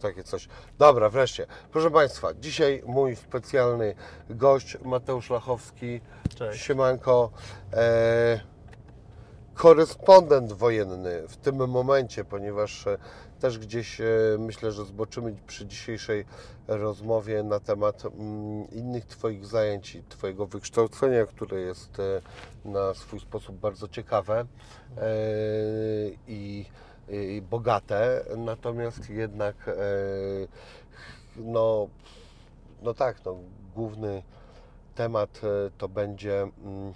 takie coś. Dobra, wreszcie. Proszę Państwa, dzisiaj mój specjalny gość Mateusz Lachowski. Cześć. Siemanko. E, korespondent wojenny w tym momencie, ponieważ e, też gdzieś e, myślę, że zboczymy przy dzisiejszej rozmowie na temat mm, innych Twoich zajęć i Twojego wykształcenia, które jest e, na swój sposób bardzo ciekawe i bogate, natomiast jednak e, no, no tak, no, główny temat e, to będzie mm,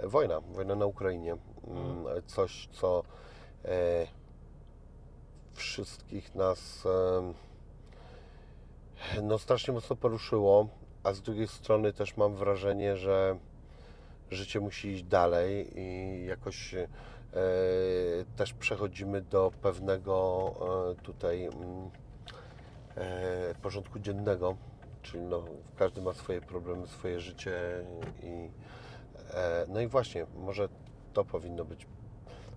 wojna, wojna na Ukrainie. Mm, Coś, co e, wszystkich nas e, no, strasznie mocno poruszyło, a z drugiej strony też mam wrażenie, że życie musi iść dalej i jakoś też przechodzimy do pewnego e, tutaj mm, e, porządku dziennego, czyli no, każdy ma swoje problemy, swoje życie i e, no i właśnie, może to powinno być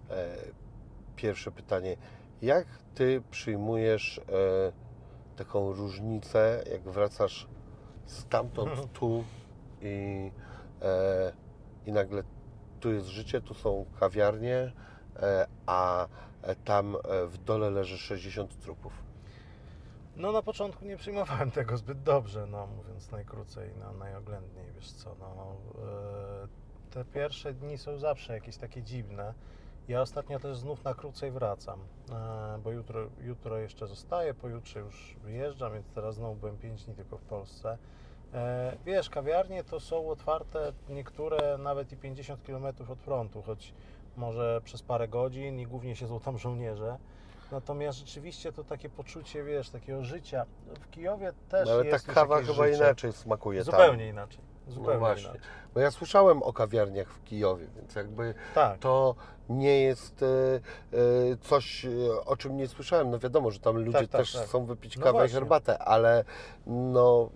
e, pierwsze pytanie. Jak Ty przyjmujesz e, taką różnicę, jak wracasz stamtąd tu i, e, i nagle tu jest życie, tu są kawiarnie, e, a tam e, w dole leży 60 trupów. No na początku nie przyjmowałem tego zbyt dobrze, no mówiąc najkrócej, no, najoględniej, wiesz co, no e, te pierwsze dni są zawsze jakieś takie dziwne. Ja ostatnio też znów na krócej wracam, bo jutro, jutro jeszcze zostaję, pojutrze już wyjeżdżam, więc teraz znowu byłem 5 dni tylko w Polsce. E, Wiesz, kawiarnie to są otwarte niektóre nawet i 50 km od frontu, choć może przez parę godzin i głównie siedzą tam żołnierze. Natomiast rzeczywiście to takie poczucie, wiesz, takiego życia. W Kijowie też No, ale ta jest już kawa chyba życie. inaczej smakuje tam. Zupełnie inaczej. No Zupełnie właśnie. inaczej. Bo ja słyszałem o kawiarniach w Kijowie, więc jakby Tak. to nie jest e, e, coś, o czym nie słyszałem. No wiadomo, że tam ludzie Tak, tak, też tak. chcą wypić No kawę i właśnie. herbatę, ale no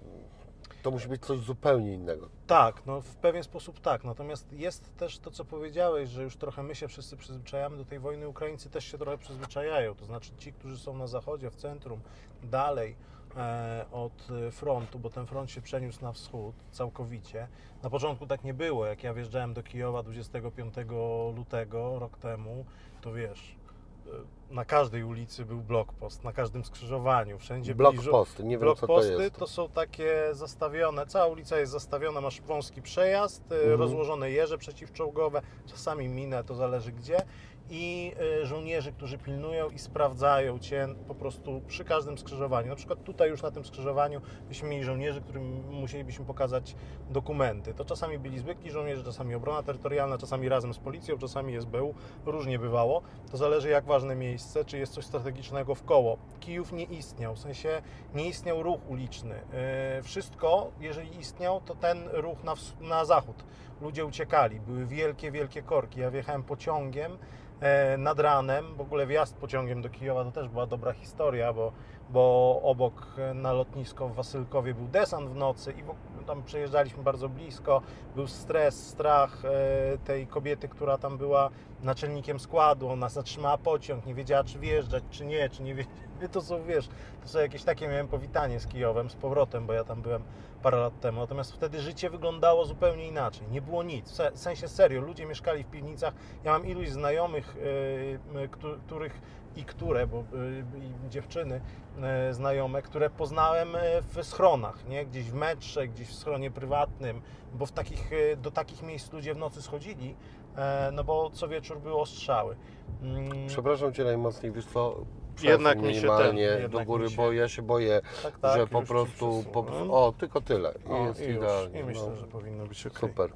to musi być coś zupełnie innego. Tak, no w pewien sposób tak. Natomiast jest też to, co powiedziałeś, że już trochę my się wszyscy przyzwyczajamy do tej wojny. Ukraińcy też się trochę przyzwyczajają. To znaczy ci, którzy są na zachodzie, w centrum, dalej e, od frontu, bo ten front się przeniósł na wschód całkowicie. Na początku tak nie było. Jak ja wjeżdżałem do Kijowa 25 lutego, rok temu, to wiesz, na każdej ulicy był blokpost, na każdym skrzyżowaniu, wszędzie Blokposty, nie wiem co to Blokposty jest. to są takie zastawione, cała ulica jest zastawiona, masz wąski przejazd, y, Mhm. rozłożone jeże przeciwczołgowe, czasami minę, to zależy gdzie i y, żołnierzy, którzy pilnują i sprawdzają Cię po prostu przy każdym skrzyżowaniu. Na przykład tutaj już na tym skrzyżowaniu byśmy mieli żołnierzy, którym musielibyśmy pokazać dokumenty. To czasami byli zwykli żołnierze, czasami obrona terytorialna, czasami razem z policją, czasami SBU, różnie bywało. To zależy jak ważne miejsce, czy jest coś strategicznego w koło. Kijów nie istniał, w sensie nie istniał ruch uliczny. Yy, Wszystko, jeżeli istniał, to ten ruch na, na zachód. Ludzie uciekali, były wielkie, wielkie korki. Ja wjechałem pociągiem e, nad ranem, w ogóle wjazd pociągiem do Kijowa to też była dobra historia, bo, bo obok e, na lotnisko w Wasylkowie był desant w nocy i tam przejeżdżaliśmy bardzo blisko. Był stres, strach e, tej kobiety, która tam była naczelnikiem składu. Ona zatrzymała pociąg, nie wiedziała czy wjeżdżać, czy nie, czy nie wiedziała. To są, wiesz, to są jakieś takie, miałem powitanie z Kijowem, z powrotem, bo ja tam byłem parę lat temu. Natomiast wtedy życie wyglądało zupełnie inaczej. Nie było nic. W se- W sensie serio, ludzie mieszkali w piwnicach. Ja mam iluś znajomych, któ- których i które, bo yy, i dziewczyny yy, znajome, które poznałem w schronach, nie? Gdzieś w metrze, gdzieś w schronie prywatnym, bo w takich, do takich miejsc ludzie w nocy schodzili, yy, no bo co wieczór były ostrzały. Mm, Przepraszam Cię najmocniej, wiesz co, Jednak mi się ten- do góry, mi się- bo ja się boję, tak, tak, że po już ci prostu, po, o, tylko tyle i O, jest i już. idealnie. I myślę, no. że powinno być ok. Super.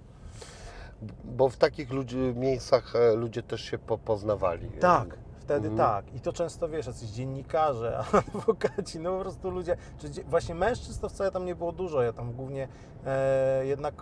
Bo w takich ludzi, miejscach e, ludzie też się po, poznawali. Tak, wtedy Mhm. tak. I to często wiesz, jacyś dziennikarze, adwokaci, no po prostu ludzie, czy dzie- właśnie mężczyzn to wcale tam nie było dużo, ja tam głównie e, jednak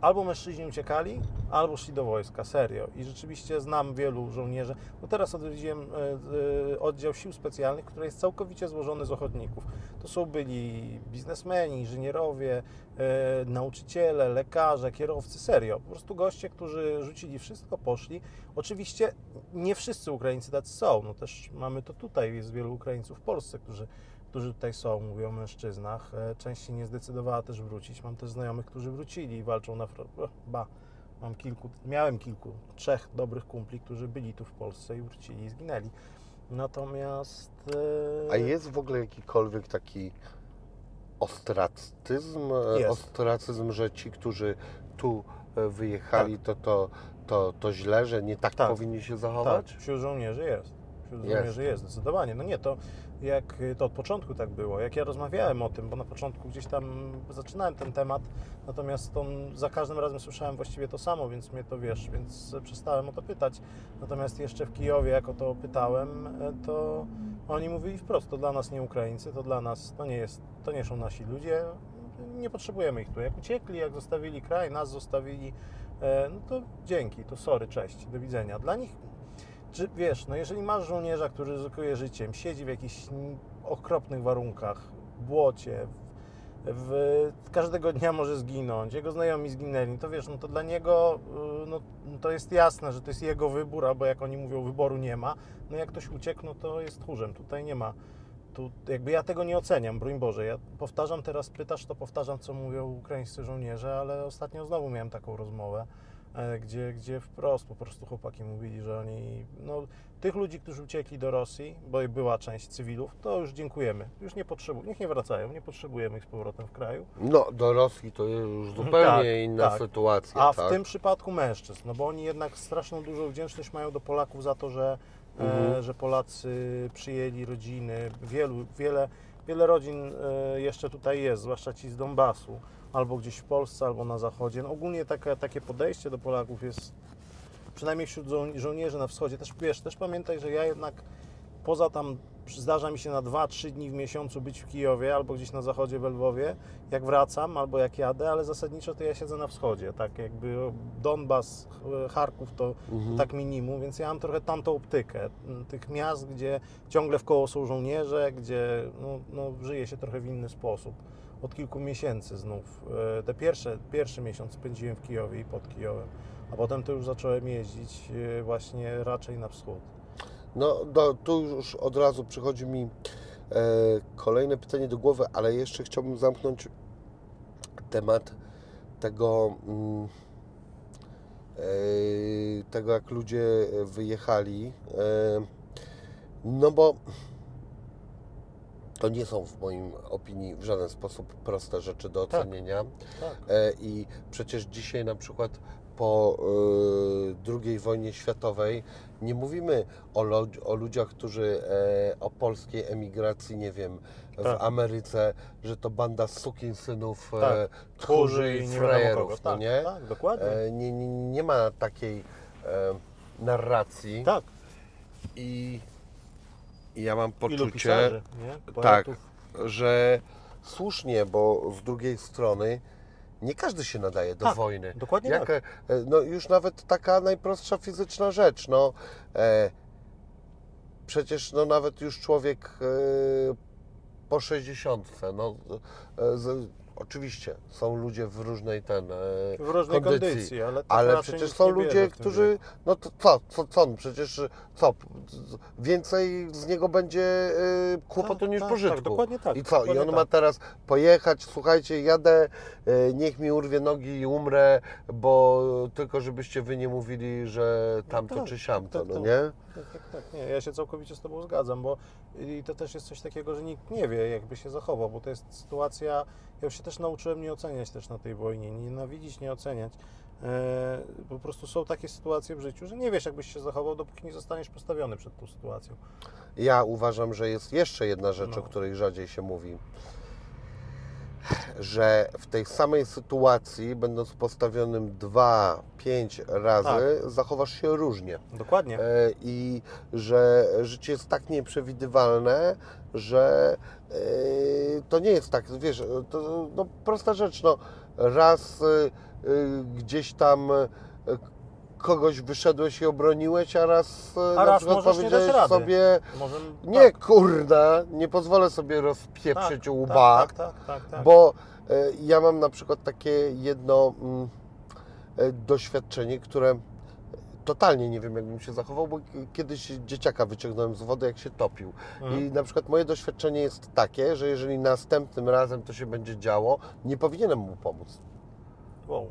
albo mężczyźni uciekali, albo szli do wojska, serio. I rzeczywiście znam wielu żołnierzy. No teraz odwiedziłem e, e, oddział sił specjalnych, który jest całkowicie złożony z ochotników. To są byli biznesmeni, inżynierowie, e, nauczyciele, lekarze, kierowcy, serio. Po prostu goście, którzy rzucili wszystko, poszli. Oczywiście nie wszyscy Ukraińcy tacy są. No też mamy to tutaj, jest wielu Ukraińców w Polsce, którzy którzy tutaj są, mówię o mężczyznach. E, Część się nie zdecydowała też wrócić. Mam też znajomych, którzy wrócili i walczą na froncie. Ba, mam kilku, miałem kilku, trzech dobrych kumpli, którzy byli tu w Polsce i wrócili i zginęli. Natomiast... e, A jest w ogóle jakikolwiek taki ostracyzm, e, Jest. ostracyzm, że ci, którzy tu wyjechali, to, to, to, to źle, że nie tak, Tak. powinni się Tak, zachować? wśród żołnierzy jest. Wśród Jest. żołnierzy jest, zdecydowanie. No nie, to jak y, to od początku tak było. Jak ja rozmawiałem o tym, bo na początku gdzieś tam zaczynałem ten temat, natomiast on za każdym razem słyszałem właściwie to samo, więc mnie to wiesz, więc przestałem o to pytać. Natomiast jeszcze w Kijowie, jak o to pytałem, e, to oni mówili wprost, to dla nas nie Ukraińcy, to dla nas, to nie jest, to nie są nasi ludzie, nie potrzebujemy ich tu. Jak uciekli, jak zostawili kraj, nas zostawili, e, no to dzięki, to sorry, cześć, do widzenia. Dla nich czy wiesz, no jeżeli masz żołnierza, który ryzykuje życiem, siedzi w jakichś okropnych warunkach, w błocie, w, w, każdego dnia może zginąć, jego znajomi zginęli, to wiesz, no to dla niego y, no, to jest jasne, że to jest jego wybór, albo jak oni mówią, wyboru nie ma. No jak ktoś uciekł, no to jest tchórzem, tutaj nie ma. Tu, jakby ja tego nie oceniam, broń Boże. Ja powtarzam teraz, pytasz, to powtarzam, co mówią ukraińscy żołnierze, ale ostatnio znowu miałem taką rozmowę gdzie, gdzie wprost po prostu chłopaki mówili, że oni, no tych ludzi, którzy uciekli do Rosji, bo i była część cywilów, to już dziękujemy, już nie potrzebujemy, niech nie wracają, nie potrzebujemy ich z powrotem w kraju. No, do Rosji to jest już zupełnie Tak, inna tak. sytuacja. A w tak? tym przypadku mężczyzn, no bo oni jednak straszną dużą wdzięczność mają do Polaków za to, że, Mhm. e, że Polacy przyjęli rodziny, wielu, wiele, wiele rodzin e, jeszcze tutaj jest, zwłaszcza ci z Donbasu, albo gdzieś w Polsce, albo na zachodzie. No ogólnie takie, podejście do Polaków jest, przynajmniej wśród żo- żołnierzy na wschodzie, też wiesz, też pamiętaj, że ja jednak poza tam zdarza mi się na 2-3 dni w miesiącu być w Kijowie albo gdzieś na zachodzie w Lwowie, jak wracam albo jak jadę, ale zasadniczo to ja siedzę na wschodzie, tak jakby Donbas, Ch- Charków to Mhm. tak minimum, więc ja mam trochę tamtą optykę tych miast, gdzie ciągle w koło są żołnierze, gdzie no, no, żyje się trochę w inny sposób. Od kilku miesięcy znów. E, Te pierwsze, pierwszy miesiąc spędziłem w Kijowie i pod Kijowem, a potem to już zacząłem jeździć e, właśnie raczej na wschód. No, do, tu już od razu przychodzi mi e, kolejne pytanie do głowy, ale jeszcze chciałbym zamknąć temat tego, mm, e, tego jak ludzie wyjechali. E, no bo to nie są w moim opinii w żaden sposób proste rzeczy do Tak. ocenienia. Tak. E, I przecież dzisiaj na przykład po e, II wojnie światowej nie mówimy o, o ludziach, którzy e, o polskiej emigracji, nie wiem, w Tak. Ameryce, że to banda sukinsynów, e, Tak. tchórzy i frajerów, no tak, nie? Tak, dokładnie. E, nie, nie? Nie ma takiej narracji tak. i, ja mam poczucie, pisarzy, tak, że słusznie, bo z drugiej strony nie każdy się nadaje do Tak, wojny. dokładnie Jak, tak. e, No już nawet taka najprostsza fizyczna rzecz, no e, przecież no nawet już człowiek e, po 60, no e, z, oczywiście są ludzie w różnej ten e, W różnej kondycji, kondycji, ale, ale przecież są ludzie, którzy, no to co, co, co, no przecież co, więcej z niego będzie e, kłopotu Tak, niż tak, pożytku. tak, dokładnie tak, I co, i on tak. ma teraz pojechać, słuchajcie, jadę, e, niech mi urwie nogi i umrę, bo tylko żebyście wy nie mówili, że tamto tak, czy siamto, tak, no tak. nie? Tak, tak, tak. Nie, ja się całkowicie z Tobą zgadzam, bo i to też jest coś takiego, że nikt nie wie, jakby się zachował, bo to jest sytuacja, ja już się też nauczyłem nie oceniać też na tej wojnie, nie nienawidzić, nie oceniać. E, po prostu są takie sytuacje w życiu, że nie wiesz, jakbyś się zachował, dopóki nie zostaniesz postawiony przed tą sytuacją. Ja uważam, że jest jeszcze jedna rzecz, No. o której rzadziej się mówi. Że w tej samej sytuacji, będąc postawionym dwa, pięć razy, zachowasz się różnie. Dokładnie. E, I że życie jest tak nieprzewidywalne, że e, to nie jest tak, wiesz, to no, prosta rzecz, no, raz y, gdzieś tam kogoś wyszedłeś i obroniłeś, a raz, y, A na raz przykład nie powiedziałeś rady. sobie Może nie tak, nie pozwolę sobie rozpieprzyć tak, łba, Tak, tak, tak, tak. bo y, ja mam na przykład takie jedno mm, y, doświadczenie, które totalnie nie wiem, jakbym się zachował, bo kiedyś dzieciaka wyciągnąłem z wody, jak się topił. Mhm. I na przykład moje doświadczenie jest takie, że jeżeli następnym razem to się będzie działo, nie powinienem mu pomóc. Wow.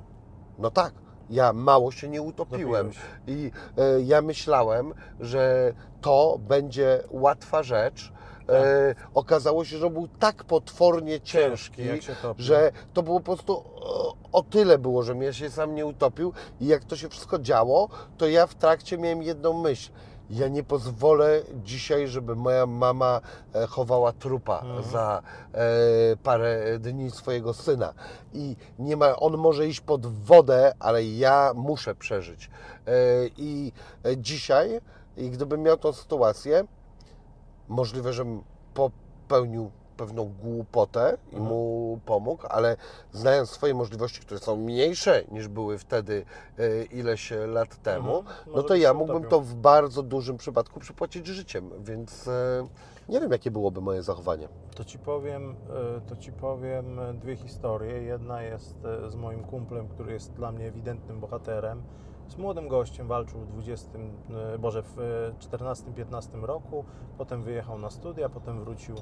No tak, ja mało się nie utopiłem. I e, ja myślałem, że to będzie łatwa rzecz. E, okazało się, że był tak potwornie ciężki, jak się topi. że to było po prostu o, o tyle było, że mnie się sam nie utopił i jak to się wszystko działo, to ja w trakcie miałem jedną myśl. Ja nie pozwolę dzisiaj, żeby moja mama e, chowała trupa Mhm. za e, parę dni swojego syna. I nie ma, on może iść pod wodę, ale ja muszę przeżyć. E, I dzisiaj, i gdybym miał tą sytuację, możliwe, żebym popełnił pewną głupotę i mu pomógł, ale znając swoje możliwości, które są mniejsze niż były wtedy e, ileś lat temu, Mhm. no Może to byś ja mógłbym to w bardzo dużym przypadku przypłacić życiem, więc e, nie wiem, jakie byłoby moje zachowanie. To ci powiem, e, to ci powiem dwie historie. Jedna jest z moim kumplem, który jest dla mnie ewidentnym bohaterem. Z młodym gościem walczył w 20, e, Boże, w 14-15 roku, potem wyjechał na studia, potem wrócił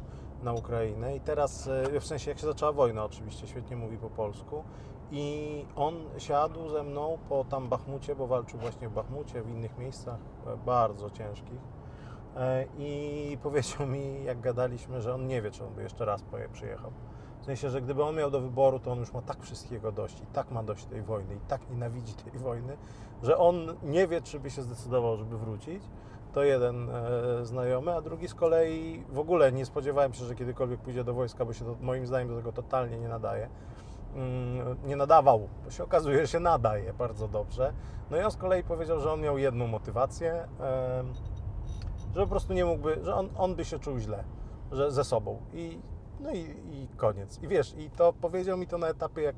na Ukrainę i teraz, e, w sensie jak się zaczęła wojna oczywiście, świetnie mówi po polsku i on siadł ze mną po tam Bachmucie, bo walczył właśnie w Bachmucie, w innych miejscach e, bardzo ciężkich. E, I powiedział mi, jak gadaliśmy, że on nie wie, czy on by jeszcze raz przyjechał. W sensie, że gdyby on miał do wyboru, to on już ma tak wszystkiego dość i tak ma dość tej wojny i tak nienawidzi tej wojny, że on nie wie, czy by się zdecydował, żeby wrócić. To jeden e, znajomy, a drugi z kolei w ogóle nie spodziewałem się, że kiedykolwiek pójdzie do wojska, bo się to, moim zdaniem do tego totalnie nie nadaje. Mm, nie nadawał, bo się okazuje, się nadaje bardzo dobrze. No i on z kolei powiedział, że on miał jedną motywację, em, że po prostu nie mógłby, że on, on by się czuł źle że ze sobą. I, no i, i koniec. I wiesz, i to powiedział mi to na etapie, jak,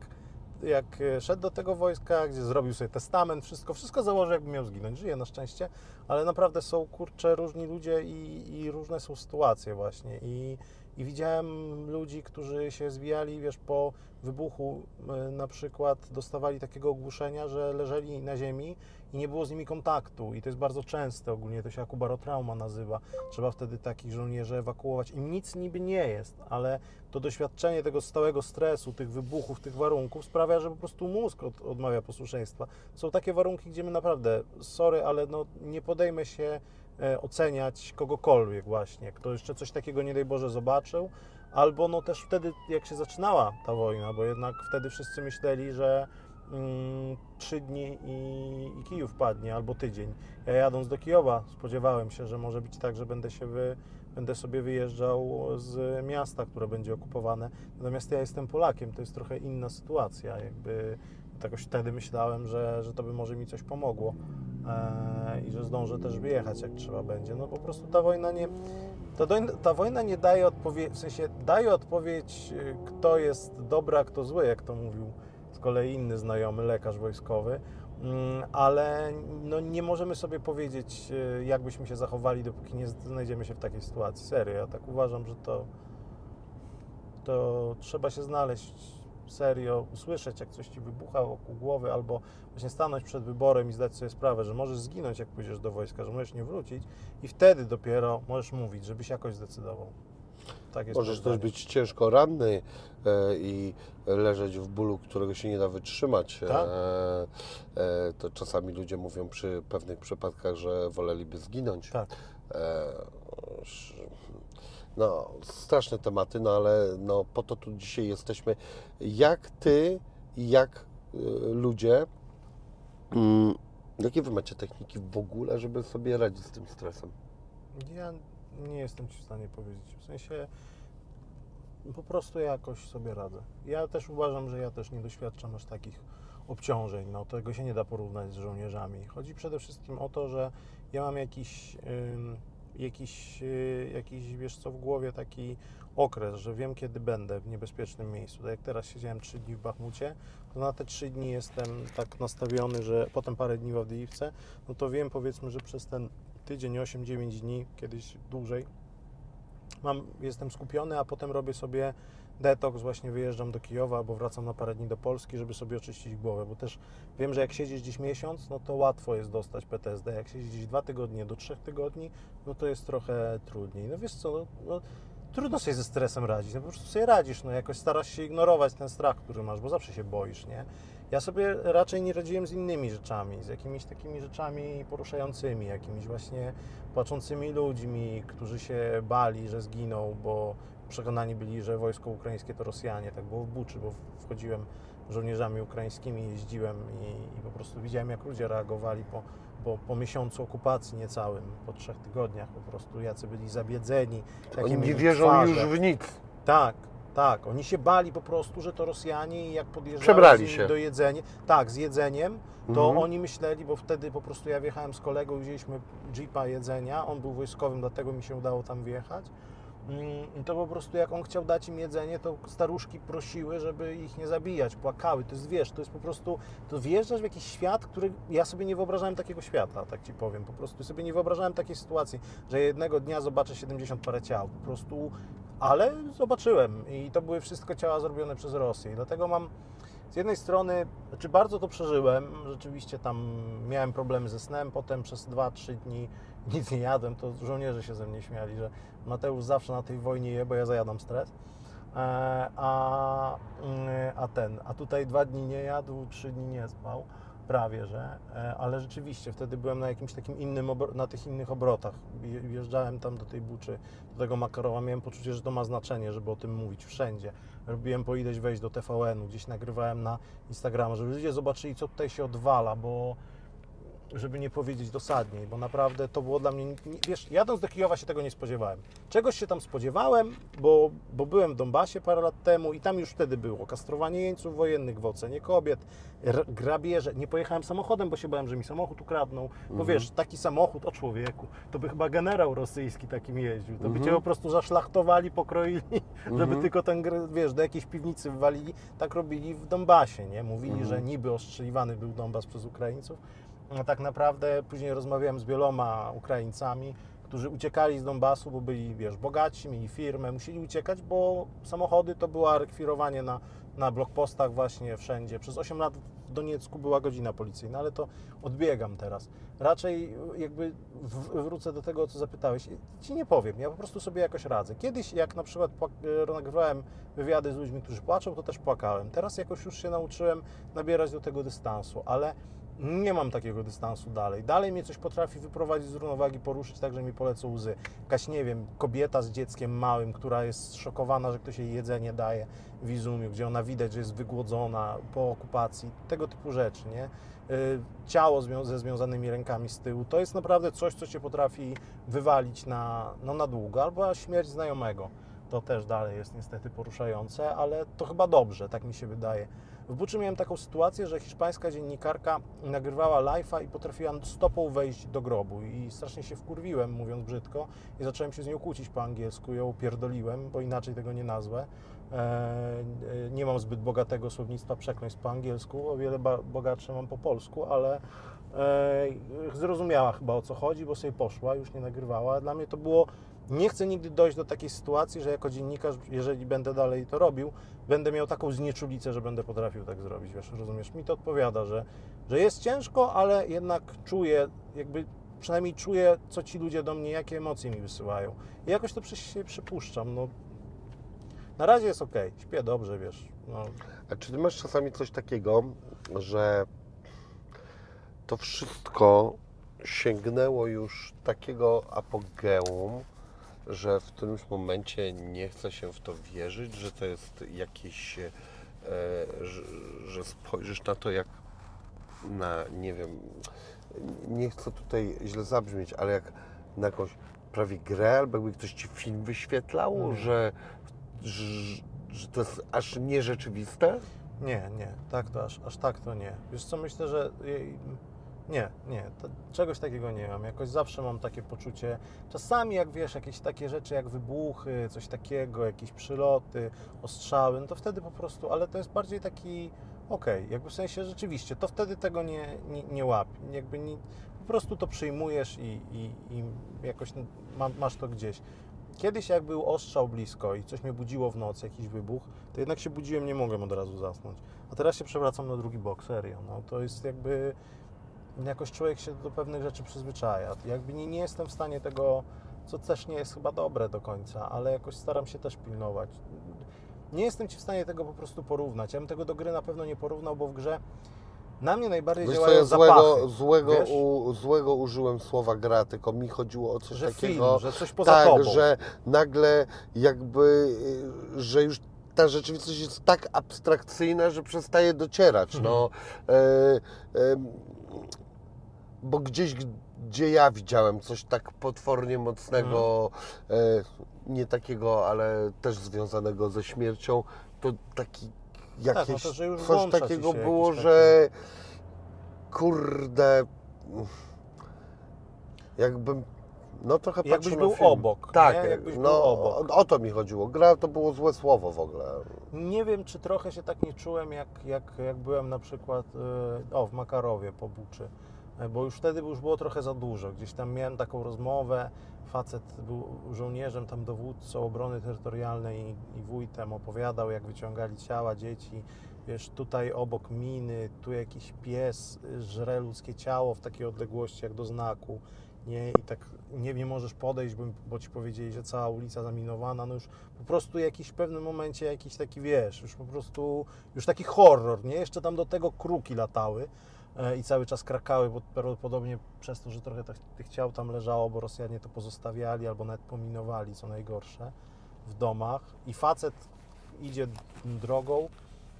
jak e, szedł do tego wojska, gdzie zrobił sobie testament, wszystko, wszystko założył, jakby miał zginąć. Żyje na szczęście, ale naprawdę są, kurcze, różni ludzie i, i różne są sytuacje właśnie. I, I widziałem ludzi, którzy się zwijali, wiesz, po wybuchu e, na przykład dostawali takiego ogłuszenia, że leżeli na ziemi i nie było z nimi kontaktu. I to jest bardzo częste ogólnie, to się akubarotrauma nazywa. Trzeba wtedy takich żołnierzy ewakuować. Im nic niby nie jest, ale to doświadczenie tego stałego stresu, tych wybuchów, tych warunków sprawia, że po prostu mózg od, odmawia posłuszeństwa. Są takie warunki, gdzie my naprawdę, sorry, ale no, nie podejmę się e, oceniać kogokolwiek właśnie, kto jeszcze coś takiego, nie daj Boże, zobaczył, albo no też wtedy, jak się zaczynała ta wojna, bo jednak wtedy wszyscy myśleli, że mm, trzy dni i, i Kijów padnie, albo tydzień. Ja jadąc do Kijowa spodziewałem się, że może być tak, że będę się wy, będę sobie wyjeżdżał z miasta, które będzie okupowane. Natomiast ja jestem Polakiem, to jest trochę inna sytuacja. Jakby jakoś wtedy myślałem, że, że to by może mi coś pomogło e, i że zdążę też wyjechać, jak trzeba będzie. No po prostu ta wojna nie, ta, ta wojna nie daje odpowiedzi, w sensie daje odpowiedź, y, kto jest dobry, a kto zły, jak to mówił z kolei inny znajomy, lekarz wojskowy, Mm, ale no, nie możemy sobie powiedzieć, y, jak byśmy się zachowali, dopóki nie znajdziemy się w takiej sytuacji. Serio, ja tak uważam, że to, to trzeba się znaleźć serio, usłyszeć, jak coś ci wybucha wokół głowy, albo właśnie stanąć przed wyborem i zdać sobie sprawę, że możesz zginąć, jak pójdziesz do wojska, że możesz nie wrócić i wtedy dopiero możesz mówić, żebyś jakoś zdecydował. Tak jest Możesz też być ciężko ranny e, i leżeć w bólu, którego się nie da wytrzymać. Tak. E, e, to czasami ludzie mówią przy pewnych przypadkach, że woleliby zginąć. Tak. No, straszne tematy, no ale no, po to tu dzisiaj jesteśmy. Jak ty jak y, ludzie, mm, jakie wy macie techniki w ogóle, żeby sobie radzić z tym stresem? Ja nie jestem Ci w stanie powiedzieć. W sensie po prostu jakoś sobie radzę. Ja też uważam, że ja też nie doświadczam aż takich obciążeń. No, tego się nie da porównać z żołnierzami. Chodzi przede wszystkim o to, że ja mam jakiś jakiś, y, jakiś, wiesz co, w głowie taki okres, że wiem, kiedy będę w niebezpiecznym miejscu. Tak jak teraz siedziałem 3 dni w Bachmucie, to na te 3 dni jestem tak nastawiony, że potem parę dni w Awdijiwce, no to wiem, powiedzmy, że przez ten tydzień, 8-9 dni, kiedyś dłużej, mam, jestem skupiony, a potem robię sobie detoks, właśnie wyjeżdżam do Kijowa albo wracam na parę dni do Polski, żeby sobie oczyścić głowę, bo też wiem, że jak siedzisz gdzieś miesiąc, no to łatwo jest dostać PTSD, jak siedzisz gdzieś dwa tygodnie do trzech tygodni, no to jest trochę trudniej. No wiesz co, no, no, trudno sobie ze stresem radzić, no po prostu sobie radzisz, no jakoś starasz się ignorować ten strach, który masz, bo zawsze się boisz, nie? Ja sobie raczej nie radziłem z innymi rzeczami, z jakimiś takimi rzeczami poruszającymi, jakimiś właśnie płaczącymi ludźmi, którzy się bali, że zginą, bo przekonani byli, że wojsko ukraińskie to Rosjanie. Tak było w Buczy, bo wchodziłem żołnierzami ukraińskimi, jeździłem i, i po prostu widziałem, jak ludzie reagowali po, po, po miesiącu okupacji niecałym, po trzech tygodniach po prostu, jacy byli zabiedzeni. Oni nie wierzą twarze. już w nic. Tak, tak. Oni się bali po prostu, że to Rosjanie i jak podjeżdżali Przebrali się. do jedzenia, tak, z jedzeniem, to Mhm. oni myśleli, bo wtedy po prostu ja wjechałem z kolegą, wzięliśmy jeepa jedzenia, on był wojskowym, dlatego mi się udało tam wjechać. Mm, to po prostu jak on chciał dać im jedzenie, to staruszki prosiły, żeby ich nie zabijać, płakały. To jest, wiesz, to jest po prostu, to wjeżdżasz w jakiś świat, który ja sobie nie wyobrażałem takiego świata, tak Ci powiem. Po prostu sobie nie wyobrażałem takiej sytuacji, że jednego dnia zobaczę 70 parę ciał. Po prostu, ale zobaczyłem i to były wszystko ciała zrobione przez Rosję. I dlatego mam z jednej strony, znaczy bardzo to przeżyłem, rzeczywiście tam miałem problemy ze snem, potem przez 2-3 dni nic nie jadłem, to żołnierze się ze mnie śmiali, że Mateusz zawsze na tej wojnie je, bo ja zajadam stres. E, A, mm, a ten, a tutaj dwa dni nie jadł, trzy dni nie spał, prawie że, E, ale rzeczywiście wtedy byłem na jakimś takim innym, na tych innych obrotach. Je- Wjeżdżałem tam do tej buczy, do tego Makarowa, miałem poczucie, że to ma znaczenie, żeby o tym mówić wszędzie. Robiłem po ileś wejść do TVN-u, gdzieś nagrywałem na Instagrama, żeby ludzie zobaczyli, co tutaj się odwala, bo żeby nie powiedzieć dosadniej, bo naprawdę to było dla mnie, nie- wiesz, jadąc do Kijowa się tego nie spodziewałem. Czegoś się tam spodziewałem, bo, bo byłem w Donbasie parę lat temu i tam już wtedy było kastrowanie jeńców wojennych w ocenie kobiet, grabieże. Nie pojechałem samochodem, bo się bałem, że mi samochód ukradną, bo wiesz, taki samochód, o człowieku, to by chyba generał rosyjski takim jeździł, to by cię po prostu zaszlachtowali, pokroili, żeby tylko ten, wiesz, do jakiejś piwnicy wywalili. Tak robili w Donbasie, nie? Mówili, że niby ostrzeliwany był Donbas przez Ukraińców, a tak naprawdę później rozmawiałem z wieloma Ukraińcami, którzy uciekali z Donbasu, bo byli, wiesz, bogaci, mieli firmę, musieli uciekać, bo samochody to było rekwirowanie na, na blokpostach właśnie wszędzie. Przez 8 lat w Doniecku była godzina policyjna, ale to odbiegam teraz. Raczej jakby wrócę do tego, o co zapytałeś. Ci nie powiem, ja po prostu sobie jakoś radzę. Kiedyś, jak na przykład płak- nagrywałem wywiady z ludźmi, którzy płaczą, to też płakałem. Teraz jakoś już się nauczyłem nabierać do tego dystansu, ale nie mam takiego dystansu dalej. Dalej mnie coś potrafi wyprowadzić z równowagi, poruszyć tak, że mi polecą łzy. Jakaś, nie wiem, kobieta z dzieckiem małym, która jest szokowana, że ktoś jej jedzenie daje w Izumiu, gdzie ona widać, że jest wygłodzona po okupacji. Tego typu rzeczy, nie? Y, Ciało ze związanymi rękami z tyłu. To jest naprawdę coś, co cię potrafi wywalić na, no, na długo. Albo śmierć znajomego. To też dalej jest niestety poruszające, ale to chyba dobrze, tak mi się wydaje. W Buczy miałem taką sytuację, że hiszpańska dziennikarka nagrywała live'a i potrafiła stopą wejść do grobu i strasznie się wkurwiłem, mówiąc brzydko i zacząłem się z nią kłócić po angielsku, ją pierdoliłem, bo inaczej tego nie nazwę. E, e, nie mam zbyt bogatego słownictwa przekleństw po angielsku, o wiele bogatsze mam po polsku, ale e, zrozumiała chyba o co chodzi, bo sobie poszła, już nie nagrywała. Dla mnie to było nie chcę nigdy dojść do takiej sytuacji, że jako dziennikarz, jeżeli będę dalej to robił, będę miał taką znieczulicę, że będę potrafił tak zrobić, wiesz, rozumiesz? Mi to odpowiada, że, że jest ciężko, ale jednak czuję, jakby przynajmniej czuję, co ci ludzie do mnie, jakie emocje mi wysyłają. I jakoś to przy się przypuszczam, no. Na razie jest ok, śpię dobrze, wiesz, no. A czy ty masz czasami coś takiego, że to wszystko sięgnęło już takiego apogeum, że w którymś momencie nie chce się w to wierzyć, że to jest jakieś, e, że, że spojrzysz na to jak na, nie wiem, nie chcę tutaj źle zabrzmieć, ale jak na jakąś prawie grę, albo jakby ktoś ci film wyświetlał, Mhm. że, że, że to jest aż nierzeczywiste? Nie, nie, tak to aż, aż tak to nie. Wiesz co, myślę, że Nie, nie, czegoś takiego nie mam. Jakoś zawsze mam takie poczucie. Czasami, jak wiesz, jakieś takie rzeczy jak wybuchy, coś takiego, jakieś przyloty, ostrzały, no to wtedy po prostu, ale to jest bardziej taki, okej, jakby w sensie rzeczywiście, to wtedy tego nie, nie, nie. Jakby nie, po prostu to przyjmujesz i, i, i jakoś ma, masz to gdzieś. Kiedyś jak był ostrzał blisko i coś mnie budziło w nocy, jakiś wybuch, to jednak się budziłem, nie mogłem od razu zasnąć. A teraz się przewracam na drugi bok, serio. No to jest jakby jakoś człowiek się do pewnych rzeczy przyzwyczaja. Jakby nie, nie jestem w stanie tego, co też nie jest chyba dobre do końca, ale jakoś staram się też pilnować. Nie jestem Ci w stanie tego po prostu porównać. Ja bym tego do gry na pewno nie porównał, bo w grze na mnie najbardziej Wiesz co, działają ja zapachy. złego, złego, u, złego użyłem słowa gra, tylko mi chodziło o coś że takiego, film, że coś poza tak, tobą. że nagle jakby, y, że już ta rzeczywistość jest tak abstrakcyjna, że przestaje docierać. Mhm. No, e, e, bo gdzieś, gdzie ja widziałem coś tak potwornie mocnego, e, nie takiego, ale też związanego ze śmiercią, to taki jakieś no to, coś takiego było, że kurde, jakbym no trochę Jakbyś patrzył był film. obok, Tak, Jakbyś był no, obok. O, o to mi chodziło. Gra to było złe słowo w ogóle. Nie wiem, czy trochę się tak nie czułem, jak, jak, jak byłem na przykład e, o, w Makarowie po Buczy, bo już wtedy już było trochę za dużo. Gdzieś tam miałem taką rozmowę, facet był żołnierzem, tam dowódcą obrony terytorialnej i, i wójtem, opowiadał, jak wyciągali ciała dzieci. Wiesz, tutaj obok miny, tu jakiś pies y, żre ludzkie ciało w takiej odległości jak do znaku. Nie, i tak nie, nie możesz podejść, bo, bo ci powiedzieli, że cała ulica zaminowana. No już po prostu jakiś w pewnym momencie jakiś taki, wiesz, już po prostu, już taki horror, nie? Jeszcze tam do tego kruki latały e, i cały czas krakały, bo prawdopodobnie przez to, że trochę tych, tych ciał tam leżało, bo Rosjanie to pozostawiali albo nawet pominowali, co najgorsze, w domach. I facet idzie drogą,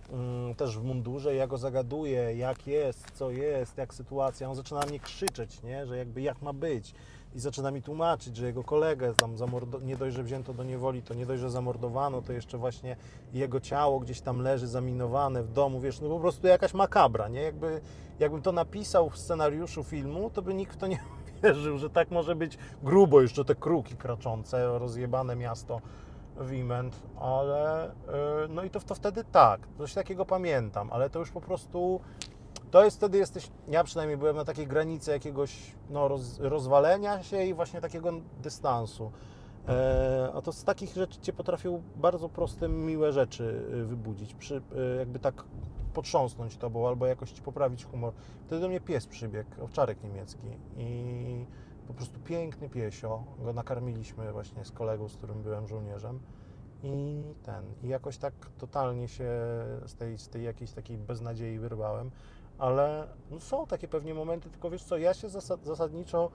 mm, też w mundurze, ja go zagaduję, jak jest, co jest, jak sytuacja. On zaczyna na mnie krzyczeć, nie? że jakby jak ma być. I zaczyna mi tłumaczyć, że jego kolegę tam zamordo- nie dość, że wzięto do niewoli, to nie dość, że zamordowano, to jeszcze właśnie jego ciało gdzieś tam leży zaminowane w domu, wiesz, no po prostu jakaś makabra, nie? Jakby, jakbym to napisał w scenariuszu filmu, to by nikt w to nie wierzył, że tak może być grubo, jeszcze te kruki kraczące, rozjebane miasto Wiment, ale yy, no i to, to wtedy tak, coś takiego pamiętam, ale to już po prostu to jest wtedy jesteś, ja przynajmniej byłem na takiej granicy jakiegoś no, roz, rozwalenia się i właśnie takiego dystansu. E, a to z takich rzeczy Cię potrafią bardzo proste, miłe rzeczy y, wybudzić, przy, y, jakby tak potrząsnąć Tobą albo jakoś Ci poprawić humor. Wtedy do mnie pies przybiegł, owczarek niemiecki i po prostu piękny piesio, go nakarmiliśmy właśnie z kolegą, z którym byłem żołnierzem i ten, i jakoś tak totalnie się z tej, z tej jakiejś takiej beznadziei wyrwałem, ale no są takie pewnie momenty, tylko wiesz co, ja się zasad, zasadniczo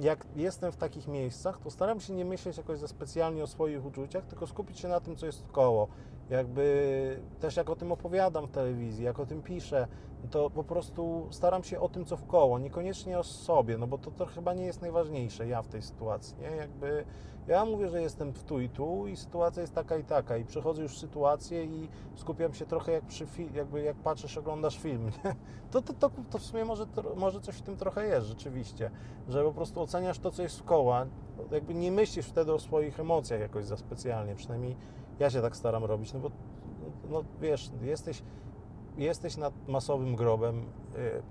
jak jestem w takich miejscach, to staram się nie myśleć jakoś za specjalnie o swoich uczuciach, tylko skupić się na tym, co jest koło. Jakby też jak o tym opowiadam w telewizji, jak o tym piszę, to po prostu staram się o tym, co w koło, niekoniecznie o sobie, no bo to, to chyba nie jest najważniejsze, ja w tej sytuacji, nie? Jakby ja mówię, że jestem w tu i tu i sytuacja jest taka i taka. I przechodzę już sytuację i skupiam się trochę jak przy jakby jak patrzysz, oglądasz film, nie? To, to, to, to w sumie może, może coś w tym trochę jest rzeczywiście, że po prostu oceniasz to, co jest w koła, jakby nie myślisz wtedy o swoich emocjach jakoś za specjalnie, przynajmniej ja się tak staram robić, no bo no wiesz, jesteś, jesteś nad masowym grobem yy,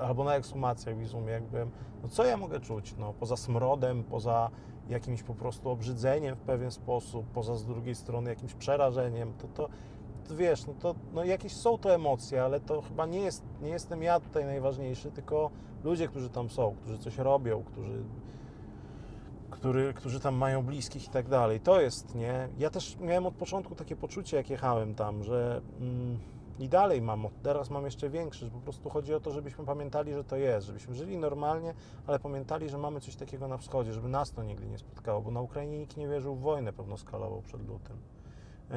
albo na ekshumacjach w Izumie, jak byłem, no co ja mogę czuć, no poza smrodem, poza jakimś po prostu obrzydzeniem w pewien sposób, poza z drugiej strony jakimś przerażeniem, to, to, to wiesz, no to no jakieś są to emocje, ale to chyba nie, jest, nie jestem ja tutaj najważniejszy, tylko ludzie, którzy tam są, którzy coś robią, którzy, który, którzy tam mają bliskich i tak dalej. To jest, nie? Ja też miałem od początku takie poczucie, jak jechałem tam, że mm, i dalej mam, teraz mam jeszcze większe, że po prostu chodzi o to, żebyśmy pamiętali, że to jest, żebyśmy żyli normalnie, ale pamiętali, że mamy coś takiego na wschodzie, żeby nas to nigdy nie spotkało, bo na Ukrainie nikt nie wierzył w wojnę pełnoskalową przed lutym. Yy,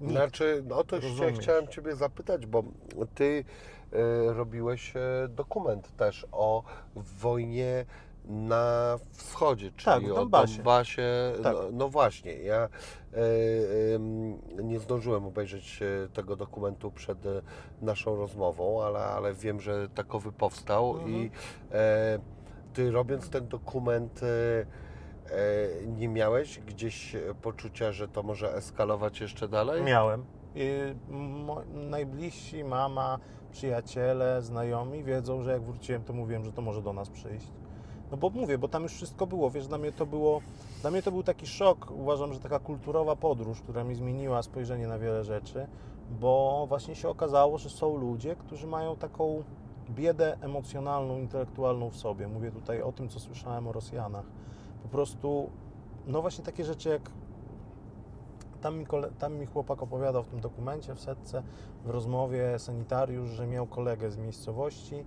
nikt. Znaczy, no to się chciałem Ciebie zapytać, bo Ty e, robiłeś e, dokument też o wojnie na wschodzie, czyli Tak, w Donbasie. Donbasie. Tak. No, no właśnie, ja e, em, nie zdążyłem obejrzeć e, tego dokumentu przed naszą rozmową, ale, ale wiem, że takowy powstał Mhm. i e, ty robiąc ten dokument nie miałeś gdzieś poczucia, że to może eskalować jeszcze dalej? Miałem. I najbliżsi, mama, przyjaciele, znajomi wiedzą, że jak wróciłem, to mówiłem, że to może do nas przyjść. No bo mówię, bo tam już wszystko było, wiesz, dla mnie to było, dla mnie to był taki szok, uważam, że taka kulturowa podróż, która mi zmieniła spojrzenie na wiele rzeczy, bo właśnie się okazało, że są ludzie, którzy mają taką biedę emocjonalną, intelektualną w sobie. Mówię tutaj o tym, co słyszałem o Rosjanach. Po prostu, no właśnie takie rzeczy jak tam mi, kole, tam mi chłopak opowiadał w tym dokumencie, w setce, w rozmowie sanitariusz, że miał kolegę z miejscowości,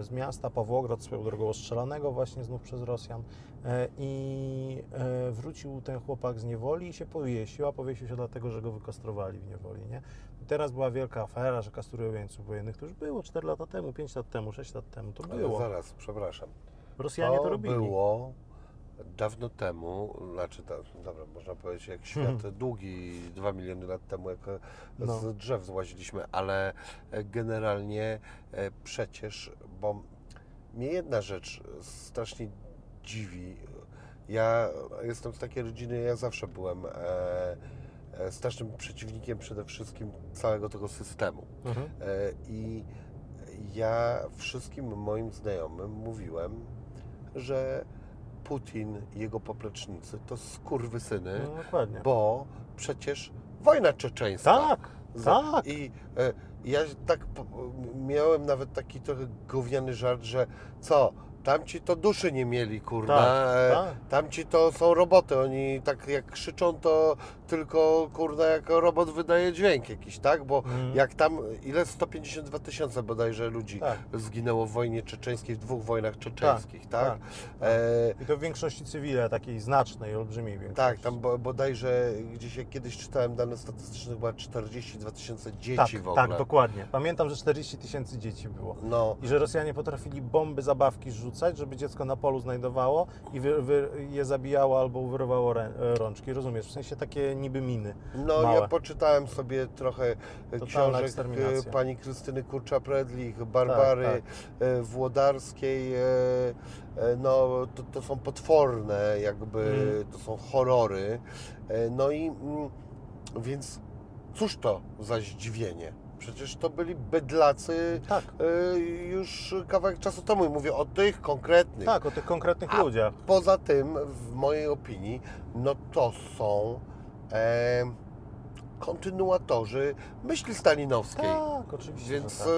z miasta Pawłograd, swoją drogą ostrzelanego właśnie znów przez Rosjan e, i e, wrócił ten chłopak z niewoli i się powiesił, a powiesił się dlatego, że go wykastrowali w niewoli, nie? I teraz była wielka afera, że kastrują jeńców wojennych, to już było 4 lata temu, 5 lat temu, 6 lat temu, to Ale było. zaraz, przepraszam. Rosjanie to, robili. było dawno temu, znaczy, da, dobra, można powiedzieć, jak świat Mhm. długi, 2 miliony lat temu, jak No. z drzew złaziliśmy, ale e, generalnie e, przecież, bo mnie jedna rzecz strasznie dziwi. Ja jestem z takiej rodziny, ja zawsze byłem e, e, strasznym przeciwnikiem przede wszystkim całego tego systemu. Mhm. I ja wszystkim moim znajomym mówiłem, że Putin i jego poplecznicy to skurwysyny, No, dokładnie. bo przecież wojna czeczeńska. Tak, tak. I e, ja tak miałem nawet taki trochę gówniany żart, że co, tamci to duszy nie mieli, kurwa. Tak, e, tak. Tamci to są roboty, oni tak jak krzyczą, to tylko kurna jak robot wydaje dźwięk jakiś, tak? Bo Mhm. jak tam, ile? 152 tysiące bodajże ludzi Tak. zginęło w wojnie czeczeńskiej, w dwóch wojnach czeczeńskich, tak? tak, E, I to w większości cywile, takiej znacznej, olbrzymiej większości. tak, tam bo, bodajże gdzieś jak kiedyś czytałem dane statystyczne, chyba 42 tysiące dzieci tak, w ogóle. tak, dokładnie. Pamiętam, że 40 tysięcy dzieci było. No, I że Rosjanie potrafili bomby, zabawki rzucać, żeby dziecko na polu znajdowało i wy, wy, je zabijało albo wyrywało rę, e, rączki. Rozumiesz? W sensie takie niby miny. no Małe. ja poczytałem sobie trochę Totalna książek e, pani Krystyny Kurcza-Predlich, Barbary Tak, e, Włodarskiej. e, e, No, to, to są potworne, jakby, Mm. to są horrory. E, No i mm, więc cóż to za zdziwienie? Przecież to byli bydlacy Tak, e, już kawałek czasu temu i mówię o tych konkretnych. tak, o tych konkretnych A ludziach. Poza tym, w mojej opinii, no to są e, kontynuatorzy myśli stalinowskiej. Tak, oczywiście. Więc tak. e,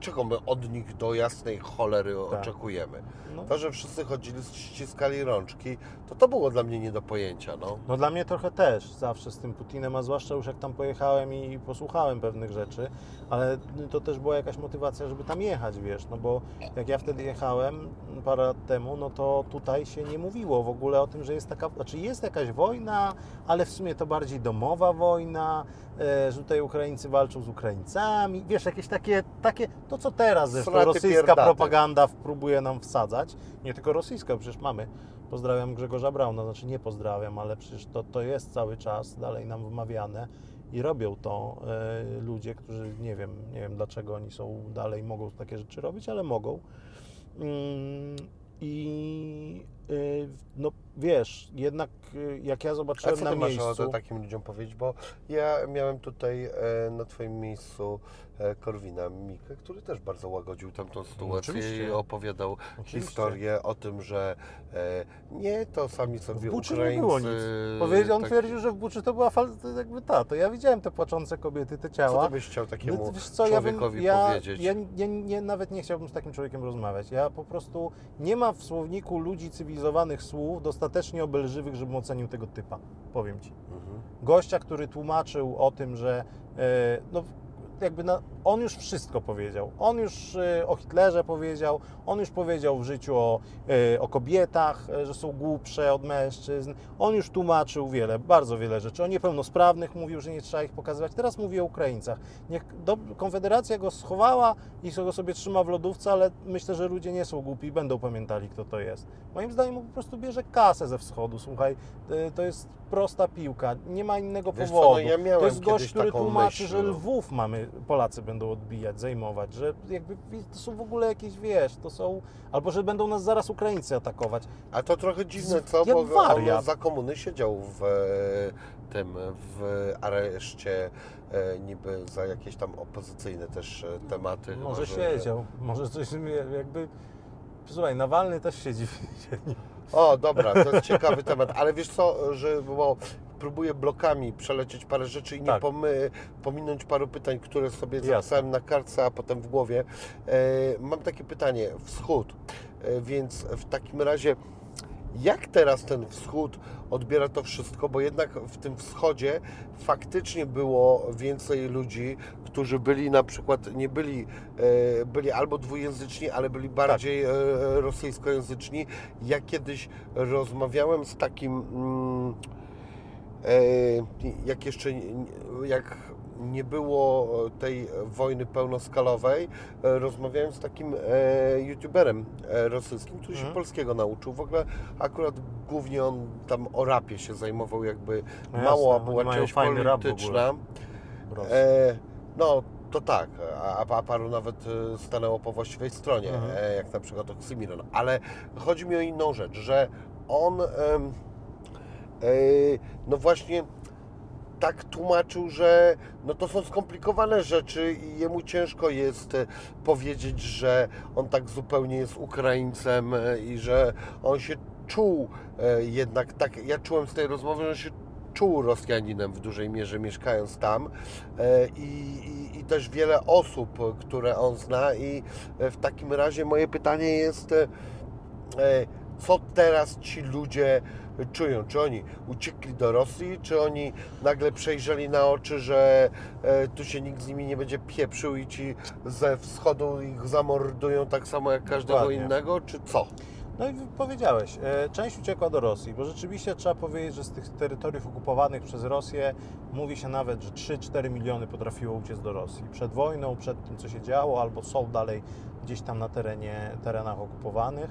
czego my od nich do jasnej cholery Tak. oczekujemy? No. To, że wszyscy chodzili, ściskali rączki, to to było dla mnie nie do pojęcia. No. No dla mnie trochę też zawsze z tym Putinem, a zwłaszcza już jak tam pojechałem i posłuchałem pewnych rzeczy, ale to też była jakaś motywacja, żeby tam jechać, wiesz, no bo jak ja wtedy jechałem parę lat temu, no to tutaj się nie mówiło w ogóle o tym, że jest taka, znaczy jest jakaś wojna, ale w sumie to bardziej domowa wojna, że tutaj Ukraińcy walczą z Ukraińcami, wiesz, jakieś takie, takie to co teraz zresztą rosyjska pierdaty. propaganda próbuje nam wsadzać, nie tylko rosyjska, przecież mamy Pozdrawiam Grzegorza Brauna, znaczy nie pozdrawiam, ale przecież to, to jest cały czas dalej nam wmawiane i robią to e, ludzie, którzy nie wiem, nie wiem dlaczego oni są dalej, mogą takie rzeczy robić, ale mogą. Mm, I e, no wiesz, jednak e, jak ja A zobaczyłem co na ty masz miejscu... ochotę takim ludziom powiedzieć? Bo ja miałem tutaj e, na Twoim miejscu Korwina Mikę, który też bardzo łagodził tamtą sytuację oczywiście. i opowiadał Oczywiście. historię o tym, że e, nie to sami sobie W Buczy nie Ukraińcy... było nic. Powie, on tak- twierdził, że w Buczy to była fal, to jakby ta, to ja widziałem te płaczące kobiety, te Co ciała. ty byś chciał takiemu No, wiesz co, ja bym- człowiekowi ja, powiedzieć? Ja, ja nie, nawet nie chciałbym z takim człowiekiem rozmawiać. Ja po prostu nie ma w słowniku ludzi cywilizowanych słów dostatecznie obelżywych, żebym ocenił tego typa. Powiem ci. Mhm. Gościa, który tłumaczył o tym, że e, no, jakby na, on już wszystko powiedział. On już y, o Hitlerze powiedział, on już powiedział w życiu o, y, o kobietach, y, że są głupsze od mężczyzn. On już tłumaczył wiele, bardzo wiele rzeczy. O niepełnosprawnych mówił, że nie trzeba ich pokazywać. Teraz mówi o Ukraińcach. Niech do, Konfederacja go schowała i go sobie trzyma w lodówce, ale myślę, że ludzie nie są głupi i będą pamiętali, kto to jest. Moim zdaniem on po prostu bierze kasę ze wschodu. Słuchaj, y, to jest prosta piłka. Nie ma innego Wiesz co, powodu. no ja to jest gość, który tłumaczy, myśl, że. Lwów mamy, Polacy będą odbijać, zajmować, że jakby to są w ogóle jakieś, wiesz, to są, albo że będą nas zaraz Ukraińcy atakować. A to trochę dziwne, co? Bo wariat. on za komuny siedział w e, tym, w areszcie e, niby za jakieś tam opozycyjne też e, tematy. Może chyba, że- siedział, może coś jakby, słuchaj, Nawalny też siedzi w więzieniu. O, dobra, to jest ciekawy temat, ale wiesz co, że bo próbuję blokami przelecieć parę rzeczy i nie Tak. pomy, pominąć paru pytań, które sobie zapisałem na kartce, a potem w głowie. E, mam takie pytanie, wschód, e, więc w takim razie jak teraz ten wschód odbiera to wszystko, bo jednak w tym wschodzie faktycznie było więcej ludzi, którzy byli na przykład, nie byli, e, byli albo dwujęzyczni, ale byli bardziej e, rosyjskojęzyczni. Ja kiedyś rozmawiałem z takim, mm, e, jak jeszcze, jak nie było tej wojny pełnoskalowej, e, rozmawiałem z takim e, youtuberem e, rosyjskim, który się Mhm. polskiego nauczył. W ogóle akurat głównie on tam o rapie się zajmował, jakby No mało jasne, była część polityczna. E, no, to tak, a, a paru nawet e, stanęło po właściwej stronie, Mhm. e, jak na przykład Oksimiron. Ale chodzi mi o inną rzecz, że on e, no właśnie tak tłumaczył, że no to są skomplikowane rzeczy i jemu ciężko jest e, powiedzieć, że on tak zupełnie jest Ukraińcem e, i że on się czuł e, jednak tak, ja czułem z tej rozmowy, że się czuł Rosjaninem w dużej mierze mieszkając tam i, i, i też wiele osób, które on zna i w takim razie moje pytanie jest co teraz ci ludzie czują? Czy oni uciekli do Rosji, czy oni nagle przejrzeli na oczy, że e, tu się nikt z nimi nie będzie pieprzył i ci ze wschodu ich zamordują tak samo jak każdego Dokładnie. innego, czy co? No i powiedziałeś, e, część uciekła do Rosji, bo rzeczywiście trzeba powiedzieć, że z tych terytoriów okupowanych przez Rosję mówi się nawet, że 3-4 miliony potrafiło uciec do Rosji. Przed wojną, przed tym, co się działo, albo są dalej gdzieś tam na terenie, terenach okupowanych.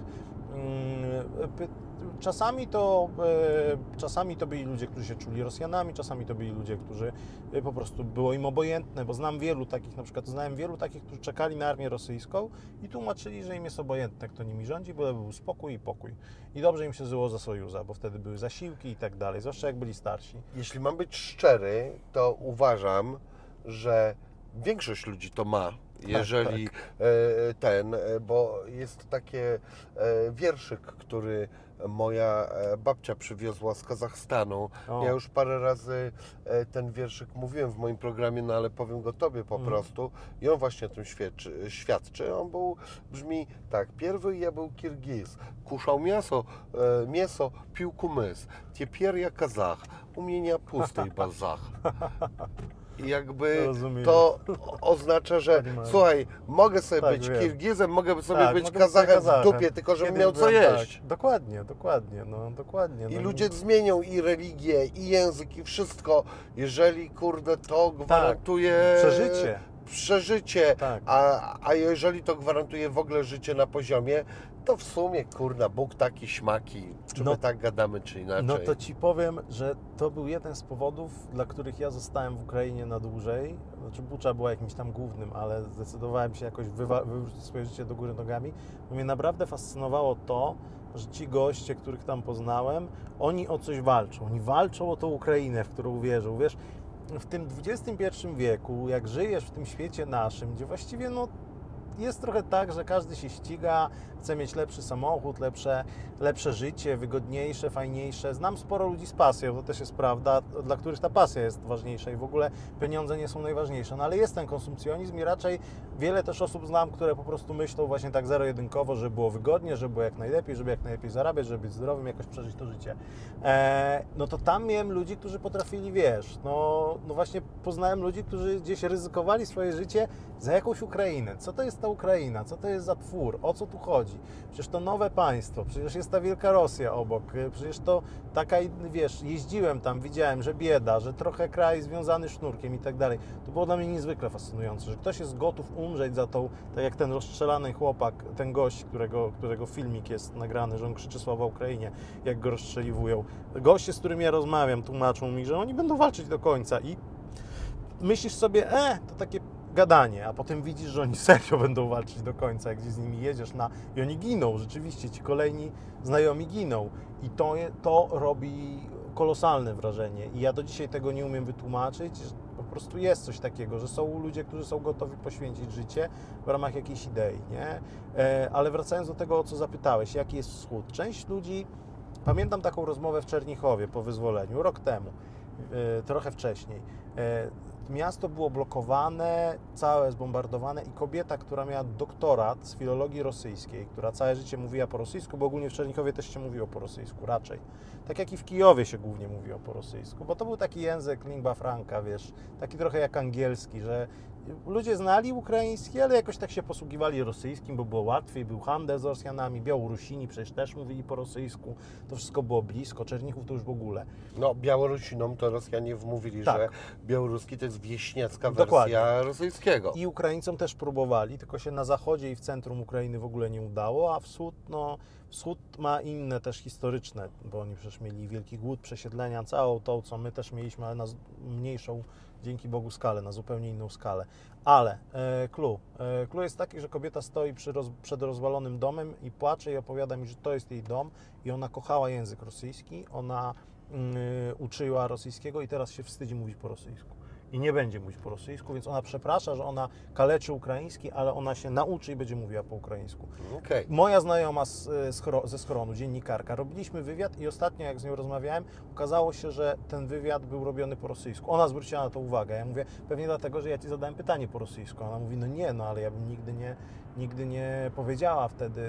Czasami to, e, czasami to byli ludzie, którzy się czuli Rosjanami, czasami to byli ludzie, którzy e, po prostu było im obojętne, bo znam wielu takich, na przykład znałem wielu takich, którzy czekali na armię rosyjską i tłumaczyli, że im jest obojętne, kto nimi rządzi, bo był spokój i pokój. I dobrze im się żyło za Sojuza, bo wtedy były zasiłki i tak dalej, zwłaszcza jak byli starsi. Jeśli mam być szczery, to uważam, że większość ludzi to ma. Tak, jeżeli tak, tak. ten, e, bo jest takie wierszyk, który moja babcia przywiozła z Kazachstanu. O. Ja już parę razy ten wierszyk mówiłem w moim programie, no ale powiem go tobie po mm. prostu. I on właśnie o tym świadczy, świadczy. On był, brzmi tak, pierwy ja był Kirgiz, kuszał mięso, mięso pił kumys, tepier ja Kazach, u mnie nie pustej bazach. I jakby no, Rozumiem. to oznacza, że słuchaj, mogę sobie tak, być wiem. Kirgizem, mogę sobie tak, być mogę Kazachem, Kazachem w dupie, tylko żebym Kiedyś miał co jeść. Tak. Dokładnie, dokładnie, no dokładnie. I no. ludzie zmienią i religię, i język, i wszystko, jeżeli kurde to tak, gwarantuje... Przeżycie przeżycie, tak. a, a jeżeli to gwarantuje w ogóle życie na poziomie, to w sumie kurna, Bóg taki śmaki. Czy No- my tak gadamy, czy inaczej? No to ci powiem, że to był jeden z powodów, dla których ja zostałem w Ukrainie na dłużej. Znaczy Bucza była jakimś tam głównym, ale zdecydowałem się jakoś wywrócić swoje życie do góry nogami. Bo mnie naprawdę fascynowało to, że ci goście, których tam poznałem, oni o coś walczą. Oni walczą o tą Ukrainę, w którą wierzą. Wiesz, w tym XXI wieku, jak żyjesz w tym świecie naszym, gdzie właściwie no jest trochę tak, że każdy się ściga, chce mieć lepszy samochód, lepsze, lepsze życie, wygodniejsze, fajniejsze. Znam sporo ludzi z pasją, to też jest prawda, dla których ta pasja jest ważniejsza i w ogóle pieniądze nie są najważniejsze. No ale jest ten konsumpcjonizm i raczej wiele też osób znam, które po prostu myślą właśnie tak zero-jedynkowo, żeby było wygodnie, żeby było jak najlepiej, żeby jak najlepiej zarabiać, żeby być zdrowym, jakoś przeżyć to życie. E, no to tam miałem ludzi, którzy potrafili, wiesz, no, no właśnie poznałem ludzi, którzy gdzieś ryzykowali swoje życie za jakąś Ukrainę. Co to jest ta Ukraina? Co to jest za twór? O co tu chodzi? Przecież to nowe państwo, przecież jest ta wielka Rosja obok, przecież to taka, wiesz, jeździłem tam, widziałem, że bieda, że trochę kraj związany sznurkiem i tak dalej. To było dla mnie niezwykle fascynujące, że ktoś jest gotów umrzeć za tą, tak jak ten rozstrzelany chłopak, ten gość, którego, którego filmik jest nagrany, że on krzyczy sława Ukrainie, jak go rozstrzeliwują. Goście, z którymi ja rozmawiam, tłumaczą mi, że oni będą walczyć do końca i myślisz sobie, e, to takie gadanie, a potem widzisz, że oni serio będą walczyć do końca, gdzie z nimi jedziesz na... i oni giną, rzeczywiście, ci kolejni znajomi giną i to, to robi kolosalne wrażenie i ja do dzisiaj tego nie umiem wytłumaczyć, po prostu jest coś takiego, że są ludzie, którzy są gotowi poświęcić życie w ramach jakiejś idei, nie? E, ale wracając do tego, o co zapytałeś, jaki jest wschód? Część ludzi, pamiętam taką rozmowę w Czernichowie po wyzwoleniu, rok temu, e, trochę wcześniej, e, miasto było blokowane, całe zbombardowane i kobieta, która miała doktorat z filologii rosyjskiej, która całe życie mówiła po rosyjsku, bo ogólnie w Czernikowie też się mówiło po rosyjsku, raczej. Tak jak i w Kijowie się głównie mówiło po rosyjsku, bo to był taki język lingua franca, wiesz, taki trochę jak angielski, że ludzie znali ukraiński, ale jakoś tak się posługiwali rosyjskim, bo było łatwiej, był handel z Rosjanami, Białorusini przecież też mówili po rosyjsku, to wszystko było blisko, Czernichów to już w ogóle. No, Białorusinom to Rosjanie wmówili, Tak. że białoruski to jest wieśniacka Dokładnie. wersja rosyjskiego. I Ukraińcom też próbowali, tylko się na zachodzie i w centrum Ukrainy w ogóle nie udało, a wschód, no, wschód ma inne też historyczne, bo oni przecież mieli wielki głód, przesiedlenia, całą tą, co my też mieliśmy, ale na mniejszą, dzięki Bogu, skalę, na zupełnie inną skalę. Ale e, clue. E, clue jest taki, że kobieta stoi przy przed rozwalonym domem i płacze i opowiada mi, że to jest jej dom i ona kochała język rosyjski, ona mm, uczyła rosyjskiego i teraz się wstydzi mówić po rosyjsku i nie będzie mówić po rosyjsku, więc ona przeprasza, że ona kaleczy ukraiński, ale ona się nauczy i będzie mówiła po ukraińsku. Okej. Moja znajoma z, chro- ze schronu, dziennikarka, robiliśmy wywiad i ostatnio jak z nią rozmawiałem, okazało się, że ten wywiad był robiony po rosyjsku. Ona zwróciła na to uwagę. Ja mówię, pewnie dlatego, że ja Ci zadałem pytanie po rosyjsku. Ona mówi, no nie, no ale ja bym nigdy nie, nigdy nie powiedziała wtedy,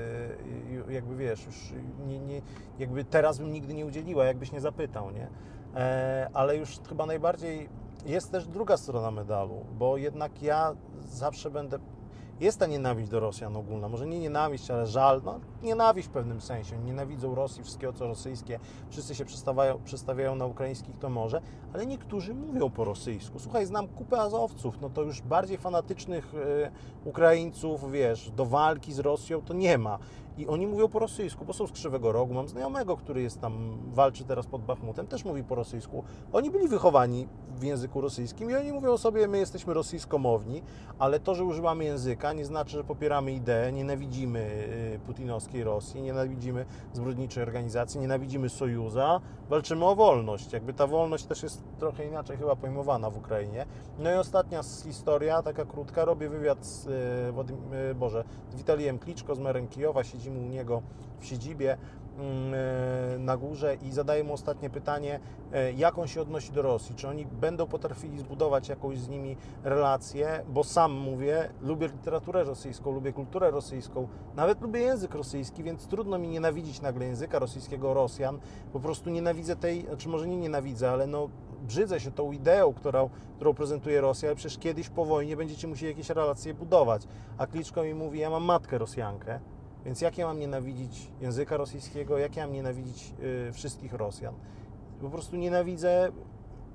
jakby wiesz, już nie, nie, jakby teraz bym nigdy nie udzieliła, jakbyś nie zapytał, nie? E, ale już chyba najbardziej jest też druga strona medalu, bo jednak ja zawsze będę. Jest ta nienawiść do Rosjan ogólna, może nie nienawiść, ale żal, no nienawiść w pewnym sensie. Nienawidzą Rosji, wszystkiego co rosyjskie, wszyscy się przestawiają, przestawiają na ukraińskich, to może, ale niektórzy mówią po rosyjsku. Słuchaj, znam kupę Azowców, no to już bardziej fanatycznych e, Ukraińców, wiesz, do walki z Rosją to nie ma. I oni mówią po rosyjsku, bo są z Krzywego Rogu. Mam znajomego, który jest tam, walczy teraz pod Bachmutem, też mówi po rosyjsku. Oni byli wychowani w języku rosyjskim i oni mówią sobie, my jesteśmy rosyjskomowni, ale to, że używamy języka nie znaczy, że popieramy ideę, nienawidzimy y, putinowskiej Rosji, nienawidzimy zbrodniczej organizacji, nienawidzimy Sojuza, walczymy o wolność. Jakby ta wolność też jest trochę inaczej chyba pojmowana w Ukrainie. No i ostatnia historia, taka krótka, robię wywiad z, y, y, Boże, z Witalijem Kliczko z merem Kijowa, u niego w siedzibie mm, y, na górze i zadaję mu ostatnie pytanie, y, jak on się odnosi do Rosji, czy oni będą potrafili zbudować jakąś z nimi relację, bo sam mówię, lubię literaturę rosyjską, lubię kulturę rosyjską, nawet lubię język rosyjski, więc trudno mi nienawidzić nagle języka rosyjskiego Rosjan, po prostu nienawidzę tej, czy może nie nienawidzę, ale no brzydzę się tą ideą, którą, którą prezentuje Rosja, ale przecież kiedyś po wojnie będziecie musieli jakieś relacje budować. A Kliczko mi mówi, ja mam matkę Rosjankę, więc jak ja mam nienawidzić języka rosyjskiego, jak ja mam nienawidzić y, wszystkich Rosjan? Po prostu nienawidzę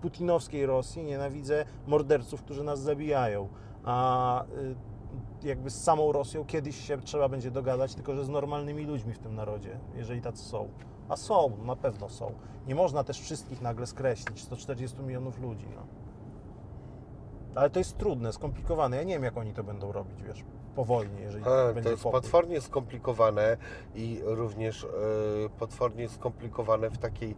putinowskiej Rosji, nienawidzę morderców, którzy nas zabijają. A y, jakby z samą Rosją kiedyś się trzeba będzie dogadać, tylko że z normalnymi ludźmi w tym narodzie, jeżeli tacy są. A są, na pewno są. Nie można też wszystkich nagle skreślić, 140 milionów ludzi. No. Ale to jest trudne, skomplikowane. Ja nie wiem, jak oni to będą robić, wiesz, po wojnie, jeżeli A, będzie to jest pokój. potwornie skomplikowane i również e, potwornie skomplikowane w takiej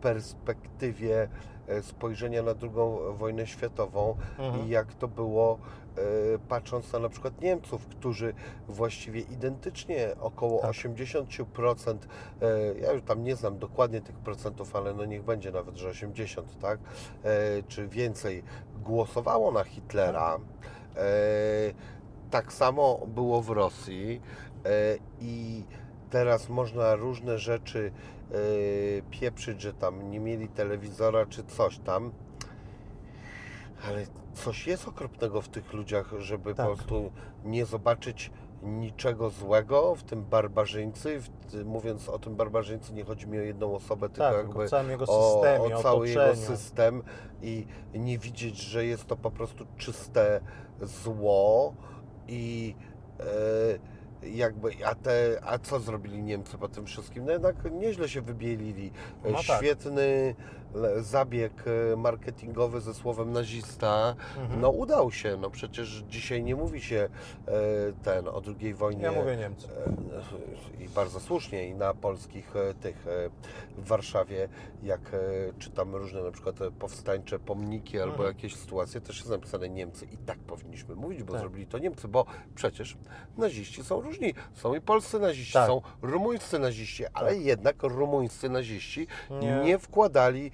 perspektywie e, spojrzenia na II wojnę światową Mhm. i jak to było patrząc na na przykład Niemców, którzy właściwie identycznie około Tak. 80%, e, ja już tam nie znam dokładnie tych procentów, ale no niech będzie nawet, że 80, tak, e, czy więcej głosowało na Hitlera. E, tak samo było w Rosji i teraz można różne rzeczy pieprzyć, że tam nie mieli telewizora czy coś tam. Ale coś jest okropnego w tych ludziach, żeby Tak. po prostu nie zobaczyć niczego złego w tym barbarzyńcy. W, mówiąc o tym barbarzyńcy, nie chodzi mi o jedną osobę, tylko Tak, jakby o całym jego o, systemie, o cały jego system i nie widzieć, że jest to po prostu czyste zło i e, jakby, a, te, a co zrobili Niemcy po tym wszystkim? No jednak nieźle się wybielili. No tak. Świetny zabieg e, marketingowy ze słowem nazista, Mhm. no udał się, no przecież dzisiaj nie mówi się e, ten o II wojnie Ja mówię Niemcy. i bardzo słusznie i na polskich e, tych e, w Warszawie, jak e, czytam różne na przykład e, powstańcze pomniki albo Mhm. jakieś sytuacje, też jest napisane Niemcy i tak powinniśmy mówić, bo Tak. zrobili to Niemcy, bo przecież naziści są różni. Są i polscy naziści, Tak. są rumuńscy naziści, ale jednak rumuńscy naziści nie, Nie. wkładali e,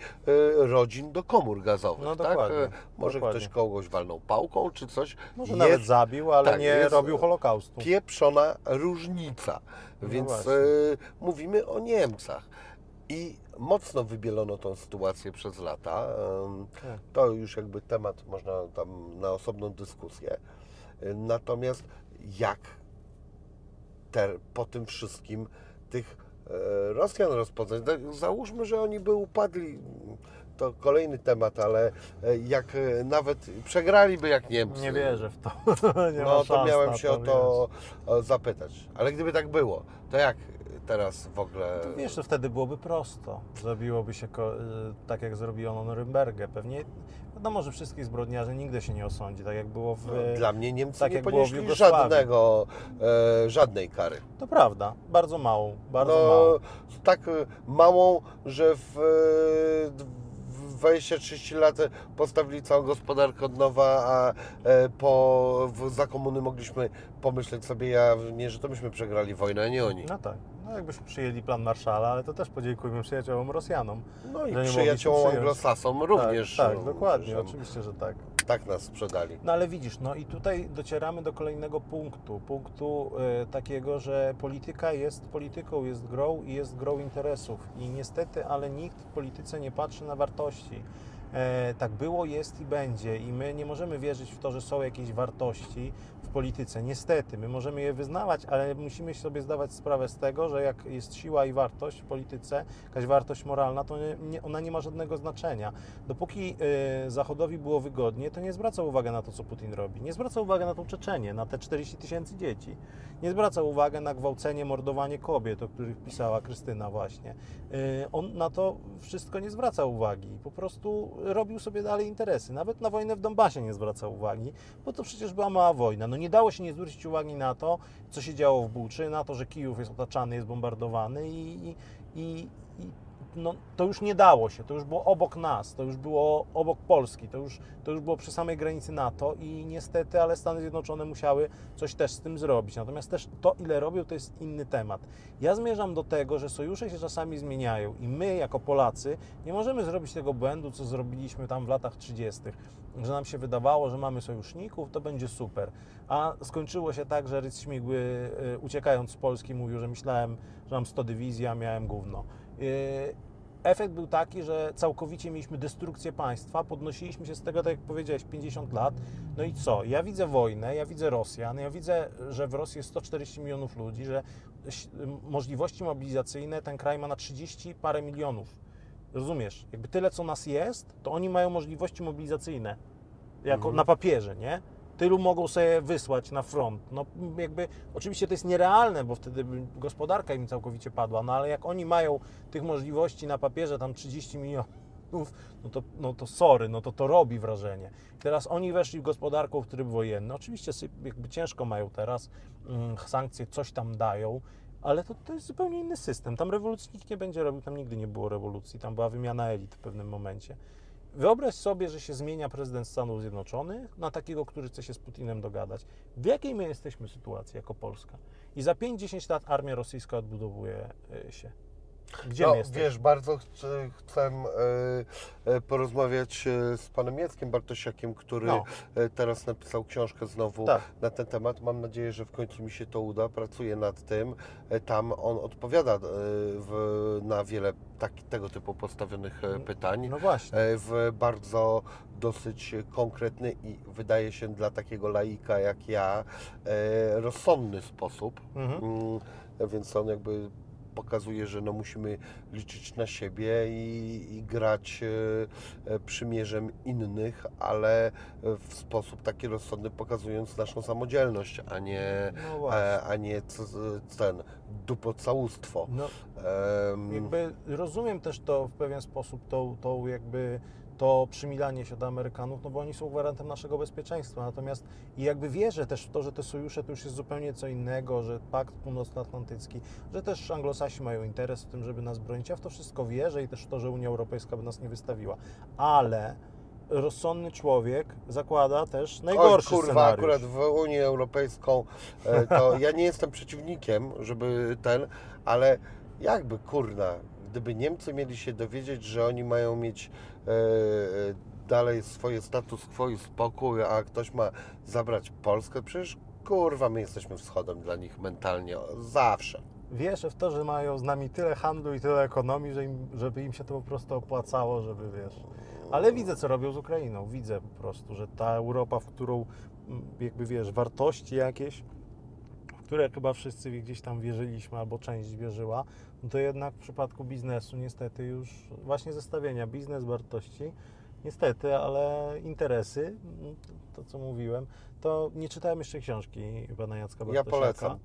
rodzin do komór gazowych. No tak? dokładnie, E, Może dokładnie. ktoś kogoś walnął pałką czy coś. Może Jest nawet zabił, ale tak, nie robił Holokaustu. pieprzona różnica. No Więc e, mówimy o Niemcach. I mocno wybielono tą sytuację przez lata. Tak. To już jakby temat można tam na osobną dyskusję. E, Natomiast jak te, po tym wszystkim tych e, Rosjan rozpoznać? Tak, Załóżmy, że oni by upadli. To kolejny temat, ale e, jak e, nawet przegraliby jak Niemcy. Nie wierzę w to. nie No to miałem się o to e, zapytać. Ale gdyby tak było, to jak teraz w ogóle. To wiesz, że wtedy byłoby prosto. Zrobiłoby się tak, jak zrobiono Norymbergę. Pewnie, wiadomo, że wszystkich zbrodniarzy nigdy się nie osądzi, tak jak było w... No, Dla mnie Niemcy tak nie ponieśli żadnego, e, żadnej kary. To prawda, bardzo małą, bardzo no, małą. tak e, małą, że w, e, w 20-30 lat postawili całą gospodarkę od nowa, a e, po, w, za komuny mogliśmy pomyśleć sobie, ja, nie, że to myśmy przegrali wojnę, a nie oni. No tak, no jakbyśmy przyjęli plan Marszala, ale to też podziękujmy przyjaciołom Rosjanom. No i przyjaciołom anglosasom również. Tak, tak dokładnie, że oczywiście, że tak. Tak nas sprzedali. No ale widzisz, no i tutaj docieramy do kolejnego punktu. Punktu e, takiego, że polityka jest polityką, jest grą i jest grą interesów. I niestety, ale nikt w polityce nie patrzy na wartości. E, tak było, jest i będzie. I my nie możemy wierzyć w to, że są jakieś wartości w polityce. Niestety, my możemy je wyznawać, ale musimy sobie zdawać sprawę z tego, że jak jest siła i wartość w polityce, jakaś wartość moralna, to ona nie ma żadnego znaczenia. Dopóki e, Zachodowi było wygodnie, to nie zwracał uwagi na to, co Putin robi. Nie zwracał uwagi na tą Czeczenię, na te 40 tysięcy dzieci. Nie zwracał uwagi na gwałcenie, mordowanie kobiet, o których pisała Krystyna właśnie. E, On na to wszystko nie zwracał uwagi. Po prostu robił sobie dalej interesy. Nawet na wojnę w Donbasie nie zwracał uwagi, bo to przecież była mała wojna. No nie dało się nie zwrócić uwagi na to, co się działo w Buczy, na to, że Kijów jest otaczany, jest bombardowany i, i, i, i no, to już nie dało się, to już było obok nas, to już było obok Polski, to już, to już było przy samej granicy NATO i niestety, ale Stany Zjednoczone musiały coś też z tym zrobić. Natomiast też to, ile robią, to jest inny temat. Ja zmierzam do tego, że sojusze się czasami zmieniają i my, jako Polacy, nie możemy zrobić tego błędu, co zrobiliśmy tam w latach 30., że nam się wydawało, że mamy sojuszników, to będzie super. A skończyło się tak, że Rydz Śmigły, y, uciekając z Polski, mówił, że myślałem, że mam 100 dywizji, a miałem gówno. Efekt był taki, że całkowicie mieliśmy destrukcję państwa, podnosiliśmy się z tego, tak jak powiedziałeś, 50 lat. No i co? Ja widzę wojnę, ja widzę Rosjan, ja widzę, że w Rosji jest 140 milionów ludzi, że możliwości mobilizacyjne ten kraj ma na 30 parę milionów. Rozumiesz? Jakby tyle, co nas jest, to oni mają możliwości mobilizacyjne. Jako Mhm. na papierze, nie? Tylu mogą sobie wysłać na front. No jakby, oczywiście to jest nierealne, bo wtedy gospodarka im całkowicie padła, no ale jak oni mają tych możliwości na papierze tam 30 milionów, no to, no to sorry, no to to robi wrażenie. Teraz oni weszli w gospodarką w tryb wojenny. Oczywiście jakby ciężko mają teraz, mm, sankcje coś tam dają, Ale to, to jest zupełnie inny system. Tam rewolucji nikt nie będzie robił, tam nigdy nie było rewolucji, tam była wymiana elit w pewnym momencie. Wyobraź sobie, że się zmienia prezydent Stanów Zjednoczonych na takiego, który chce się z Putinem dogadać. W jakiej my jesteśmy sytuacji jako Polska? I za 5-10 lat armia rosyjska odbudowuje y, się. Gdzie no, my jesteśmy? wiesz, bardzo chcę, chcę e, e, porozmawiać e, z panem Jackiem Bartosiakiem, który No. e, teraz napisał książkę znowu Tak. na ten temat. Mam nadzieję, że w końcu mi się to uda. Pracuję nad tym. Tam on odpowiada w, na wiele taki, tego typu postawionych e, pytań. No właśnie. w bardzo dosyć konkretny i wydaje się dla takiego laika jak ja rozsądny sposób. Mhm. Mm, Więc on jakby pokazuje, że no musimy liczyć na siebie i, i grać e, e, przymierzem innych, ale w sposób taki rozsądny, pokazując naszą samodzielność, a nie, No e, a nie ten dupocałustwo. No, jakby rozumiem też to w pewien sposób, tą, tą jakby to przymilanie się do Amerykanów, no bo oni są gwarantem naszego bezpieczeństwa. Natomiast i jakby wierzę też w to, że te sojusze to już jest zupełnie co innego, że Pakt Północnoatlantycki, że też anglosasi mają interes w tym, żeby nas bronić. Ja w to wszystko wierzę i też w to, że Unia Europejska by nas nie wystawiła. Ale rozsądny człowiek zakłada też najgorszy Oj, kurwa, scenariusz. akurat w Unię Europejską e, to ja nie jestem przeciwnikiem, żeby ten, ale jakby kurna, gdyby Niemcy mieli się dowiedzieć, że oni mają mieć e, e, dalej swoje status quo i spokój, a ktoś ma zabrać Polskę, przecież kurwa, my jesteśmy wschodem dla nich mentalnie, zawsze. Wierzę w to, że mają z nami tyle handlu i tyle ekonomii, że im, żeby im się to po prostu opłacało, żeby wiesz. Ale widzę, co robią z Ukrainą. Widzę po prostu, że ta Europa, w którą jakby wiesz, wartości jakieś, które chyba wszyscy gdzieś tam wierzyliśmy albo część wierzyła, no to jednak w przypadku biznesu niestety już właśnie zestawienia biznes, wartości, niestety, ale interesy, to co mówiłem, to nie czytałem jeszcze książki pana Jacka Ja Bartosiaka. polecam.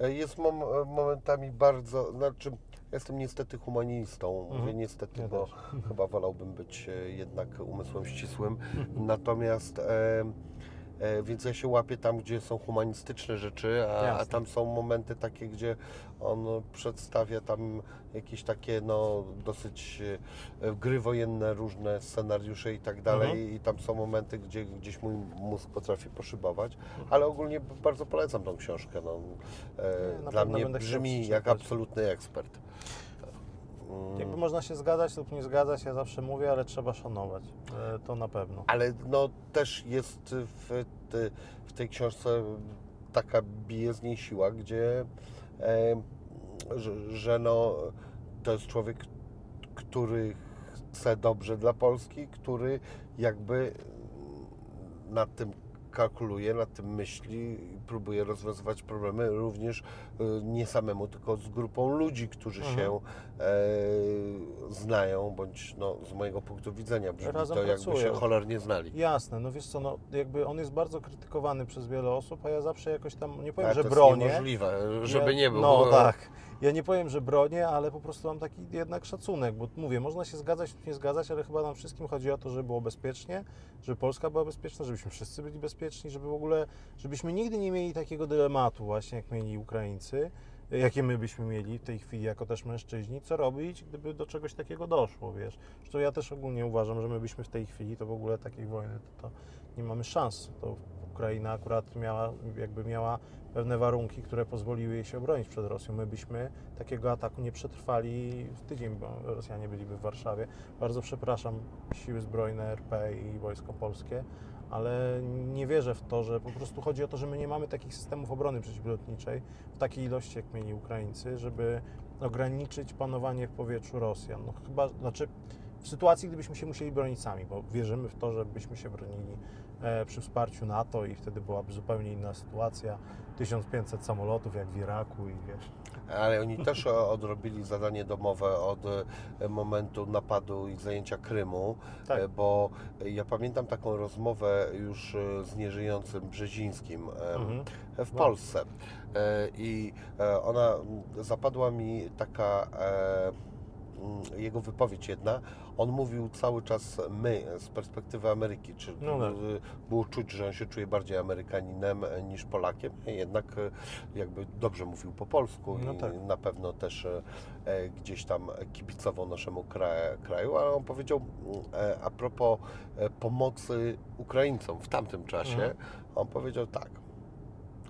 E, Jest mom, e, momentami bardzo, znaczy jestem niestety humanistą, Mhm. mówię niestety, Ja bo też. chyba wolałbym być e, jednak umysłem ścisłym. Natomiast e, więc ja się łapię tam, gdzie są humanistyczne rzeczy, a, a tam są momenty takie, gdzie on przedstawia tam jakieś takie no dosyć e, gry wojenne, różne scenariusze i tak dalej Mhm. i tam są momenty, gdzie gdzieś mój mózg potrafi poszybować, ale ogólnie bardzo polecam tą książkę. No, e, dla mnie brzmi jak absolutny ekspert. Jakby można się zgadzać lub nie zgadzać, ja zawsze mówię, ale trzeba szanować. E, To na pewno. Ale no też jest w, w tej książce taka bije z niej siła, gdzie e, że, że no, to jest człowiek, który chce dobrze dla Polski, który jakby nad tym kalkuluje, nad tym myśli i próbuje rozwiązywać problemy również e, nie samemu, tylko z grupą ludzi, którzy Mhm. się e, znają, bądź no, z mojego punktu widzenia brzmi Razem to jakby się cholernie znali. Jasne, no wiesz co, no jakby on jest bardzo krytykowany przez wiele osób, a ja zawsze jakoś tam, nie powiem, że to jest bronię. niemożliwe, żeby nie było. No tak. Ja nie powiem, że bronię, ale po prostu mam taki jednak szacunek, bo mówię, można się zgadzać lub nie zgadzać, ale chyba nam wszystkim chodzi o to, żeby było bezpiecznie, żeby Polska była bezpieczna, żebyśmy wszyscy byli bezpieczni, żeby w ogóle, żebyśmy nigdy nie mieli takiego dylematu właśnie, jak mieli Ukraińcy, jakie my byśmy mieli w tej chwili jako też mężczyźni, co robić, gdyby do czegoś takiego doszło, wiesz. Zresztą ja też ogólnie uważam, że my byśmy w tej chwili to w ogóle takiej wojny, to, to nie mamy szans. To Ukraina akurat miała, jakby miała pewne warunki, które pozwoliły jej się obronić przed Rosją. My byśmy takiego ataku nie przetrwali w tydzień, bo Rosjanie byliby w Warszawie. Bardzo przepraszam siły zbrojne RP i Wojsko Polskie, ale nie wierzę w to, że po prostu chodzi o to, że my nie mamy takich systemów obrony przeciwlotniczej w takiej ilości, jak mieli Ukraińcy, żeby ograniczyć panowanie w powietrzu Rosjan. No chyba, znaczy w sytuacji, gdybyśmy się musieli bronić sami, bo wierzymy w to, że byśmy się bronili przy wsparciu NATO i wtedy byłaby zupełnie inna sytuacja. 1500 samolotów jak w Iraku i wiesz. Ale oni też odrobili zadanie domowe od e, momentu napadu i zajęcia Krymu, Tak. e, bo ja pamiętam taką rozmowę już e, z nieżyjącym Brzezińskim Mhm. w Wow. Polsce. E, I e, ona zapadła mi taka e, jego wypowiedź jedna, on mówił cały czas my z perspektywy Ameryki, czy No tak. y, było czuć, że on się czuje bardziej Amerykaninem e, niż Polakiem, jednak e, jakby dobrze mówił po polsku No i tak. na pewno też e, e, gdzieś tam kibicował naszemu kraju, ale on powiedział e, a propos e, pomocy Ukraińcom w tamtym czasie, Mhm. on powiedział tak,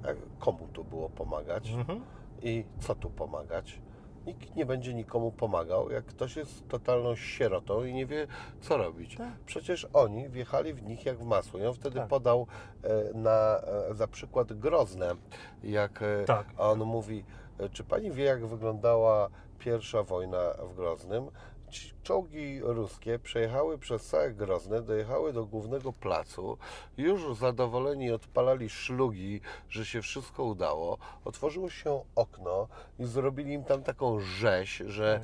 e, komu tu było pomagać Mhm. i co tu pomagać? Nikt nie będzie nikomu pomagał, jak ktoś jest totalną sierotą i nie wie, co robić. Tak. Przecież oni wjechali w nich jak w masło. I on wtedy Tak. podał e, na, e, za przykład Grozne, jak e, Tak. a on mówi, czy pani wie, jak wyglądała pierwsza wojna w Groznym? Czołgi ruskie przejechały przez całe Grozne, dojechały do głównego placu, już zadowoleni odpalali szlugi, że się wszystko udało. Otworzyło się okno i zrobili im tam taką rzeź, że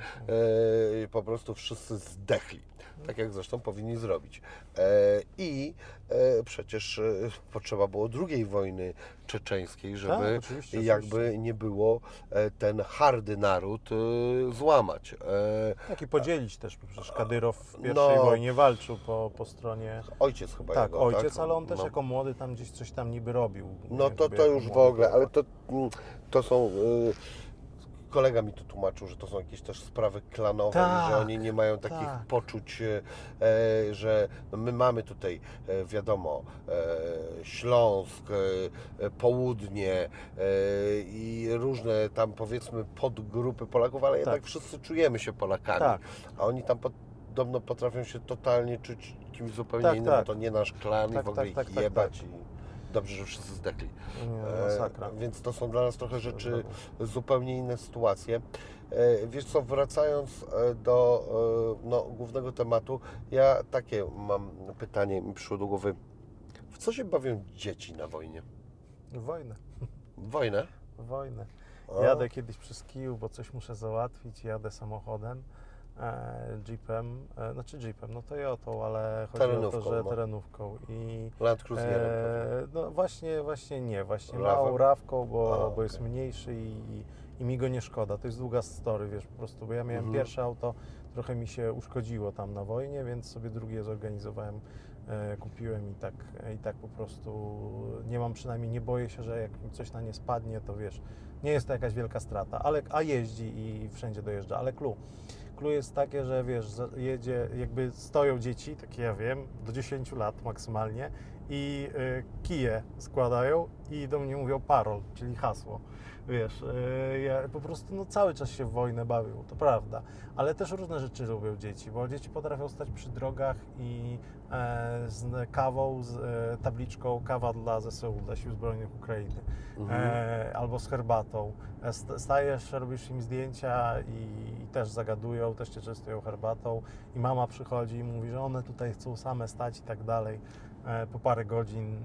e, po prostu wszyscy zdechli. Tak jak zresztą powinni zrobić. E, I e, przecież e, potrzeba było drugiej wojny czeczeńskiej, żeby Tak, oczywiście, jakby oczywiście. nie było ten hardy naród złamać. Tak i podzielić też, bo przecież Kadyrow w No. pierwszej wojnie walczył po, po stronie... ojciec chyba Tak, jego, ojciec, tak? ale on też No. jako młody tam gdzieś coś tam niby robił. No to, to już w ogóle, ale to, mm, to są. y, Kolega mi tu tłumaczył, że to są jakieś też sprawy klanowe, Tak, że oni nie mają takich tak. poczuć, e, że no my mamy tutaj, e, wiadomo, e, Śląsk, e, e, Południe e, i różne tam powiedzmy podgrupy Polaków, ale jednak wszyscy czujemy się Polakami. Tak. A oni tam podobno potrafią się totalnie czuć kimś zupełnie Tak, innym, tak. to nie nasz klan i Tak, w ogóle tak, tak, ich tak, jebać. I dobrze, że wszyscy zdechli. Nie, masakra. E, więc to są dla nas trochę rzeczy, zupełnie inne sytuacje. E, wiesz co, wracając e, do e, no, głównego tematu, ja takie mam pytanie, mi przyszło do głowy. W co się bawią dzieci na wojnie? Wojnę, wojnę? wojnę. O, Jadę kiedyś przez Kijów, bo coś muszę załatwić, jadę samochodem, e, jeepem, e, znaczy jeepem, no Toyotą, ale chodzi o Terenówką, to, że no. terenówką i Land Cruiserem. e, no właśnie, właśnie nie, właśnie Rawem? małą rawką, bo, A, bo jest okej. mniejszy i, i mi go nie szkoda, to jest długa story, wiesz, po prostu, bo ja miałem Mhm. pierwsze auto, trochę mi się uszkodziło tam na wojnie, więc sobie drugie zorganizowałem, e, kupiłem i tak, i tak po prostu nie mam przynajmniej, nie boję się, że jak coś na nie spadnie, to wiesz, nie jest to jakaś wielka strata, ale, a jeździ i wszędzie dojeżdża, ale clue. Clue jest takie, że wiesz, jedzie, jakby stoją dzieci, takie ja wiem, do 10 lat maksymalnie i y, kije składają i do mnie mówią parol, czyli hasło. Wiesz, y, ja po prostu no, cały czas się w wojnę bawią, to prawda, ale też różne rzeczy lubią dzieci, bo dzieci potrafią stać przy drogach i z kawą, z e, tabliczką kawa dla ZSU, dla Sił Zbrojnych Ukrainy, Mhm. e, albo z herbatą. E, st- Stajesz, robisz im zdjęcia i, i też zagadują, też cię częstują herbatą i mama przychodzi i mówi, że one tutaj chcą same stać i tak dalej. E, po parę godzin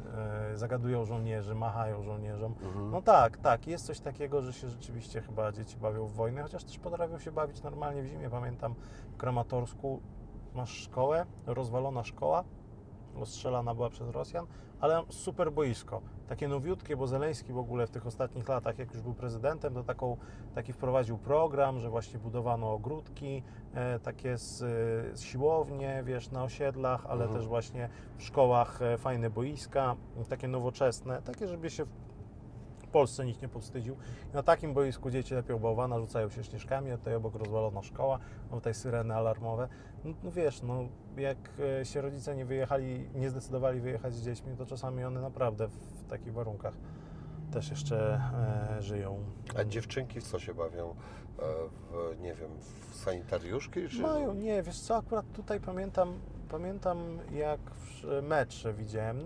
e, zagadują żołnierzy, machają żołnierzom. Mhm. No tak, tak, jest coś takiego, że się rzeczywiście chyba dzieci bawią w wojnę, chociaż też potrafią się bawić normalnie w zimie. Pamiętam w Kramatorsku masz szkołę, rozwalona szkoła, ostrzelana była przez Rosjan, ale super boisko. Takie nowiutkie, bo Zeleński w ogóle w tych ostatnich latach, jak już był prezydentem, to taką, taki wprowadził program, że właśnie budowano ogródki, e, takie z, z siłownie, wiesz, na osiedlach, ale Mhm. też właśnie w szkołach e, fajne boiska, takie nowoczesne, takie, żeby się Polsce nikt nie powstydził. Na takim boisku dzieci lepią bałwana, rzucają się śnieżkami, a tutaj obok rozwalona szkoła, mam tutaj syreny alarmowe. No, no wiesz, no jak e, się rodzice nie wyjechali, nie zdecydowali wyjechać z dziećmi, to czasami one naprawdę w takich warunkach też jeszcze e, żyją. A dziewczynki w co się bawią? E, W, nie wiem, w sanitariuszki? Czy... Mają, nie, wiesz co, akurat tutaj pamiętam, pamiętam jak w mecz widziałem e,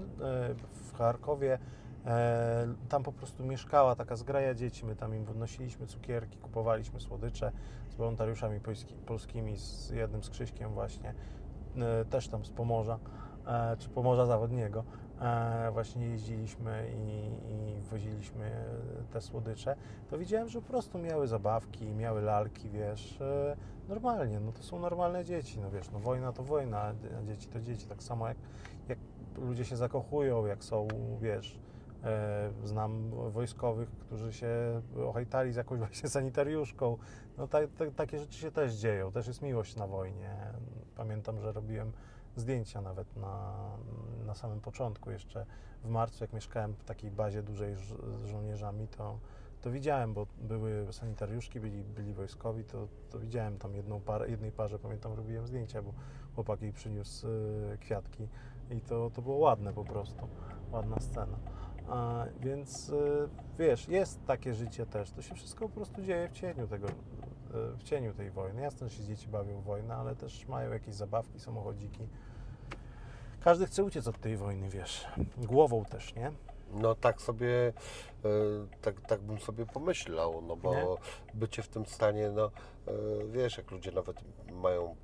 w Charkowie, tam po prostu mieszkała taka zgraja dzieci, my tam im wnosiliśmy cukierki, kupowaliśmy słodycze z wolontariuszami polski, polskimi, z jednym z Krzyśkiem właśnie, e, też tam z Pomorza, e, czy Pomorza Zachodniego. E, właśnie jeździliśmy i, i woziliśmy te słodycze, to widziałem, że po prostu miały zabawki, miały lalki, wiesz, e, normalnie, no to są normalne dzieci, no wiesz, no wojna to wojna, a dzieci to dzieci, tak samo jak, jak ludzie się zakochują, jak są, wiesz, E, Znam wojskowych, którzy się ohajtali z jakąś właśnie sanitariuszką. No ta, ta, takie rzeczy się też dzieją, też jest miłość na wojnie. Pamiętam, że robiłem zdjęcia nawet na, na samym początku, jeszcze w marcu, jak mieszkałem w takiej bazie dużej z żołnierzami, to, to widziałem, bo były sanitariuszki, byli, byli wojskowi, to, to widziałem tam jedną parę, jednej parze, pamiętam, robiłem zdjęcia, bo chłopak jej przyniósł y, kwiatki i to, to było ładne po prostu, ładna scena. A, więc y, wiesz, jest takie życie też. To się wszystko po prostu dzieje w cieniu tego, y, w cieniu tej wojny. Jasne, że się dzieci bawią w wojnę, ale też mają jakieś zabawki, samochodziki. Każdy chce uciec od tej wojny, wiesz. Głową też, nie? No tak sobie, e, tak, tak bym sobie pomyślał, no bo Nie? bycie w tym stanie, no wiesz, jak ludzie nawet mają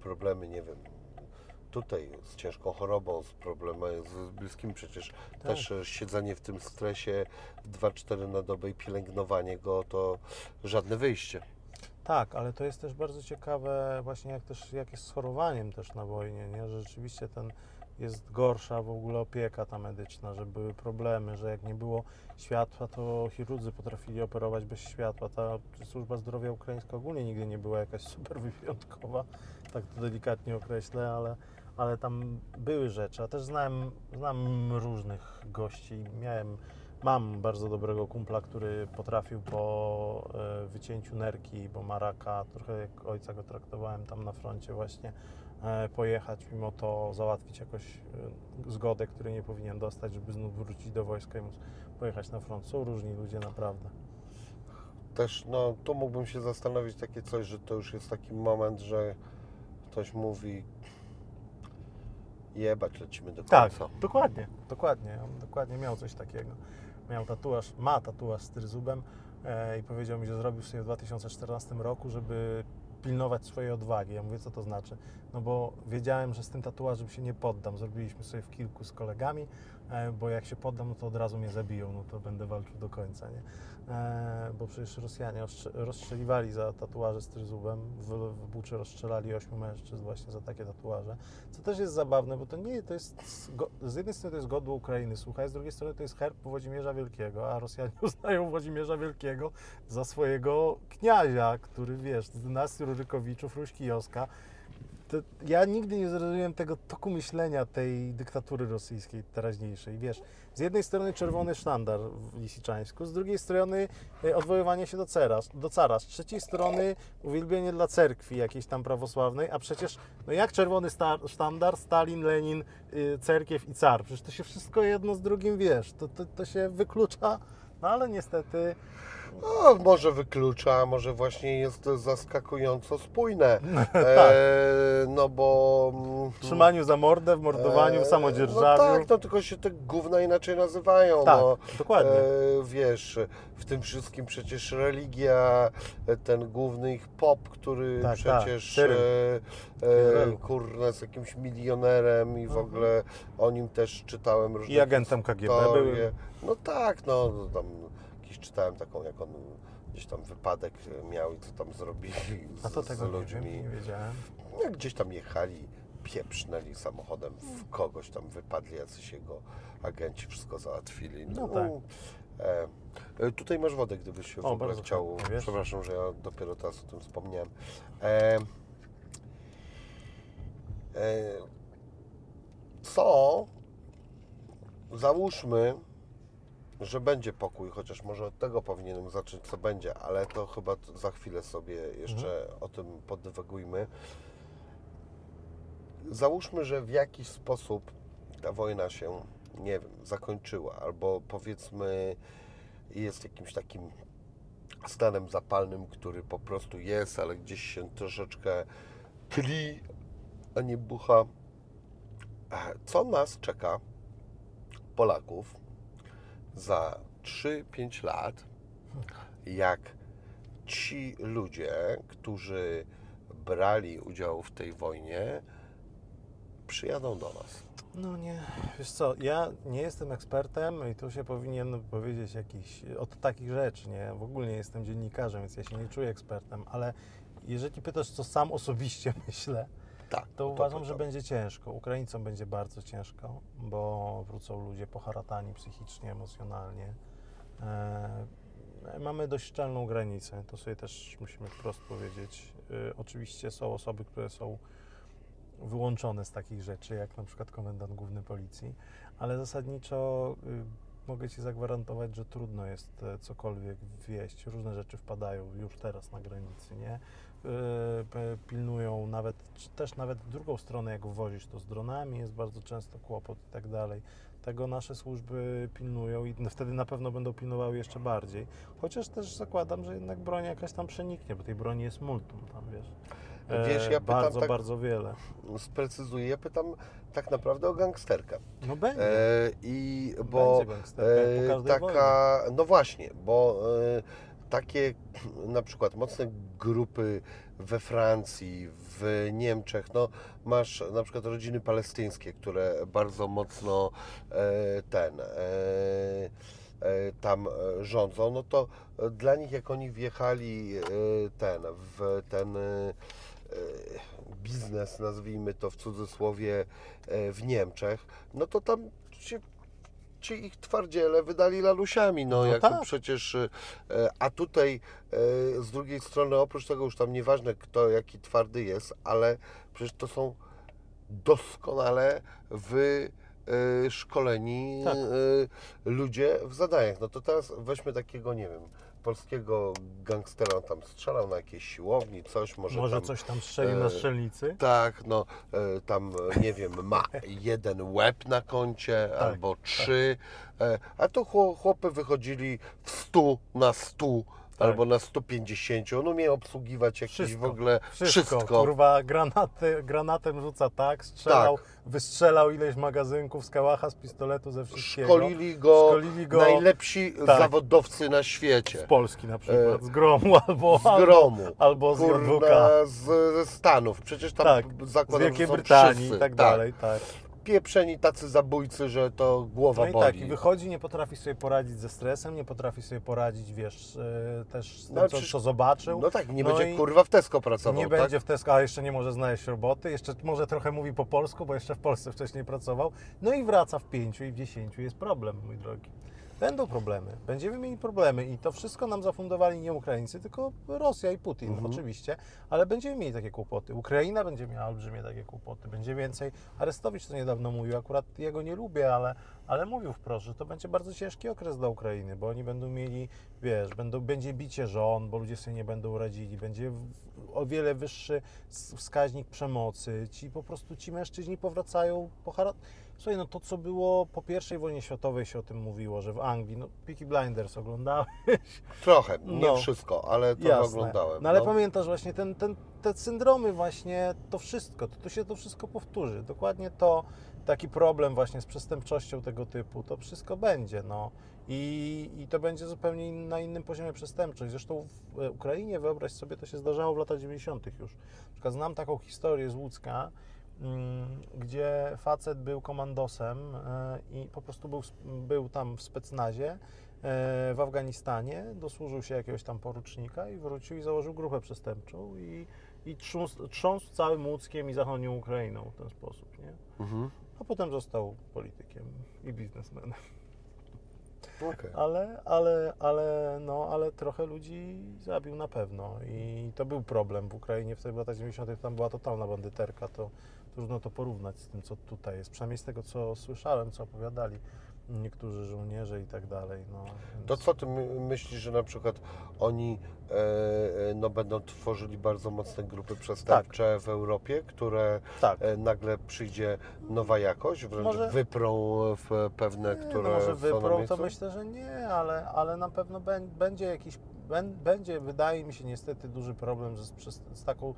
problemy, nie wiem, tutaj z ciężką chorobą, z problemem z bliskim, przecież też e, siedzenie w tym stresie 2-4 na dobę i pielęgnowanie go to żadne wyjście. Tak, ale to jest też bardzo ciekawe właśnie jak też jak jest z chorowaniem też na wojnie, nie? że rzeczywiście ten jest gorsza w ogóle opieka ta medyczna, że były problemy, że jak nie było światła, to chirurdzy potrafili operować bez światła. Ta służba zdrowia ukraińska ogólnie nigdy nie była jakaś super wyjątkowa, tak to delikatnie określę, ale, ale tam były rzeczy. A też znałem, znam różnych gości. Miałem, mam bardzo dobrego kumpla, który potrafił po e, wycięciu nerki, bo ma raka, trochę jak ojca go traktowałem tam na froncie właśnie, e, pojechać, mimo to załatwić jakoś e, zgodę, której nie powinien dostać, żeby znów wrócić do wojska i móc pojechać na front. Są różni ludzie naprawdę. Też, no tu mógłbym się zastanowić takie coś, że to już jest taki moment, że ktoś mówi jebać, lecimy do Tak, końca. dokładnie, dokładnie. On dokładnie miał coś takiego. Miał tatuaż, ma tatuaż z tryzubem e, i powiedział mi, że zrobił sobie w 2014 roku, żeby pilnować swojej odwagi. Ja mówię, co to znaczy? No bo wiedziałem, że z tym tatuażem się nie poddam. Zrobiliśmy sobie w kilku z kolegami, e, bo jak się poddam, no to od razu mnie zabiją, no to będę walczył do końca, nie? E, bo przecież Rosjanie rozstrzeliwali za tatuaże z tryzubem. W, w Buczy rozstrzelali ośmiu mężczyzn właśnie za takie tatuaże. Co też jest zabawne, bo to nie to jest. Z jednej strony to jest godło Ukrainy, słuchaj, z drugiej strony to jest herb Włodzimierza Wielkiego, a Rosjanie uznają Włodzimierza Wielkiego za swojego kniazia, który wiesz, z dynastii Rurykowiczów, Ruś Kijowska. To ja nigdy nie zrozumiałem tego toku myślenia tej dyktatury rosyjskiej teraźniejszej. Wiesz, z jednej strony czerwony sztandar w Lisiczańsku, z drugiej strony e, odwoływanie się do, cara, do cara, z trzeciej strony uwielbienie dla cerkwi jakiejś tam prawosławnej, a przecież no jak czerwony sta, sztandar, Stalin, Lenin, y, cerkiew i car, przecież to się wszystko jedno z drugim, wiesz, to, to, to się wyklucza, no ale niestety No, może wyklucza, może właśnie jest zaskakująco spójne. tak. E, no bo. mm, w trzymaniu za mordę, w mordowaniu, w e, samodzierżawiu. No tak, no tylko się te gówna inaczej nazywają. Tak, no. dokładnie. E, wiesz, w tym wszystkim przecież religia, e, ten główny ich pop, który Tak, tak, przecież Cyryl. e, e, kurna jest jakimś milionerem i w Mhm. ogóle o nim też czytałem różne I agentem KGB historie. No tak, no tam jakiś czytałem taką, jak on gdzieś tam wypadek miał i co tam zrobili z, A to z tego nie ludźmi. wiem, nie wiedziałem. Jak gdzieś tam jechali, pieprznęli samochodem w kogoś tam, wypadli jacyś jego agenci, wszystko załatwili. No tak. E, e, tutaj masz wodę, gdybyś się w ogóle chciał. chętnie, wiesz. Przepraszam, że ja dopiero teraz o tym wspomniałem. E, e, co? Załóżmy, że będzie pokój, chociaż może od tego powinienem zacząć, co będzie, ale to chyba za chwilę sobie jeszcze o tym podywagujmy. Załóżmy, że w jakiś sposób ta wojna się, nie wiem, zakończyła, albo powiedzmy jest jakimś takim stanem zapalnym, który po prostu jest, ale gdzieś się troszeczkę tli, a nie bucha. E, Co nas czeka, Polaków, za 3-5 lat, jak ci ludzie, którzy brali udział w tej wojnie, przyjadą do nas. No nie, wiesz co, ja nie jestem ekspertem i tu się powinien powiedzieć jakiś od takich rzeczy, nie? W ogóle nie jestem dziennikarzem, więc ja się nie czuję ekspertem, ale jeżeli pytasz, co sam osobiście myślę, Tak. to uważam, że to- będzie ciężko. Ukraińcom będzie bardzo ciężko, bo wrócą ludzie poharatani psychicznie, emocjonalnie. E, mamy dość szczelną granicę, to sobie też musimy wprost powiedzieć. E, oczywiście są osoby, które są wyłączone z takich rzeczy, jak na przykład komendant główny policji, ale zasadniczo y, mogę Ci zagwarantować, że trudno jest e, cokolwiek wieść. Różne rzeczy wpadają już teraz na granicy, nie? Y, pilnują nawet, też nawet w drugą stronę, jak wozisz to z dronami, jest bardzo często kłopot i tak dalej. Tego nasze służby pilnują i wtedy na pewno będą pilnowały jeszcze bardziej. Chociaż też zakładam, że jednak broń jakaś tam przeniknie, bo tej broni jest multum tam, wiesz. E, Wiesz, ja pytam bardzo, tak- bardzo wiele. Sprecyzuję, ja pytam tak naprawdę o gangsterkę. No będzie. E, I bo będzie gangsterka, e, taka, no właśnie, bo e, takie na przykład mocne grupy we Francji, w Niemczech, no masz na przykład rodziny palestyńskie, które bardzo mocno e, ten e, e, tam rządzą, no to dla nich jak oni wjechali ten w ten biznes, nazwijmy to w cudzysłowie, w Niemczech, no to tam się ci ich twardziele wydali lalusiami, no, No jak tak. przecież, e, a tutaj e, z drugiej strony, oprócz tego już tam nieważne kto jaki twardy jest, ale przecież to są doskonale wyszkoleni Tak. e, ludzie w zadaniach. No to teraz weźmy takiego, nie wiem, polskiego gangstera, on tam strzelał na jakiejś siłowni, coś, może, Może tam... coś tam strzelił na e, strzelnicy? Tak, no e, tam e, nie wiem, ma jeden łeb na koncie Tak, albo trzy, e, a tu chło- chłopy wychodzili w 100 na 100 Tak. albo na 150. On umie obsługiwać jakieś Wszystko, w ogóle Wszystko, wszystko. kurwa, granaty, granatem rzuca tak, strzelał, wystrzelał ileś magazynków z kałacha, z pistoletu, ze wszystkiego. Szkolili go, Szkolili go najlepsi Tak. zawodowcy na świecie. z Polski na przykład, E, z gromu albo, Z gromu. albo, z. Kurna, z, ze Stanów. Przecież tam Tak, z zakładam, Wielkiej że są Brytanii wszyscy. i tak dalej, tak. Pieprzeni tacy zabójcy, że to głowa No i boli. tak, i wychodzi, nie potrafi sobie poradzić ze stresem, nie potrafi sobie poradzić, wiesz, e, też z tym, No, co, przecież- co zobaczył. No tak, nie No będzie kurwa w Tesco pracował, Nie tak? będzie w Tesco, a jeszcze nie może znaleźć roboty, jeszcze może trochę mówi po polsku, bo jeszcze w Polsce wcześniej pracował. No i wraca w pięciu i w dziesięciu. Jest problem, mój drogi. Będą problemy, będziemy mieli problemy i to wszystko nam zafundowali nie Ukraińcy, tylko Rosja i Putin Mhm. oczywiście, ale będziemy mieli takie kłopoty. Ukraina będzie miała olbrzymie takie kłopoty, będzie więcej. Arestowicz to niedawno mówił, akurat jego nie lubię, ale, ale mówił wprost, że to będzie bardzo ciężki okres dla Ukrainy, bo oni będą mieli, wiesz, będą, będzie bicie żon, bo ludzie sobie nie będą radzili, będzie o wiele wyższy wskaźnik przemocy, ci po prostu ci mężczyźni powracają po chara... Słuchaj, no to co było po pierwszej wojnie światowej się o tym mówiło, że w Anglii, no Peaky Blinders oglądałeś, Trochę, nie No. wszystko, ale to Jasne. oglądałem. No ale pamiętasz właśnie ten, ten, te syndromy właśnie, to wszystko, to, to się to wszystko powtórzy. Dokładnie to, taki problem właśnie z przestępczością tego typu, to wszystko będzie, no. I, I to będzie zupełnie in, na innym poziomie przestępczość. Zresztą w e, Ukrainie, wyobraź sobie, to się zdarzało w latach 90. już. Na przykład znam taką historię z Łódzka, gdzie facet był komandosem e, i po prostu był, był tam w specnazie e, w Afganistanie, dosłużył się jakiegoś tam porucznika i wrócił i założył grupę przestępczą i, i trząsł, trząsł całym Łódzkiem i zachodnią Ukrainą w ten sposób, nie? Mhm. A potem został politykiem i biznesmenem. Okej. Ale, ale, ale, no, ale trochę ludzi zabił na pewno i to był problem w Ukrainie w latach 90. Tam była totalna bandyterka, to trudno to porównać z tym, co tutaj jest. Przynajmniej z tego, co słyszałem, co opowiadali niektórzy żołnierze i tak dalej. No, więc- To co ty my- myślisz, że na przykład oni e, e, no, będą tworzyli bardzo mocne grupy przestępcze w Europie, które Tak. e, nagle przyjdzie nowa jakość, wręcz Może- wyprą w pewne, Nie, które no może wyprą, to myślę, że nie, ale, ale na pewno bę- będzie jakiś, bę- będzie, wydaje mi się niestety, duży problem z, z, z taką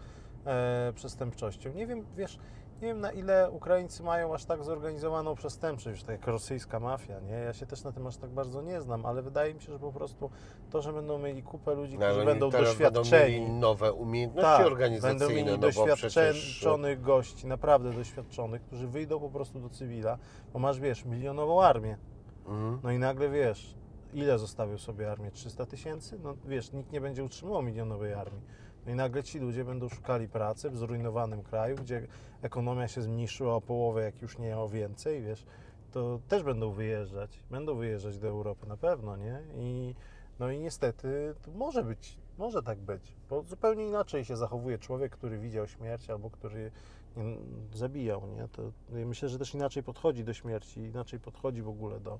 e, przestępczością. Nie wiem, wiesz, nie wiem na ile Ukraińcy mają aż tak zorganizowaną przestępczość, tak jak rosyjska mafia, nie? Ja się też na tym aż tak bardzo nie znam, ale wydaje mi się, że po prostu to, że będą mieli kupę ludzi, No, którzy oni będą doświadczeni. Będą mieli nowe umiejętności Tak, organizacyjne, będą mieli no bo przecież... doświadczonych gości, naprawdę doświadczonych, którzy wyjdą po prostu do cywila, bo masz, wiesz, milionową armię. Mhm. No i nagle wiesz, ile zostawił sobie armię? 300 tysięcy? No wiesz, nikt nie będzie utrzymywał milionowej armii. No i nagle ci ludzie będą szukali pracy w zrujnowanym kraju, gdzie ekonomia się zmniejszyła o połowę, jak już nie o więcej, wiesz, to też będą wyjeżdżać. Będą wyjeżdżać do Europy na pewno, nie? I, no i niestety może być, może tak być, bo zupełnie inaczej się zachowuje człowiek, który widział śmierć albo który nie, zabijał, nie? To myślę, że też inaczej podchodzi do śmierci, inaczej podchodzi w ogóle do,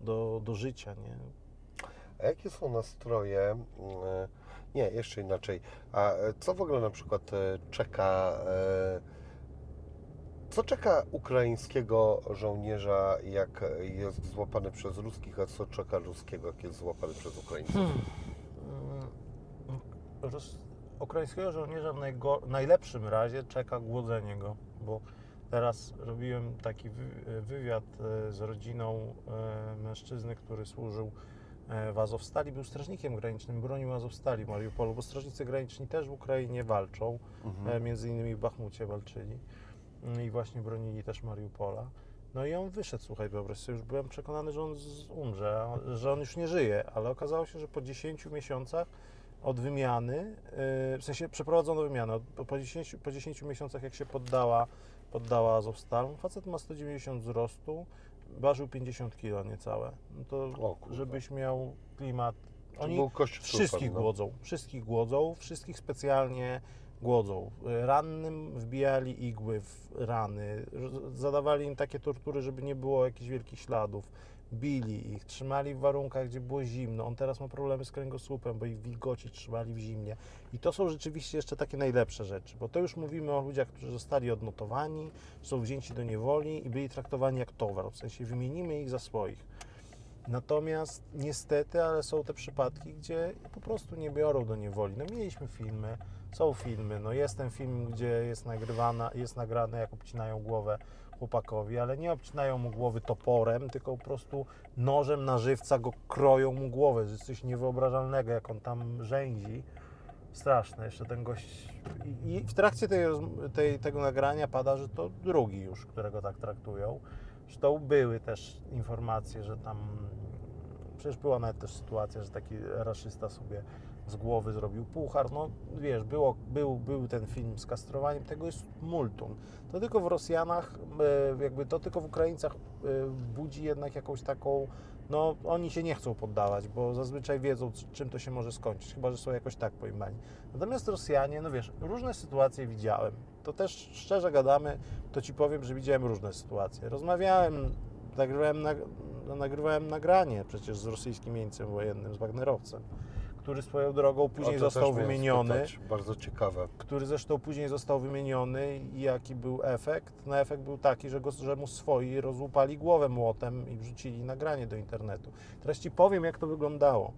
do, do życia, nie? A jakie są nastroje? mm, Nie, jeszcze inaczej. A e, co w ogóle na przykład e, czeka? e, Co czeka ukraińskiego żołnierza, jak jest złapany przez ruskich, a co czeka ruskiego, jak jest złapany przez Ukraińców? Mm, Roz, ukraińskiego żołnierza w najlepszym razie czeka głodzenie go, bo teraz robiłem taki wy- wywiad z rodziną mężczyzny, który służył w Azowstali, był strażnikiem granicznym, bronił Azowstali w Mariupolu, bo strażnicy graniczni też w Ukrainie walczą, Mhm. e, między innymi w Bachmucie walczyli Mm, i właśnie bronili też Mariupola. No i on wyszedł, słuchaj, wyobraź sobie, już byłem przekonany, że on umrze, że on już nie żyje, ale okazało się, że po 10 miesiącach od wymiany, yy, w sensie przeprowadzono wymianę, po, 10, po 10 miesiącach jak się poddała, poddała Azovstal, facet ma 190 wzrostu, ważył 50 kg niecałe. No to O żebyś miał klimat... Oni wszystkich no. głodzą, wszystkich głodzą, wszystkich specjalnie głodzą. Rannym wbijali igły w rany, zadawali im takie tortury, żeby nie było jakichś wielkich śladów. Bili ich, trzymali w warunkach, gdzie było zimno. On teraz ma problemy z kręgosłupem, bo ich wilgoci trzymali w zimnie. I to są rzeczywiście jeszcze takie najlepsze rzeczy, bo to już mówimy o ludziach, którzy zostali odnotowani, są wzięci do niewoli i byli traktowani jak towar, w sensie wymienimy ich za swoich. Natomiast niestety, ale są te przypadki, gdzie po prostu nie biorą do niewoli. No mieliśmy filmy, są filmy, no jest ten film, gdzie jest nagrywana, jest nagrane, jak obcinają głowę chłopakowi, ale nie obcinają mu głowy toporem, tylko po prostu nożem na żywca go kroją mu głowę, że jest coś niewyobrażalnego, jak on tam rzęzi. Straszne, jeszcze ten gość... I, w trakcie tej, tej, tego nagrania pada, że to drugi już, którego tak traktują. Zresztą były też informacje, że tam... Przecież była nawet też sytuacja, że taki raszysta sobie z głowy zrobił puchar. No wiesz, było, był, był ten film z kastrowaniem, tego jest multum. To tylko w Rosjanach, e, jakby to tylko w Ukraińcach e, budzi jednak jakąś taką, no oni się nie chcą poddawać, bo zazwyczaj wiedzą, czym to się może skończyć, chyba że są jakoś tak pojmani. Natomiast Rosjanie, no wiesz, różne sytuacje widziałem. To też szczerze gadamy, to ci powiem, że widziałem różne sytuacje. Rozmawiałem, nagrywałem, nag, nagrywałem nagranie przecież z rosyjskim jeńcem wojennym, z Wagnerowcem, który swoją drogą później został wymieniony spytać. Bardzo ciekawe. który zresztą później został wymieniony i jaki był efekt? No efekt był taki, że, go, że mu swoi rozłupali głowę młotem i wrzucili nagranie do internetu. Teraz Ci powiem, jak to wyglądało.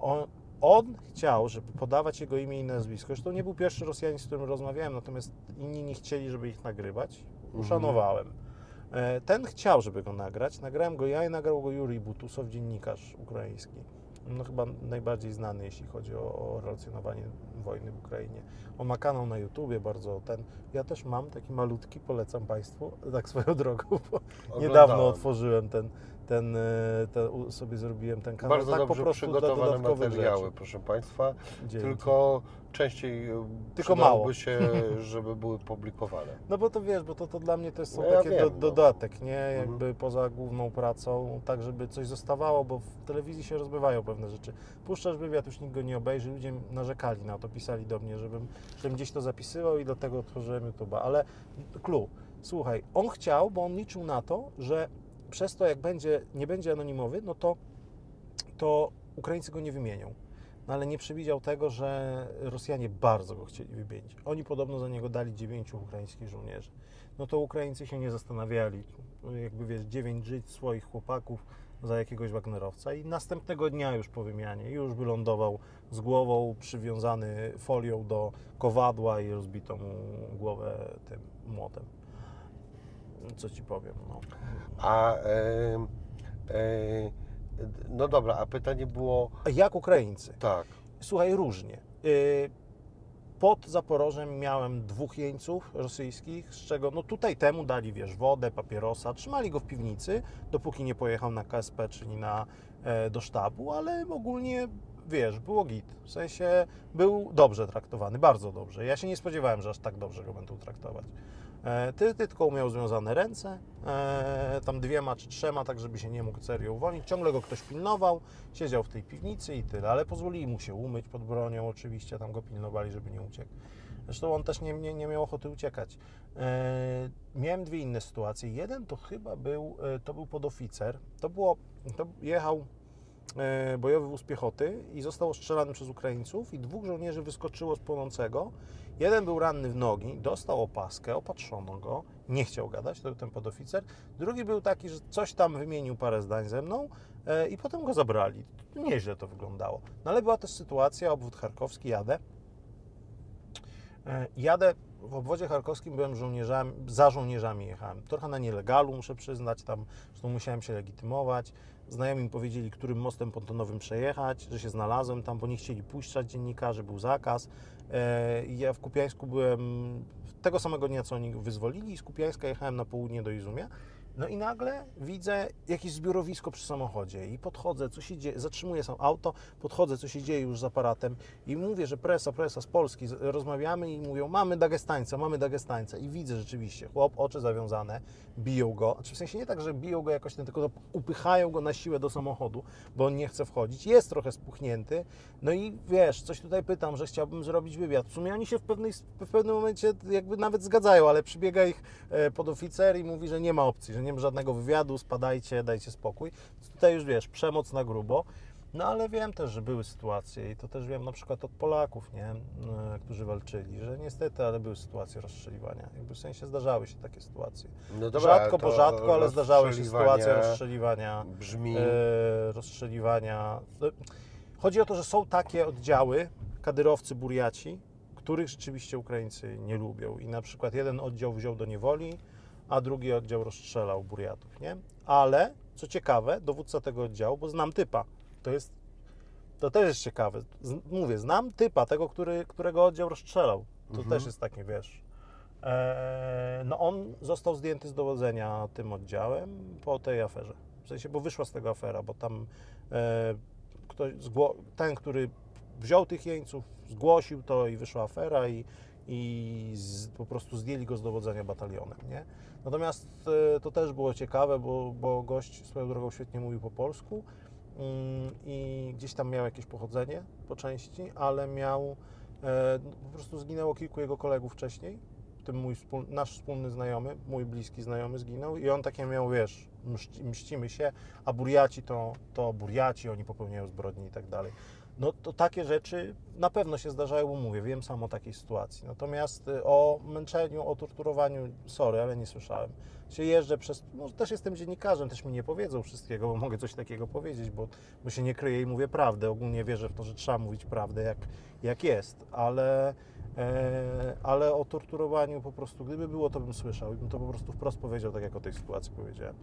On, on chciał, żeby podawać jego imię i nazwisko. Zresztą nie był pierwszy Rosjanin, z którym rozmawiałem, natomiast inni nie chcieli, żeby ich nagrywać. Uszanowałem. E, Ten chciał, żeby go nagrać. Nagrałem go ja i nagrał go Jurij Butusow, dziennikarz ukraiński. No chyba najbardziej znany, jeśli chodzi o, o relacjonowanie wojny w Ukrainie. On ma kanał na YouTubie, bardzo ten. Ja też mam taki malutki, polecam Państwu, tak swoją drogą, bo niedawno Oglądałem. otworzyłem ten, ten, e, ten, sobie zrobiłem ten kanał. Bardzo tak po dobrze prostu dla przygotowane materiały, rzeczy. proszę Państwa. Dzięki. Tylko częściej e, Tylko mało. się, żeby były publikowane. No bo to wiesz, bo to, to dla mnie to jest są No ja takie wiem, do, no. dodatek, nie? Mhm. Jakby poza główną pracą, tak żeby coś zostawało, bo w telewizji się rozbywają pewne rzeczy. Puszczasz wywiad, już nikt go nie obejrzy, ludzie narzekali na to, pisali do mnie, żebym, żebym gdzieś to zapisywał i dlatego otworzyłem YouTube'a. Ale clue, słuchaj, on chciał, bo on liczył na to, że przez to jak będzie, nie będzie anonimowy, no to, to Ukraińcy go nie wymienią. No ale nie przewidział tego, że Rosjanie bardzo go chcieli wymienić. Oni podobno za niego dali dziewięciu ukraińskich żołnierzy. No to Ukraińcy się nie zastanawiali. Jakby wiesz, dziewięć żyć swoich chłopaków za jakiegoś Wagnerowca i następnego dnia już po wymianie już wylądował z głową przywiązany folią do kowadła i rozbito mu głowę tym młotem. Co ci powiem, no. A e, e, no dobra, a pytanie było A jak Ukraińcy? tak. Słuchaj, różnie. Y, Pod Zaporożem miałem dwóch jeńców rosyjskich, z czego no tutaj temu dali, wiesz, wodę, papierosa, trzymali go w piwnicy, dopóki nie pojechał na KSP, czyli na, e, do sztabu, ale ogólnie wiesz, było git. W sensie był dobrze traktowany, bardzo dobrze. Ja się nie spodziewałem, że aż tak dobrze go będą traktować. E, Ty, ty tylko miał związane ręce, e, tam dwiema czy trzema, tak żeby się nie mógł serio uwolnić. Ciągle go ktoś pilnował, siedział w tej piwnicy i tyle, ale pozwolili mu się umyć pod bronią, oczywiście tam go pilnowali, żeby nie uciekł. Zresztą on też nie, nie, nie miał ochoty uciekać. E, miałem dwie inne sytuacje. Jeden to chyba był, to był podoficer. To było, to jechał bojowy wóz piechoty i został ostrzelany przez Ukraińców i dwóch żołnierzy wyskoczyło z płonącego. Jeden był ranny w nogi, dostał opaskę, opatrzono go, nie chciał gadać, to był ten podoficer. Drugi był taki, że coś tam wymienił parę zdań ze mną e, i potem go zabrali. Nieźle to wyglądało. No ale była też sytuacja, obwód charkowski, jadę. E, Jadę w obwodzie charkowskim, byłem żołnierzami, za żołnierzami jechałem. Trochę na nielegalu, muszę przyznać, tam zresztą musiałem się legitymować. Znajomi mi powiedzieli, którym mostem pontonowym przejechać, że się znalazłem tam, bo nie chcieli puszczać dziennikarzy, był zakaz. E, Ja w Kupiańsku byłem tego samego dnia, co oni wyzwolili i z Kupiańska jechałem na południe do Izumia. No i nagle widzę jakieś zbiorowisko przy samochodzie i podchodzę, co się dzieje, zatrzymuję sam auto, podchodzę, co się dzieje już z aparatem i mówię, że presa, presa z Polski, rozmawiamy i mówią, mamy Dagestańca, mamy Dagestańca. I widzę rzeczywiście, chłop, oczy zawiązane, biją go, znaczy w sensie nie tak, że biją go jakoś, tylko upychają go na siłę do samochodu, bo on nie chce wchodzić, jest trochę spuchnięty, no i wiesz, coś tutaj pytam, że chciałbym zrobić wywiad, w sumie oni się w, pewnej, w pewnym momencie jakby nawet zgadzają, ale przybiega ich e, podoficer i mówi, że nie ma opcji, że nie ma żadnego wywiadu, spadajcie, dajcie spokój. Tutaj już wiesz, przemoc na grubo. No ale wiem też, że były sytuacje i to też wiem na przykład od Polaków, nie, e, którzy walczyli, że niestety, ale były sytuacje rozstrzeliwania. Jakby w sensie zdarzały się takie sytuacje. No dobra, rzadko, bo rzadko, ale zdarzały się sytuacje rozstrzeliwania Brzmi... e, rozstrzeliwania. No, Chodzi o to, że są takie oddziały, kadyrowcy, buriaci, których rzeczywiście Ukraińcy nie lubią. I na przykład jeden oddział wziął do niewoli, a drugi oddział rozstrzelał buriatów, nie? Ale, co ciekawe, dowódca tego oddziału, bo znam typa, to jest, to też jest ciekawe. Z, mówię, znam typa, tego, który, którego oddział rozstrzelał. To Mhm. też jest takie, wiesz, e, no on został zdjęty z dowodzenia tym oddziałem po tej aferze. W sensie, bo wyszła z tego afera, bo tam e, ktoś, ten, który wziął tych jeńców, zgłosił to i wyszła afera i, i z, po prostu zdjęli go z dowodzenia batalionem, nie? Natomiast e, to też było ciekawe, bo, bo gość swoją drogą świetnie mówił po polsku mm, i gdzieś tam miał jakieś pochodzenie po części, ale miał e, po prostu zginęło kilku jego kolegów wcześniej, w tym mój wspól, nasz wspólny znajomy, mój bliski znajomy zginął i on takie miał, wiesz, mści, mścimy się, a buriaci to, to buriaci, oni popełniają zbrodnie i tak dalej. No to takie rzeczy na pewno się zdarzają, bo mówię, wiem sam o takiej sytuacji. Natomiast y, o męczeniu, o torturowaniu, sorry, ale nie słyszałem. Się jeżdżę przez, no też jestem dziennikarzem, też mi nie powiedzą wszystkiego, bo mogę coś takiego powiedzieć, bo, bo się nie kryję i mówię prawdę. Ogólnie wierzę w to, że trzeba mówić prawdę jak, jak jest, ale, e, ale o torturowaniu po prostu, gdyby było, to bym słyszał i bym to po prostu wprost powiedział, tak jak o tej sytuacji powiedziałem.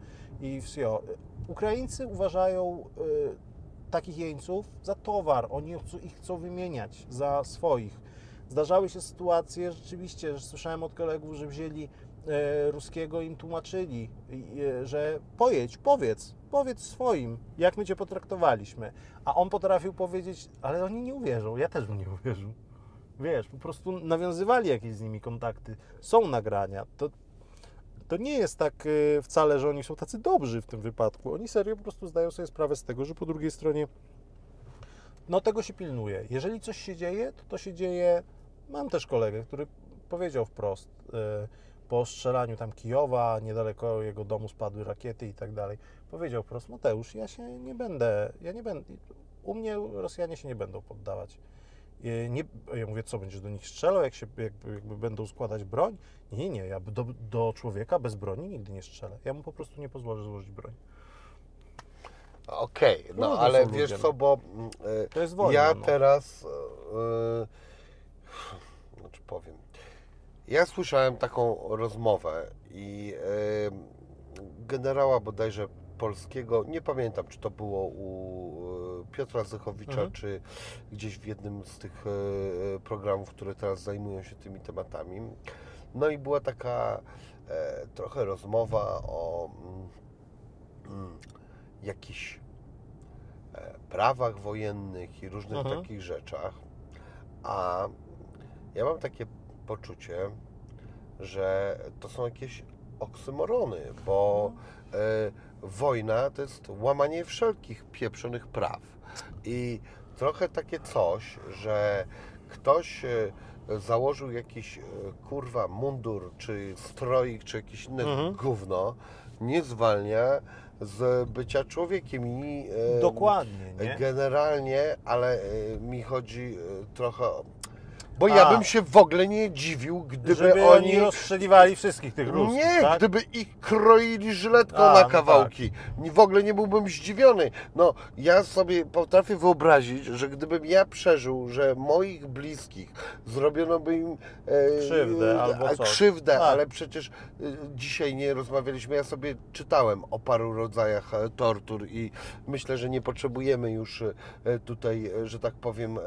I wsio, Ukraińcy uważają y, takich jeńców za towar. Oni ich chcą wymieniać za swoich. Zdarzały się sytuacje rzeczywiście, że słyszałem od kolegów, że wzięli e, ruskiego i im tłumaczyli, e, że pojedź, powiedz, powiedz swoim, jak my cię potraktowaliśmy. A on potrafił powiedzieć, ale oni nie uwierzą, ja też bym nie uwierzył. Wiesz, po prostu nawiązywali jakieś z nimi kontakty. Są nagrania. To, to nie jest tak e, wcale, że oni są tacy dobrzy w tym wypadku. Oni serio po prostu zdają sobie sprawę z tego, że po drugiej stronie no tego się pilnuje. Jeżeli coś się dzieje, to to się dzieje. Mam też kolegę, który powiedział wprost e, po strzelaniu tam Kijowa, niedaleko jego domu spadły rakiety i tak dalej. Powiedział wprost, Mateusz, ja się nie będę, ja nie będę, u mnie Rosjanie się nie będą poddawać. E, Nie, ja mówię, co, będziesz do nich strzelał, jak się jakby, jakby będą składać broń? Nie, nie, ja do, do człowieka bez broni nigdy nie strzelę. Ja mu po prostu nie pozwolę złożyć broni. Okej, no Różni ale wiesz ludzie, co, no. bo To jest wojna. ja no. teraz, e, znaczy powiem, ja słyszałem taką rozmowę i e, generała bodajże polskiego, nie pamiętam czy to było u e, Piotra Zychowicza, Mhm. czy gdzieś w jednym z tych e, programów, które teraz zajmują się tymi tematami. No i była taka e, trochę rozmowa o mm, mm, jakichś e, e, prawach wojennych i różnych Mhm. takich rzeczach. A ja mam takie poczucie, że to są jakieś oksymorony, bo e, wojna to jest łamanie wszelkich pieprzonych praw. I trochę takie coś, że ktoś e, założył jakiś e, kurwa mundur, czy stroik, czy jakieś inne Mhm. gówno, nie zwalnia z bycia człowiekiem i e, Dokładnie, nie? Generalnie, ale mi chodzi trochę. Bo ja A. bym się w ogóle nie dziwił, gdyby Żeby oni. oni rozstrzeliwali wszystkich tych ruskich, nie, tak? gdyby ich kroili żyletką A, na no kawałki. Nie- W ogóle nie byłbym zdziwiony. No, ja sobie potrafię wyobrazić, że gdybym ja przeżył, że moich bliskich zrobiono by im e, Krzywdę albo a, coś. krzywdę, Tak. ale przecież e, dzisiaj nie rozmawialiśmy. Ja sobie czytałem o paru rodzajach e, tortur i myślę, że nie potrzebujemy już e, tutaj, e, że tak powiem, e, e,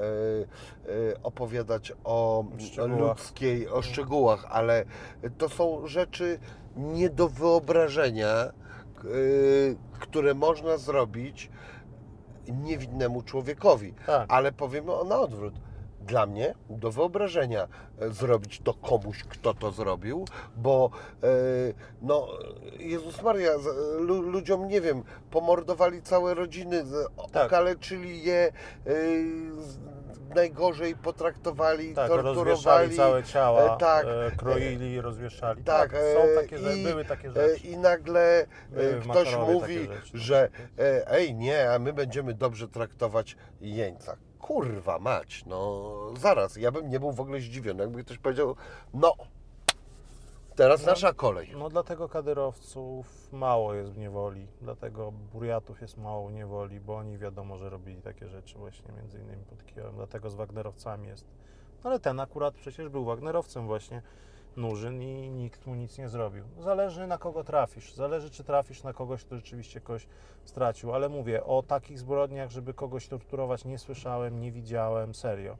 opowiadać o Szczegółach. ludzkiej, o szczegółach, ale to są rzeczy nie do wyobrażenia, k- y, które można zrobić niewinnemu człowiekowi. Tak. Ale powiemy o na odwrót. Dla mnie do wyobrażenia e, zrobić to komuś, kto to zrobił, bo e, no, Jezus Maria, lu, ludziom, nie wiem, pomordowali całe rodziny, Tak. okaleczyli je, z- najgorzej potraktowali, Tak, torturowali. całe ciała, e, tak, e, kroili, rozwieszali. tak, Tak, są e, takie, rzeczy, i- były takie E, rzeczy. I nagle e, Były ktoś mówi, rzeczy. że e, ej nie, a my będziemy dobrze traktować jeńca. Kurwa mać, no zaraz, ja bym nie był w ogóle zdziwiony, jakby ktoś powiedział, no, teraz No. nasza kolej. No dlatego kadyrowców mało jest w niewoli, dlatego buriatów jest mało w niewoli, bo oni wiadomo, że robili takie rzeczy właśnie między innymi pod Kijowem, dlatego z Wagnerowcami jest. No ale ten akurat przecież był Wagnerowcem właśnie, Nurzyn i nikt mu nic nie zrobił. Zależy na kogo trafisz, zależy czy trafisz na kogoś, kto rzeczywiście kogoś stracił, ale mówię, o takich zbrodniach, żeby kogoś torturować nie słyszałem, nie widziałem, serio.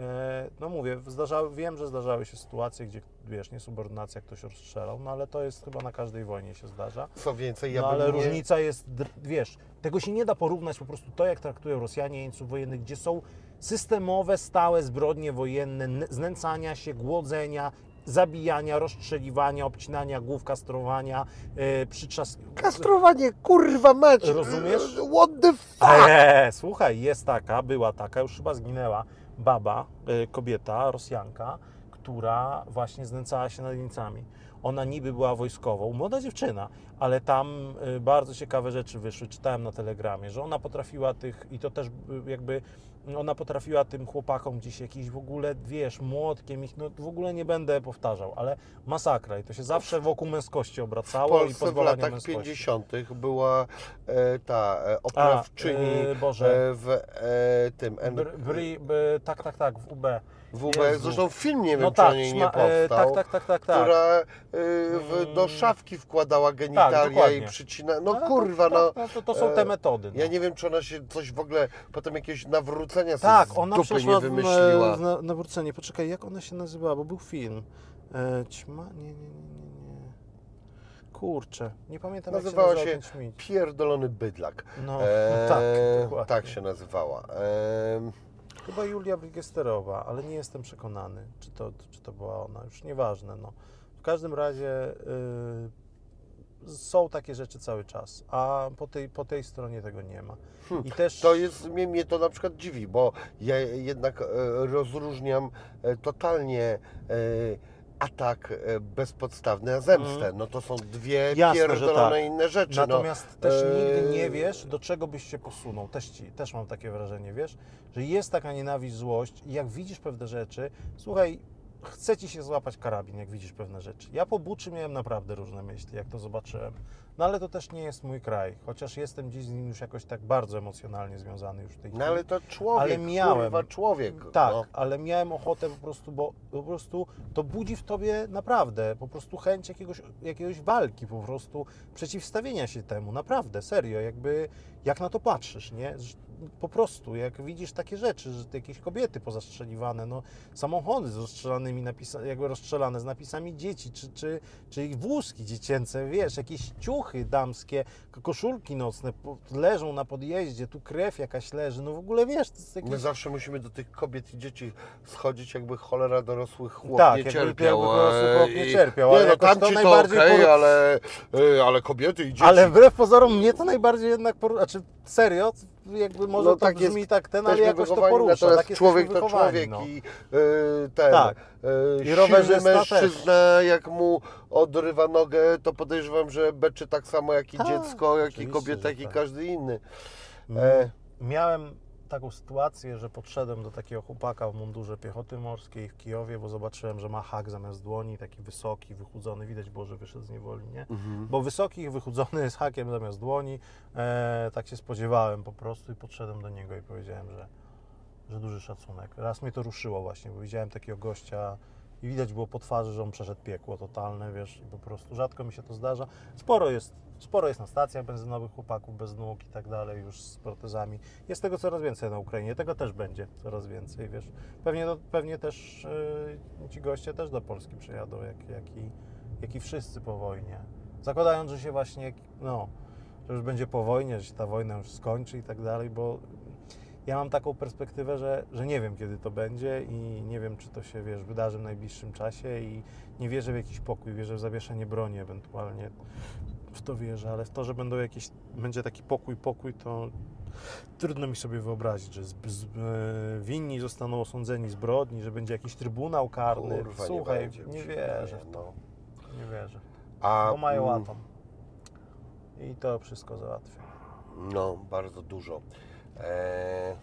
E, No mówię, zdarzały, wiem, że zdarzały się sytuacje, gdzie wiesz, niesubordynacja ktoś rozstrzelał, no ale to jest chyba na każdej wojnie się zdarza. Co więcej, ja No ale nie... różnica jest, wiesz, tego się nie da porównać po prostu to, jak traktują Rosjanie jeńców wojennych, gdzie są systemowe, stałe zbrodnie wojenne, znęcania się, głodzenia, zabijania, rozstrzeliwania, obcinania głów, kastrowania, yy, przyczas... Kastrowanie, kurwa mać! Rozumiesz? What the fuck? Eee, słuchaj, jest taka, była taka, już chyba zginęła, baba, y, kobieta, Rosjanka, która właśnie znęcała się nad Niemcami. Ona niby była wojskową, młoda dziewczyna, ale tam y, bardzo ciekawe rzeczy wyszły, czytałem na telegramie, że ona potrafiła tych, i to też y, jakby, ona potrafiła tym chłopakom gdzieś jakiś w ogóle, wiesz, młotkiem ich, no w ogóle nie będę powtarzał, ale masakra i to się zawsze wokół męskości W obracało i Polsce w latach męskości. 50. była e, ta e, A, oprawczyni y, Boże. e, w e, tym N- bry, tak, tak, tak, w UB. WB, Jezu. zresztą film nie wiem, No czy tak, o niej nie e, powstał, tak, tak, tak, tak, tak. która e, w, do Mm. szafki wkładała genitalia i dokładnie. przycina. No Ale kurwa, to, no. to, to, są te e, metody. No. Ja nie wiem, czy ona się coś w ogóle potem jakiegoś nawrócenia sobie tak, ona dupy nie w- wymyśliła. w- na, nawrócenie. Poczekaj, jak ona się nazywała, bo był film. E, ćma? Nie, nie, nie, nie. Kurczę, nie pamiętam Nazywała jak się, się nazywał ten śmieć. Pierdolony bydlak. No, E, tak, dokładnie. tak się nazywała. E, Chyba Julia Brygesterowa, ale nie jestem przekonany, czy to, czy to była ona. Już nieważne. No. W każdym razie y, są takie rzeczy cały czas, a po tej, po tej stronie tego nie ma. I też To jest, mnie, mnie to na przykład dziwi, bo ja jednak e, rozróżniam e, totalnie e, atak e, bezpodstawny, a zemstę. Mhm. No to są dwie Jasne, pierdolone tak. inne rzeczy. Natomiast też e, nigdy nie wiesz, do czego byś się posunął. Też, ci, też mam takie wrażenie, wiesz, że jest taka nienawiść, złość i jak widzisz pewne rzeczy, słuchaj, chce ci się złapać karabin, jak widzisz pewne rzeczy. Ja po Buczy miałem naprawdę różne myśli, jak to zobaczyłem. No ale to też nie jest mój kraj, chociaż jestem dziś z nim już jakoś tak bardzo emocjonalnie związany już w tej No chwili. ale to człowiek, Ale miałem. kurwa człowiek. Tak, No. ale miałem ochotę po prostu, bo po prostu to budzi w tobie naprawdę po prostu chęć jakiegoś, jakiegoś walki, po prostu przeciwstawienia się temu, naprawdę, serio, jakby jak na to patrzysz, nie? Po prostu, jak widzisz takie rzeczy, że jakieś kobiety pozastrzeliwane, no, samochody z rozstrzelanymi napisa- jakby rozstrzelane z napisami dzieci, czy, czy, czy wózki dziecięce, wiesz, jakieś ciuchy damskie, koszulki nocne leżą na podjeździe, tu krew jakaś leży, no w ogóle wiesz, to jest jakieś... My zawsze musimy do tych kobiet i dzieci schodzić, jakby cholera dorosłych chłop Tak, nie jakby- cierpiał. dorosły chłop nie cierpiał, ale no tam to najbardziej okej, poru- ale, ale kobiety i dzieci. Ale wbrew pozorom mnie to najbardziej jednak, por... znaczy serio, jakby może No to tak brzmi jest, tak ten, ale jakoś to porusza, Natomiast tak człowiek to człowiek no. i y, ten Tak. y, I rowerzysta mężczyzna, jak mu odrywa nogę, to podejrzewam, że beczy tak samo jak i Tak, dziecko, jak i kobieta, jak i tak. każdy inny. Mm, E, Miałem taką sytuację, że podszedłem do takiego chłopaka w mundurze piechoty morskiej w Kijowie, bo zobaczyłem, że ma hak zamiast dłoni, taki wysoki, wychudzony, widać było, że wyszedł z niewoli, nie? mhm. Bo wysoki wychudzony z hakiem zamiast dłoni, e, tak się spodziewałem po prostu i podszedłem do niego i powiedziałem, że, że duży szacunek. Raz mnie to ruszyło właśnie, bo widziałem takiego gościa i widać było po twarzy, że on przeszedł piekło totalne, wiesz, i po prostu rzadko mi się to zdarza. Sporo jest, sporo jest na stacjach benzynowych chłopaków bez nóg i tak dalej, już z protezami. Jest tego coraz więcej na Ukrainie, tego też będzie coraz więcej, wiesz. Pewnie, pewnie też yy, ci goście też do Polski przyjadą, jak, jak, i, jak i wszyscy po wojnie. Zakładając, że się właśnie, no, że już będzie po wojnie, że się ta wojna już skończy i tak dalej, bo ja mam taką perspektywę, że, że nie wiem, kiedy to będzie i nie wiem, czy to się, wiesz, wydarzy w najbliższym czasie i nie wierzę w jakiś pokój, wierzę w zawieszenie broni ewentualnie, w to wierzę, ale w to, że będą jakieś, będzie taki pokój, pokój, to trudno mi sobie wyobrazić, że z, z, e, winni zostaną osądzeni zbrodni, że będzie jakiś trybunał karny. Kurwa, Słuchaj, nie, będzie, nie wierzę w to, no. nie wierzę. A, Bo mają mm, atom. I to wszystko załatwia. No, bardzo dużo. E...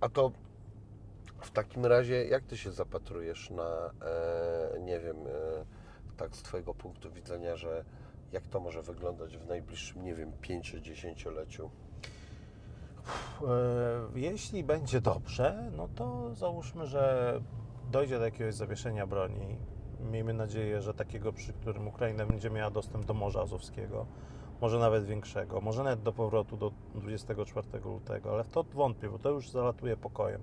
A to w takim razie, jak ty się zapatrujesz na, e, nie wiem, e, tak z twojego punktu widzenia, że jak to może wyglądać w najbliższym, nie wiem, 5-10-leciu? E, Jeśli będzie dobrze, no to załóżmy, że dojdzie do jakiegoś zawieszenia broni. Miejmy nadzieję, że takiego, przy którym Ukraina będzie miała dostęp do Morza Azowskiego, może nawet większego, może nawet do powrotu do 24 lutego, ale w to wątpię, bo to już zalatuje pokojem.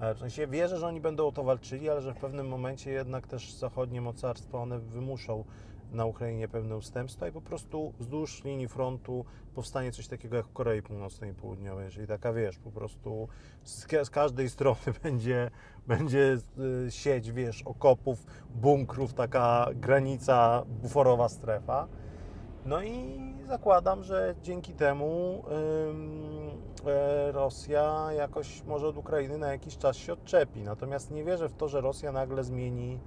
E, W sensie wierzę, że oni będą o to walczyli, ale że w pewnym momencie jednak też zachodnie mocarstwa, one wymuszą na Ukrainie pewne ustępstwa i po prostu wzdłuż linii frontu powstanie coś takiego jak w Korei Północnej i Południowej, czyli taka, wiesz, po prostu z, ka- z każdej strony będzie, będzie y, sieć, wiesz, okopów, bunkrów, taka granica, buforowa strefa. No i zakładam, że dzięki temu e, Rosja jakoś może od Ukrainy na jakiś czas się odczepi. Natomiast nie wierzę w to, że Rosja nagle zmieni,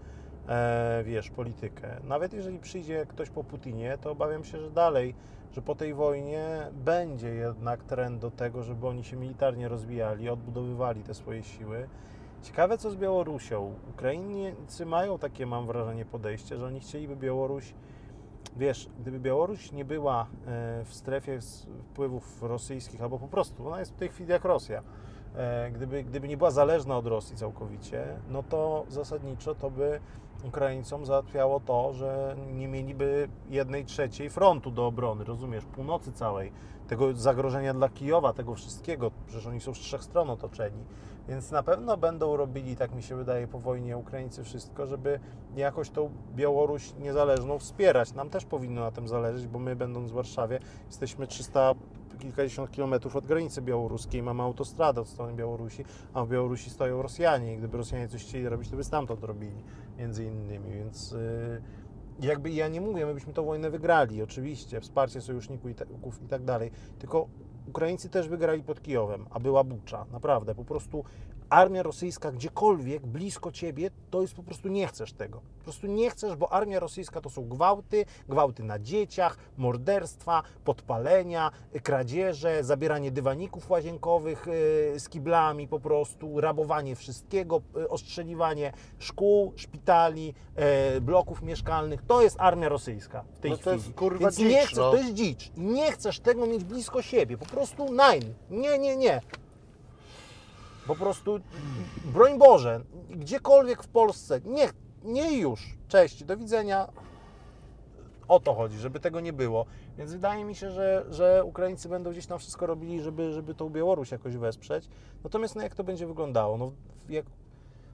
e, wiesz, politykę. Nawet jeżeli przyjdzie ktoś po Putinie, to obawiam się, że dalej, że po tej wojnie będzie jednak trend do tego, żeby oni się militarnie rozwijali, odbudowywali te swoje siły. Ciekawe co z Białorusią. Ukraińcy mają takie, mam wrażenie, podejście, że oni chcieliby Białoruś Wiesz, gdyby Białoruś nie była e, w strefie wpływów rosyjskich, albo po prostu, ona jest w tej chwili jak Rosja, e, gdyby, gdyby nie była zależna od Rosji całkowicie, no to zasadniczo to by Ukraińcom załatwiało to, że nie mieliby jednej trzeciej frontu do obrony, rozumiesz, północy całej, tego zagrożenia dla Kijowa, tego wszystkiego, przecież oni są z trzech stron otoczeni. Więc na pewno będą robili, tak mi się wydaje, po wojnie Ukraińcy wszystko, żeby jakoś tą Białoruś niezależną wspierać. Nam też powinno na tym zależeć, bo my będąc w Warszawie jesteśmy 300 kilkadziesiąt kilometrów od granicy białoruskiej, mamy autostradę od strony Białorusi, a w Białorusi stoją Rosjanie i gdyby Rosjanie coś chcieli robić, to by stamtąd robili, między innymi, więc yy, jakby ja nie mówię, my byśmy tą wojnę wygrali, oczywiście, wsparcie sojuszników i tak dalej, tylko Ukraińcy też wygrali pod Kijowem, a była bucza, naprawdę, po prostu armia rosyjska gdziekolwiek, blisko ciebie, to jest po prostu nie chcesz tego. Po prostu nie chcesz, bo armia rosyjska to są gwałty, gwałty na dzieciach, morderstwa, podpalenia, kradzieże, zabieranie dywaników łazienkowych y, z kiblami po prostu, rabowanie wszystkiego, y, ostrzeliwanie szkół, szpitali, y, bloków mieszkalnych. To jest armia rosyjska w tej No to chwili. jest, kurwa, Więc dzicz, nie chcesz, no. to jest dzicz. Nie chcesz tego mieć blisko siebie. Po prostu nein. Nie, nie, nie. Po prostu, broń Boże, gdziekolwiek w Polsce, nie, nie już. Cześć, do widzenia. O to chodzi, żeby tego nie było. Więc wydaje mi się, że, że Ukraińcy będą gdzieś tam wszystko robili, żeby, żeby tą Białoruś jakoś wesprzeć. Natomiast no, jak to będzie wyglądało? No, jak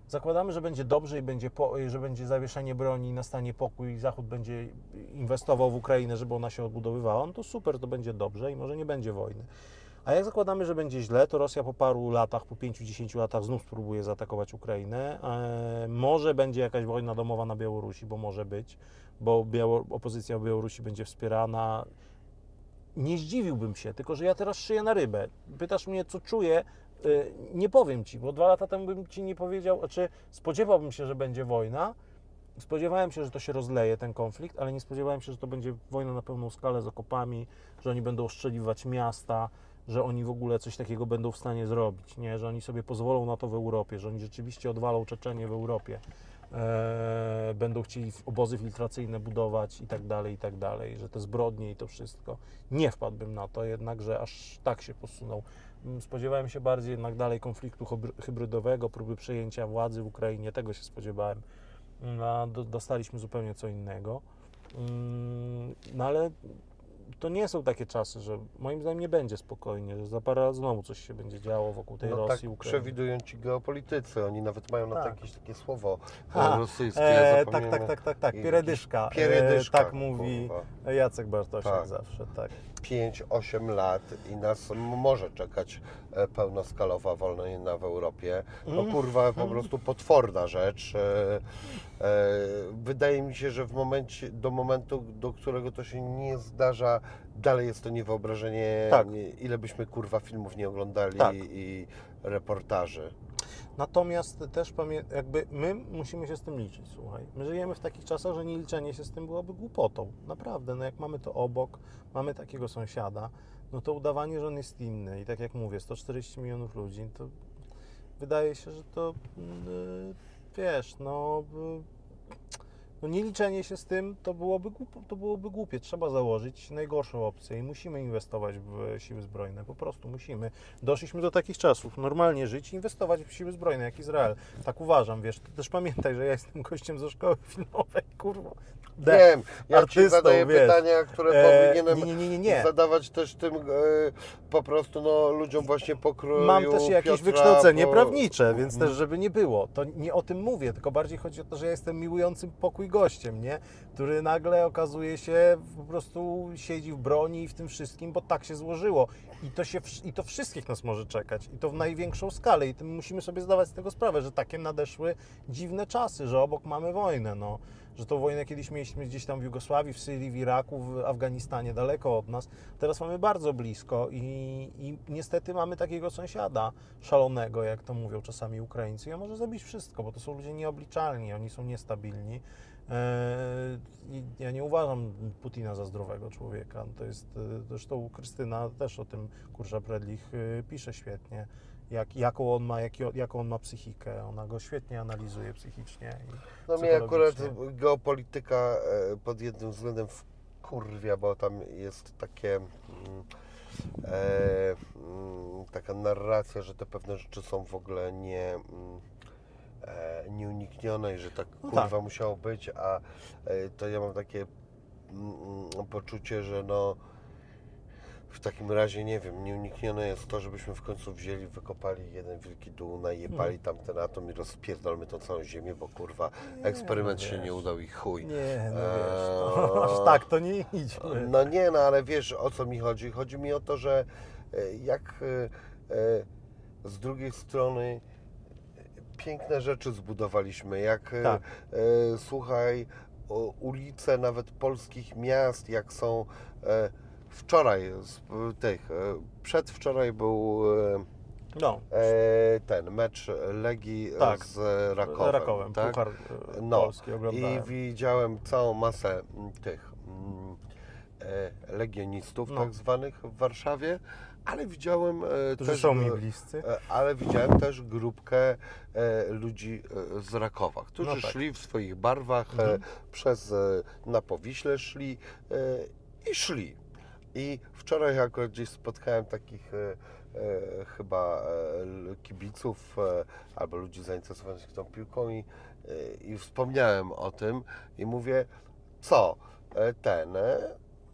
zakładamy, że będzie dobrze i będzie po, że będzie zawieszenie broni, nastanie pokój i Zachód będzie inwestował w Ukrainę, żeby ona się odbudowywała, no to super, to będzie dobrze i może nie będzie wojny. A jak zakładamy, że będzie źle, to Rosja po paru latach, po 5-10 latach znów spróbuje zaatakować Ukrainę. E, może będzie jakaś wojna domowa na Białorusi, bo może być, bo opozycja w Białorusi będzie wspierana. Nie zdziwiłbym się, tylko że ja teraz szyję na rybę. Pytasz mnie, co czuję, Y, nie powiem Ci, bo dwa lata temu bym Ci nie powiedział, znaczy spodziewałbym się, że będzie wojna, spodziewałem się, że to się rozleje, ten konflikt, ale nie spodziewałem się, że to będzie wojna na pełną skalę z okopami, że oni będą ostrzeliwać miasta, że oni w ogóle coś takiego będą w stanie zrobić, nie? że oni sobie pozwolą na to w Europie, że oni rzeczywiście odwalą Czeczenię w Europie, e, będą chcieli obozy filtracyjne budować i tak dalej, i tak dalej, że te zbrodnie i to wszystko. Nie wpadłbym na to jednak, że aż tak się posunął. Mm, Spodziewałem się bardziej jednak dalej konfliktu hybry- hybrydowego, próby przejęcia władzy w Ukrainie, tego się spodziewałem. Mm, A do, dostaliśmy zupełnie co innego. Mm, No ale to nie są takie czasy, że moim zdaniem nie będzie spokojnie, że za parę lat znowu coś się będzie działo wokół tej No Rosji, tak Ukrainy. przewidują ci geopolitycy. Oni nawet mają na to Tak. jakieś takie słowo e, rosyjskie. E, tak, tak, tak, tak, tak, Jakiś pieredyszka. pieredyszka, E, tak mówi kurwa. Jacek Bartosiak Tak. zawsze, tak. 5-8 lat i nas może czekać e, pełnoskalowa wojna w Europie. No Mm. kurwa, po prostu potworna rzecz. E, e, Wydaje mi się, że w momencie, do momentu, do którego to się nie zdarza, dalej jest to niewyobrażenie, Tak. ile byśmy kurwa filmów nie oglądali Tak. i reportaży. Natomiast też jakby my musimy się z tym liczyć, słuchaj. My żyjemy w takich czasach, że nie liczenie się z tym byłoby głupotą. Naprawdę, no jak mamy to obok, mamy takiego sąsiada, no to udawanie, że on jest inny i tak jak mówię, 140 milionów ludzi, to wydaje się, że to yy, wiesz, no, yy, no nie liczenie się z tym to byłoby, to byłoby głupie. Trzeba założyć najgorszą opcję i musimy inwestować w siły zbrojne. Po prostu musimy. Doszliśmy do takich czasów. Normalnie żyć inwestować w siły zbrojne, jak Izrael. Tak uważam, wiesz. Też pamiętaj, że ja jestem gościem ze szkoły filmowej, kurwa. De- Wiem, ja Ci artystą, zadaję wiesz. pytania, które E, powinienem nie, nie, nie, nie. zadawać też tym e, po prostu no, ludziom właśnie pokroju Mam też jakieś Piotra, wykształcenie bo- prawnicze, więc Mhm. też, żeby nie było. To nie o tym mówię, tylko bardziej chodzi o to, że ja jestem miłującym pokój gościem, nie? Który nagle okazuje się, po prostu siedzi w broni i w tym wszystkim, bo tak się złożyło. I to, się, I to wszystkich nas może czekać. I to w największą skalę. I tym musimy sobie zdawać z tego sprawę, że takie nadeszły dziwne czasy, że obok mamy wojnę, no. Że tą wojnę kiedyś mieliśmy gdzieś tam w Jugosławii, w Syrii, w Iraku, w Afganistanie, daleko od nas. Teraz mamy bardzo blisko i, i niestety mamy takiego sąsiada szalonego, jak to mówią czasami Ukraińcy. I on może zrobić wszystko, bo to są ludzie nieobliczalni, oni są niestabilni. I Ja nie uważam Putina za zdrowego człowieka. To jest, e, zresztą Krystyna też o tym, Kurcza Predlich, e, pisze świetnie, jak, jaką, on ma, jaki, jaką on ma psychikę. Ona go świetnie analizuje psychicznie. No mnie akurat geopolityka e, pod jednym względem wkurwia, bo tam jest takie mm, e, mm, taka narracja, że te pewne rzeczy są w ogóle nie mm, e, nieuniknione i że tak No kurwa tak. musiało być, a e, to ja mam takie mm, poczucie, że no w takim razie nie wiem, nieuniknione jest to, żebyśmy w końcu wzięli, wykopali jeden wielki dół, najebali Hmm. tamten atom i rozpierdolmy tą całą ziemię, bo kurwa Nie, eksperyment no się nie udał i chuj. Nie, no Eee, wiesz, no, aż tak to nie idźmy. No nie, no ale wiesz o co mi chodzi. Chodzi mi o to, że e, jak e, e, z drugiej strony piękne rzeczy zbudowaliśmy, jak Tak. słuchaj, ulice nawet polskich miast, jak są wczoraj z tych, e, przedwczoraj był No, e, ten mecz Legii Tak. z Rakowem, Rakowem, tak? Puchar e, No. Polski oglądałem. I widziałem całą masę mm, tych mm, legionistów No. tak zwanych w Warszawie, ale widziałem Którzy też są mi bliscy. ale widziałem też grupkę ludzi z Rakowa, którzy No tak. szli w swoich barwach Mhm. przez na Powiśle szli i szli. I wczoraj akurat gdzieś spotkałem takich e, e, chyba e, kibiców e, albo ludzi zainteresowanych tą piłką i, e, i wspomniałem o tym i mówię, co? e, ten,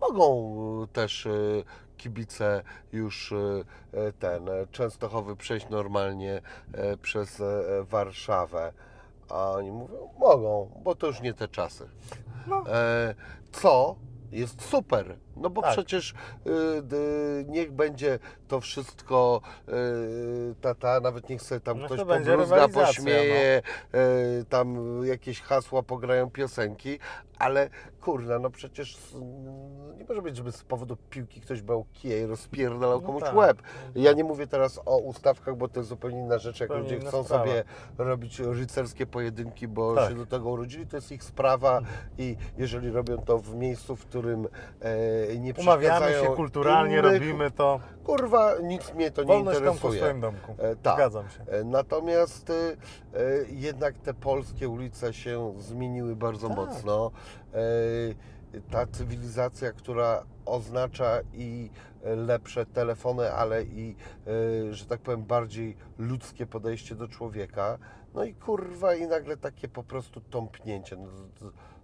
mogą też kibice już ten, Częstochowy przejść normalnie przez Warszawę. A oni mówią, mogą, bo to już nie te czasy. No. Co jest super, no bo Tak. przecież y, d, niech będzie to wszystko, y, tata, nawet niech sobie tam Niech ktoś pobluzga, rywalizacja, no. pośmieje, y, tam jakieś hasła pograją piosenki, ale kurna, no przecież s- nie może być, żeby z powodu piłki ktoś brał kije i rozpierdalał No komuś tak. łeb. Ja nie mówię teraz o ustawkach, bo to jest zupełnie inna rzecz, jak ludzie chcą sprawa. sobie robić rycerskie pojedynki, bo Tak. się do tego urodzili, to jest ich sprawa i jeżeli robią to w miejscu, w którym e, nie Umawiamy się kulturalnie, innych, robimy to. Kurwa, nic mnie to nie Wolność domku w interesuje. swoim domku. E, tak. Zgadzam się. E, Natomiast e, e, jednak te polskie ulice się zmieniły bardzo Tak. mocno. E, Ta cywilizacja, która oznacza i lepsze telefony, ale i, e, że tak powiem, bardziej ludzkie podejście do człowieka. No i kurwa, i nagle takie po prostu tąpnięcie. No,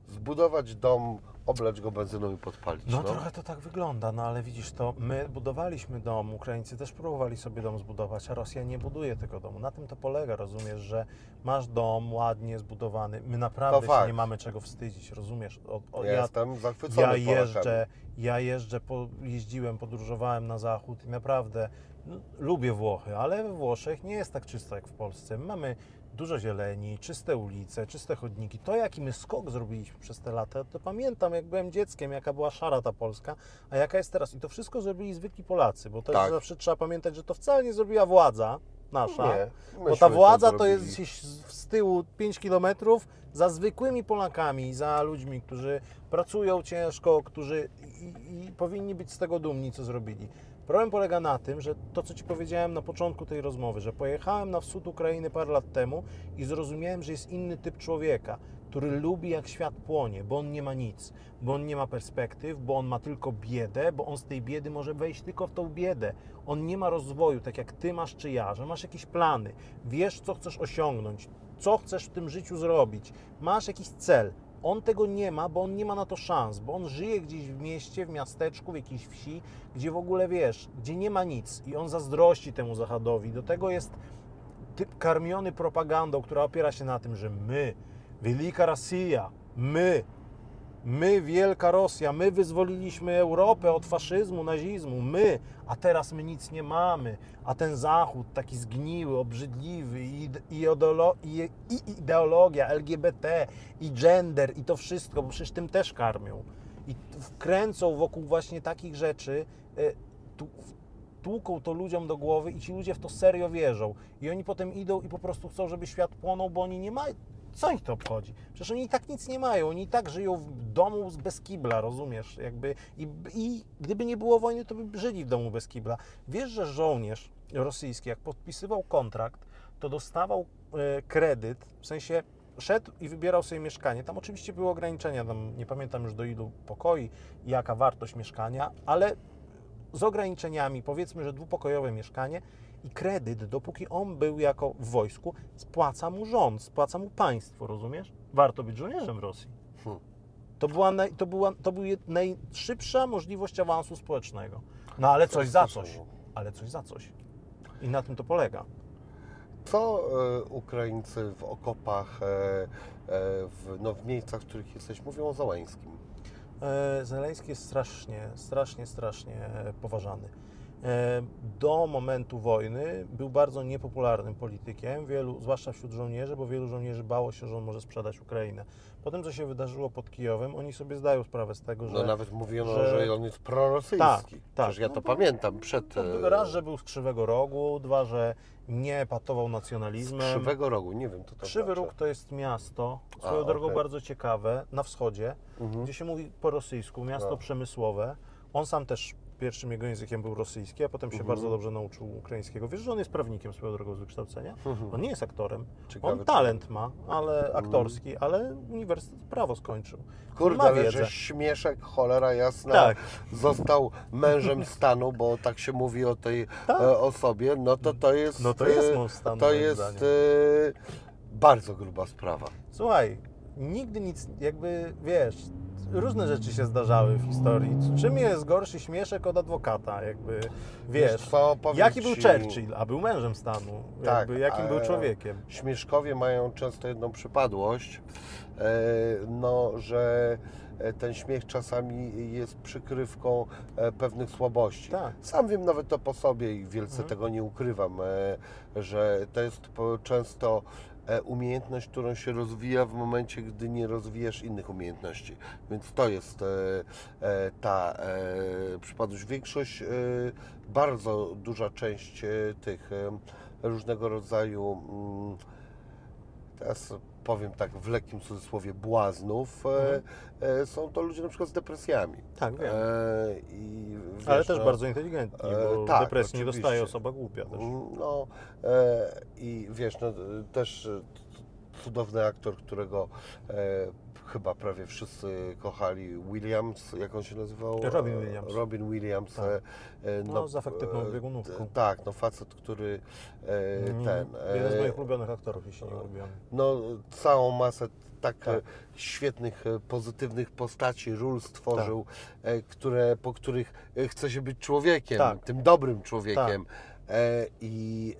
Zbudować dom, oblać go benzyną i podpalić. No, No, trochę to tak wygląda, no ale widzisz to, my budowaliśmy dom, Ukraińcy też próbowali sobie dom zbudować, a Rosja nie buduje tego domu. Na tym to polega, rozumiesz, że masz dom ładnie zbudowany, my naprawdę się nie mamy czego wstydzić, rozumiesz? O, o, ja, ja, jestem zachwycony ja Polakami. jeżdżę, ja jeżdżę, po, jeździłem, podróżowałem na zachód i naprawdę no, lubię Włochy, ale we Włoszech nie jest tak czysto jak w Polsce. My mamy dużo zieleni, czyste ulice, czyste chodniki. To jaki my skok zrobiliśmy przez te lata, to pamiętam jak byłem dzieckiem, jaka była szara ta Polska, a jaka jest teraz. I to wszystko zrobili zwykli Polacy, bo też Tak. zawsze trzeba pamiętać, że to wcale nie zrobiła władza nasza. Nie, Bo ta władza to zrobili. jest gdzieś z z tyłu 5 kilometrów za zwykłymi Polakami, za ludźmi, którzy pracują ciężko, którzy i, i powinni być z tego dumni, co zrobili. Problem polega na tym, że to, co Ci powiedziałem na początku tej rozmowy, że pojechałem na wschód Ukrainy parę lat temu i zrozumiałem, że jest inny typ człowieka, który lubi jak świat płonie, bo on nie ma nic, bo on nie ma perspektyw, bo on ma tylko biedę, bo on z tej biedy może wejść tylko w tą biedę. On nie ma rozwoju, tak jak Ty masz czy ja, że masz jakieś plany, wiesz, co chcesz osiągnąć, co chcesz w tym życiu zrobić, masz jakiś cel. On tego nie ma, bo on nie ma na to szans, bo on żyje gdzieś w mieście, w miasteczku, w jakiejś wsi, gdzie w ogóle wiesz, gdzie nie ma nic i on zazdrości temu Zachodowi. Do tego jest typ karmiony propagandą, która opiera się na tym, że my, Wielka Rosja, my, my, Wielka Rosja, my wyzwoliliśmy Europę od faszyzmu, nazizmu, my, a teraz my nic nie mamy, a ten Zachód taki zgniły, obrzydliwy i, i, ideolo- i, i ideologia LGBT i gender i to wszystko, bo przecież tym też karmią. I wkręcą wokół właśnie takich rzeczy, e, tłuką to ludziom do głowy i ci ludzie w to serio wierzą. I oni potem idą i po prostu chcą, żeby świat płonął, bo oni nie mają. Co ich to obchodzi? Przecież oni i tak nic nie mają, oni i tak żyją w domu bez kibla, rozumiesz? Jakby, i, I gdyby nie było wojny, to by żyli w domu bez kibla. Wiesz, że żołnierz rosyjski, jak podpisywał kontrakt, to dostawał e, kredyt, w sensie szedł i wybierał sobie mieszkanie. Tam oczywiście były ograniczenia, tam nie pamiętam już do ilu pokoi, jaka wartość mieszkania, ale z ograniczeniami, powiedzmy, że dwupokojowe mieszkanie i kredyt, dopóki on był jako w wojsku, spłaca mu rząd, spłaca mu państwo, rozumiesz? Warto być żołnierzem w Rosji. Hmm. To była, naj, to była to była najszybsza możliwość awansu społecznego. No ale coś za coś. Ale coś za coś. I na tym to polega. Co e, Ukraińcy w okopach, e, e, w, no, w miejscach, w których jesteś, mówią o Załęskim? Zeleński jest strasznie, strasznie, strasznie poważany. E, Do momentu wojny był bardzo niepopularnym politykiem, wielu, zwłaszcza wśród żołnierzy, bo wielu żołnierzy bało się, że on może sprzedać Ukrainę. Po tym, co się wydarzyło pod Kijowem, oni sobie zdają sprawę z tego, że No nawet mówiono, że- że, on jest prorosyjski. Tak, tak. Przecież ja No to pamiętam przed... to e, raz, że był z Krzywego Rogu, dwa, że nie patował z nacjonalizmem. Krzywego Rogu, nie wiem co to Krzywy znaczy. Róg to jest miasto, A, swoją drogą okej. bardzo ciekawe, na wschodzie, Mhm. gdzie się mówi po rosyjsku, miasto No. przemysłowe. On sam też pierwszym jego językiem był rosyjski, a potem się Mhm. bardzo dobrze nauczył ukraińskiego. Wiesz, że on jest prawnikiem swoją drogą z wykształcenia? Mhm. On nie jest aktorem. Ciekawe, on talent ma, ale aktorski, ale uniwersytet prawo skończył. Kurde, ale że śmieszek, cholera jasna, Tak. został mężem stanu, bo tak się mówi o tej Tak. e, osobie, no to to jest... No to jest e, mąż stanu, To jest e, bardzo gruba sprawa. Słuchaj, nigdy nic, jakby wiesz, różne rzeczy się zdarzały w historii. Czym jest gorszy śmieszek od adwokata? Jakby, wiesz, powiem jaki był Churchill, a był mężem stanu. Tak, Jakby, jakim był człowiekiem. Śmieszkowie mają często jedną przypadłość, e, no, że e, ten śmiech czasami jest przykrywką e, pewnych słabości. Tak. Sam wiem nawet to po sobie i wielce Mhm. tego nie ukrywam, że to jest często umiejętność, którą się rozwija w momencie, gdy nie rozwijasz innych umiejętności. Więc to jest e, e, ta e, przypadłość. Większość, e, bardzo duża część e, tych e, różnego rodzaju, mm, teraz powiem tak w lekkim cudzysłowie, błaznów, e, są to ludzie na przykład z depresjami. Tak, wiem. E, i wiesz, Ale też no, bardzo inteligentni, bo tak, depresji nie dostaje osoba głupia też. No i wiesz, no, też cudowny aktor, którego e, chyba prawie wszyscy kochali, Williams, jak on się nazywał? Robin Williams. Robin Williams. Tak. e, e, No, z afektywną e, biegunówką. Tak, no facet, który e, Mm, ten... Jeden z e, moich ulubionych aktorów, jeśli nie ulubiony. no, całą masę tak, Tak. e, świetnych, e, pozytywnych postaci, ról stworzył, e, które, po których e, chce się być człowiekiem, Tak. tym dobrym człowiekiem. E, I,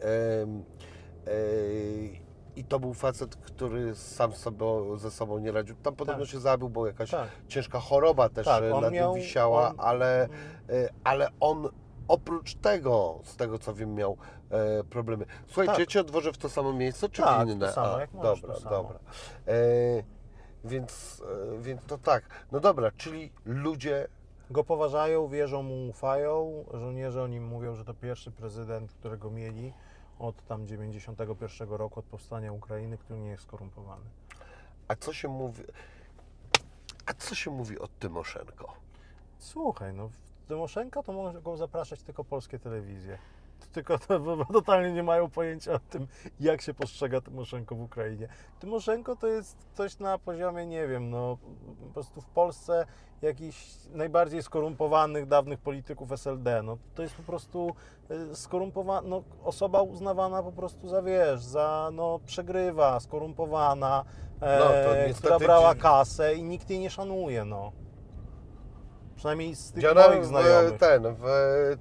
e, I to był facet, który sam sobie ze sobą nie radził. Tam podobno Tak. się zabił, bo jakaś Tak. ciężka choroba też Tak, e, nad miał- nim wisiała, on- ale, Mm. e, ale on oprócz tego, z tego co wiem, miał e, problemy. Słuchaj, Tak. Cię odwożę w to samo miejsce, czy Tak, w to inne? samo, A, jak możesz, dobra, to samo. dobra. E, więc, e, więc to tak. No dobra, czyli ludzie Go poważają, wierzą mu, ufają. Żołnierze o nim mówią, że to pierwszy prezydent, którego mieli od tam 91 roku, od powstania Ukrainy, który nie jest skorumpowany. A co się mówi? A co się mówi o Tymoszenko? Słuchaj, no Tymoszenko to mogą zapraszać tylko polskie telewizje. Tylko to, totalnie nie mają pojęcia o tym, jak się postrzega Tymoszenko w Ukrainie. Tymoszenko to jest ktoś na poziomie, nie wiem, no po prostu w Polsce jakichś najbardziej skorumpowanych dawnych polityków SLD. No to jest po prostu skorumpowana, no, osoba uznawana po prostu za, wiesz, za, no przegrywa, skorumpowana, e, No, niestety która brała kasę i nikt jej nie szanuje, no. Przynajmniej z tych Dziana moich w, znajomych. ten, w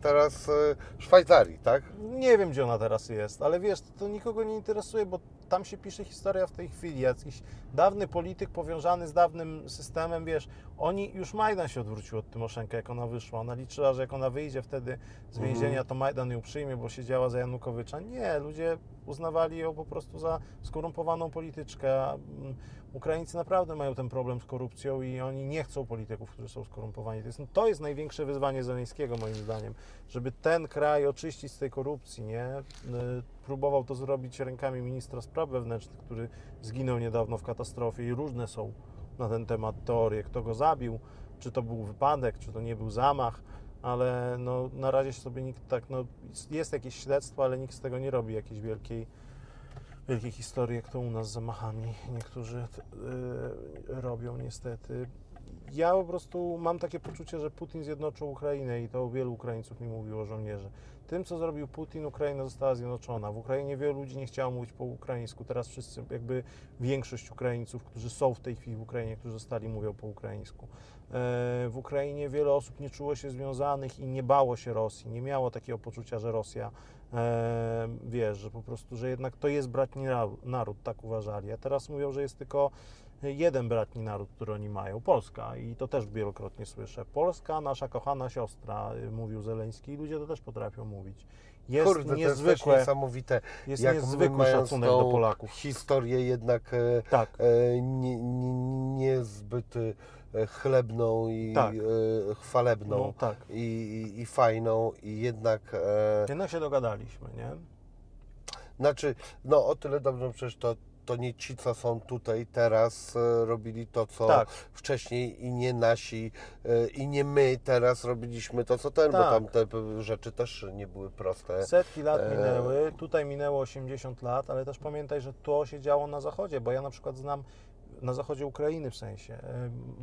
teraz e, Szwajcarii, tak? Nie wiem, gdzie ona teraz jest, ale wiesz, to nikogo nie interesuje, bo tam się pisze historia w tej chwili. Jakiś dawny polityk powiązany z dawnym systemem, wiesz, oni już Majdan się odwrócił od Tymoszenka, jak ona wyszła. Ona liczyła, że jak ona wyjdzie wtedy z Mhm. więzienia, to Majdan ją przyjmie, bo siedziała za Janukowycza. Nie, ludzie uznawali ją po prostu za skorumpowaną polityczkę. mm, Ukraińcy naprawdę mają ten problem z korupcją i oni nie chcą polityków, którzy są skorumpowani. To jest, to jest największe wyzwanie Zeleńskiego, moim zdaniem, żeby ten kraj oczyścić z tej korupcji, nie? Próbował to zrobić rękami ministra spraw wewnętrznych, który zginął niedawno w katastrofie i różne są na ten temat teorie, kto go zabił, czy to był wypadek, czy to nie był zamach, ale no, na razie sobie nikt tak, no, jest jakieś śledztwo, ale nikt z tego nie robi jakiejś wielkiej, wielkiej historii, jak to u nas z zamachami niektórzy t- y, robią niestety. Ja po prostu mam takie poczucie, że Putin zjednoczył Ukrainę i to wielu Ukraińców mi mówiło, żołnierze. Tym, co zrobił Putin, Ukraina została zjednoczona. W Ukrainie wielu ludzi nie chciało mówić po ukraińsku. Teraz wszyscy, jakby większość Ukraińców, którzy są w tej chwili w Ukrainie, którzy zostali, mówią po ukraińsku. E, W Ukrainie wiele osób nie czuło się związanych i nie bało się Rosji. Nie miało takiego poczucia, że Rosja, e, wiesz, że po prostu, że jednak to jest bratni naród, naród, tak uważali. A teraz mówią, że jest tylko jeden bratni naród, który oni mają, Polska. I to też wielokrotnie słyszę. Polska, nasza kochana siostra, y, mówił Zeleński i ludzie to też potrafią mówić. Jest Kurde, to jest niezwykłe, niesamowite. jest jak niezwykły mając szacunek do Polaków. historię jednak e, Tak, e, nie, nie, niezbyt chlebną i Tak. e, chwalebną no tak. i, i, i fajną i jednak e, Jednak się dogadaliśmy, nie? Znaczy, no o tyle dobrze, przecież to, to nie ci, co są tutaj teraz, e, robili to, co Tak. wcześniej i nie nasi, e, i nie my teraz robiliśmy to, co ten, bo Tak. tam te rzeczy też nie były proste. Setki lat E, minęły, tutaj minęło 80 lat, ale też pamiętaj, że to się działo na zachodzie, bo ja na przykład znam na zachodzie Ukrainy w sensie,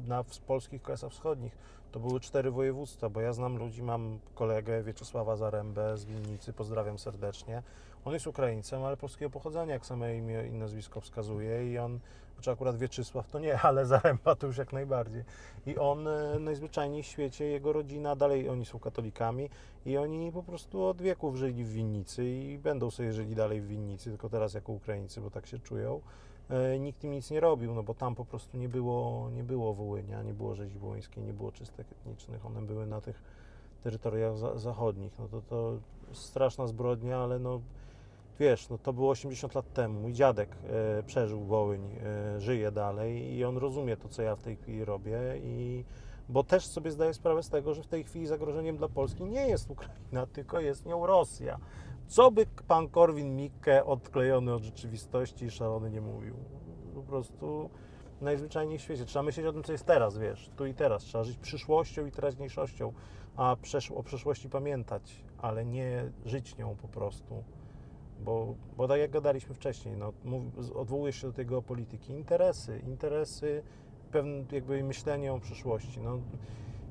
na polskich kresach wschodnich, To były cztery województwa, bo ja znam ludzi, mam kolegę Wieczysława Zarębę z Winnicy, pozdrawiam serdecznie. On jest Ukraińcem, ale polskiego pochodzenia, jak same imię i nazwisko wskazuje i on, znaczy akurat Wieczysław to nie, ale Zaręba to już jak najbardziej. I on e, najzwyczajniej w świecie, jego rodzina, dalej oni są katolikami i oni po prostu od wieków żyli w Winnicy i będą sobie żyli dalej w Winnicy, tylko teraz jako Ukraińcy, bo tak się czują. E, Nikt im nic nie robił, no bo tam po prostu nie było, nie było Wołynia, nie było rzezi wołyńskiej, nie było czystek etnicznych, one były na tych terytoriach za, zachodnich. No to, to straszna zbrodnia, ale no wiesz, no to było 80 lat temu. Mój dziadek e, przeżył Wołyń, e, żyje dalej i on rozumie to, co ja w tej chwili robię i bo też sobie zdaję sprawę z tego, że w tej chwili zagrożeniem dla Polski nie jest Ukraina, tylko jest nią Rosja. Co by pan Korwin-Mikke odklejony od rzeczywistości i szalony nie mówił. Po prostu najzwyczajniej w świecie. Trzeba myśleć o tym, co jest teraz, wiesz, tu i teraz. Trzeba żyć przyszłością i teraźniejszością, a przesz- o przeszłości pamiętać, ale nie żyć nią po prostu. Bo, bo tak jak gadaliśmy wcześniej, no, odwołujesz się do tej geopolityki. Interesy, interesy, pewne jakby myślenie o przyszłości. No,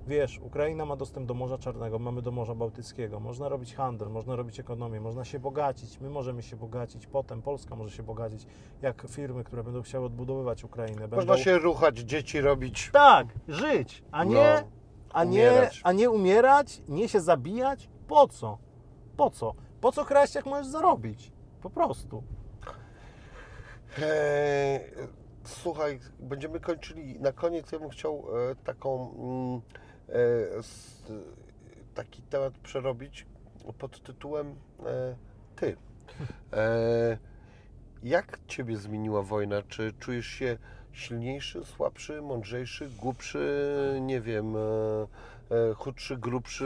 wiesz, Ukraina ma dostęp do Morza Czarnego, mamy do Morza Bałtyckiego. Można robić handel, można robić ekonomię, można się bogacić. My możemy się bogacić, potem Polska może się bogacić, jak firmy, które będą chciały odbudowywać Ukrainę. Można będą... się ruchać, dzieci robić. Tak, żyć, a nie, No, a nie, umierać. a nie umierać, nie się zabijać. Po co? Po co? Po co kraść, jak możesz zarobić? Po prostu. Eee, słuchaj, będziemy kończyli. Na koniec ja bym chciał e, taką mm, e, s, taki temat przerobić pod tytułem e, Ty. E, jak Ciebie zmieniła wojna? Czy czujesz się silniejszy, słabszy, mądrzejszy, głupszy, nie wiem, e, chudszy, grubszy?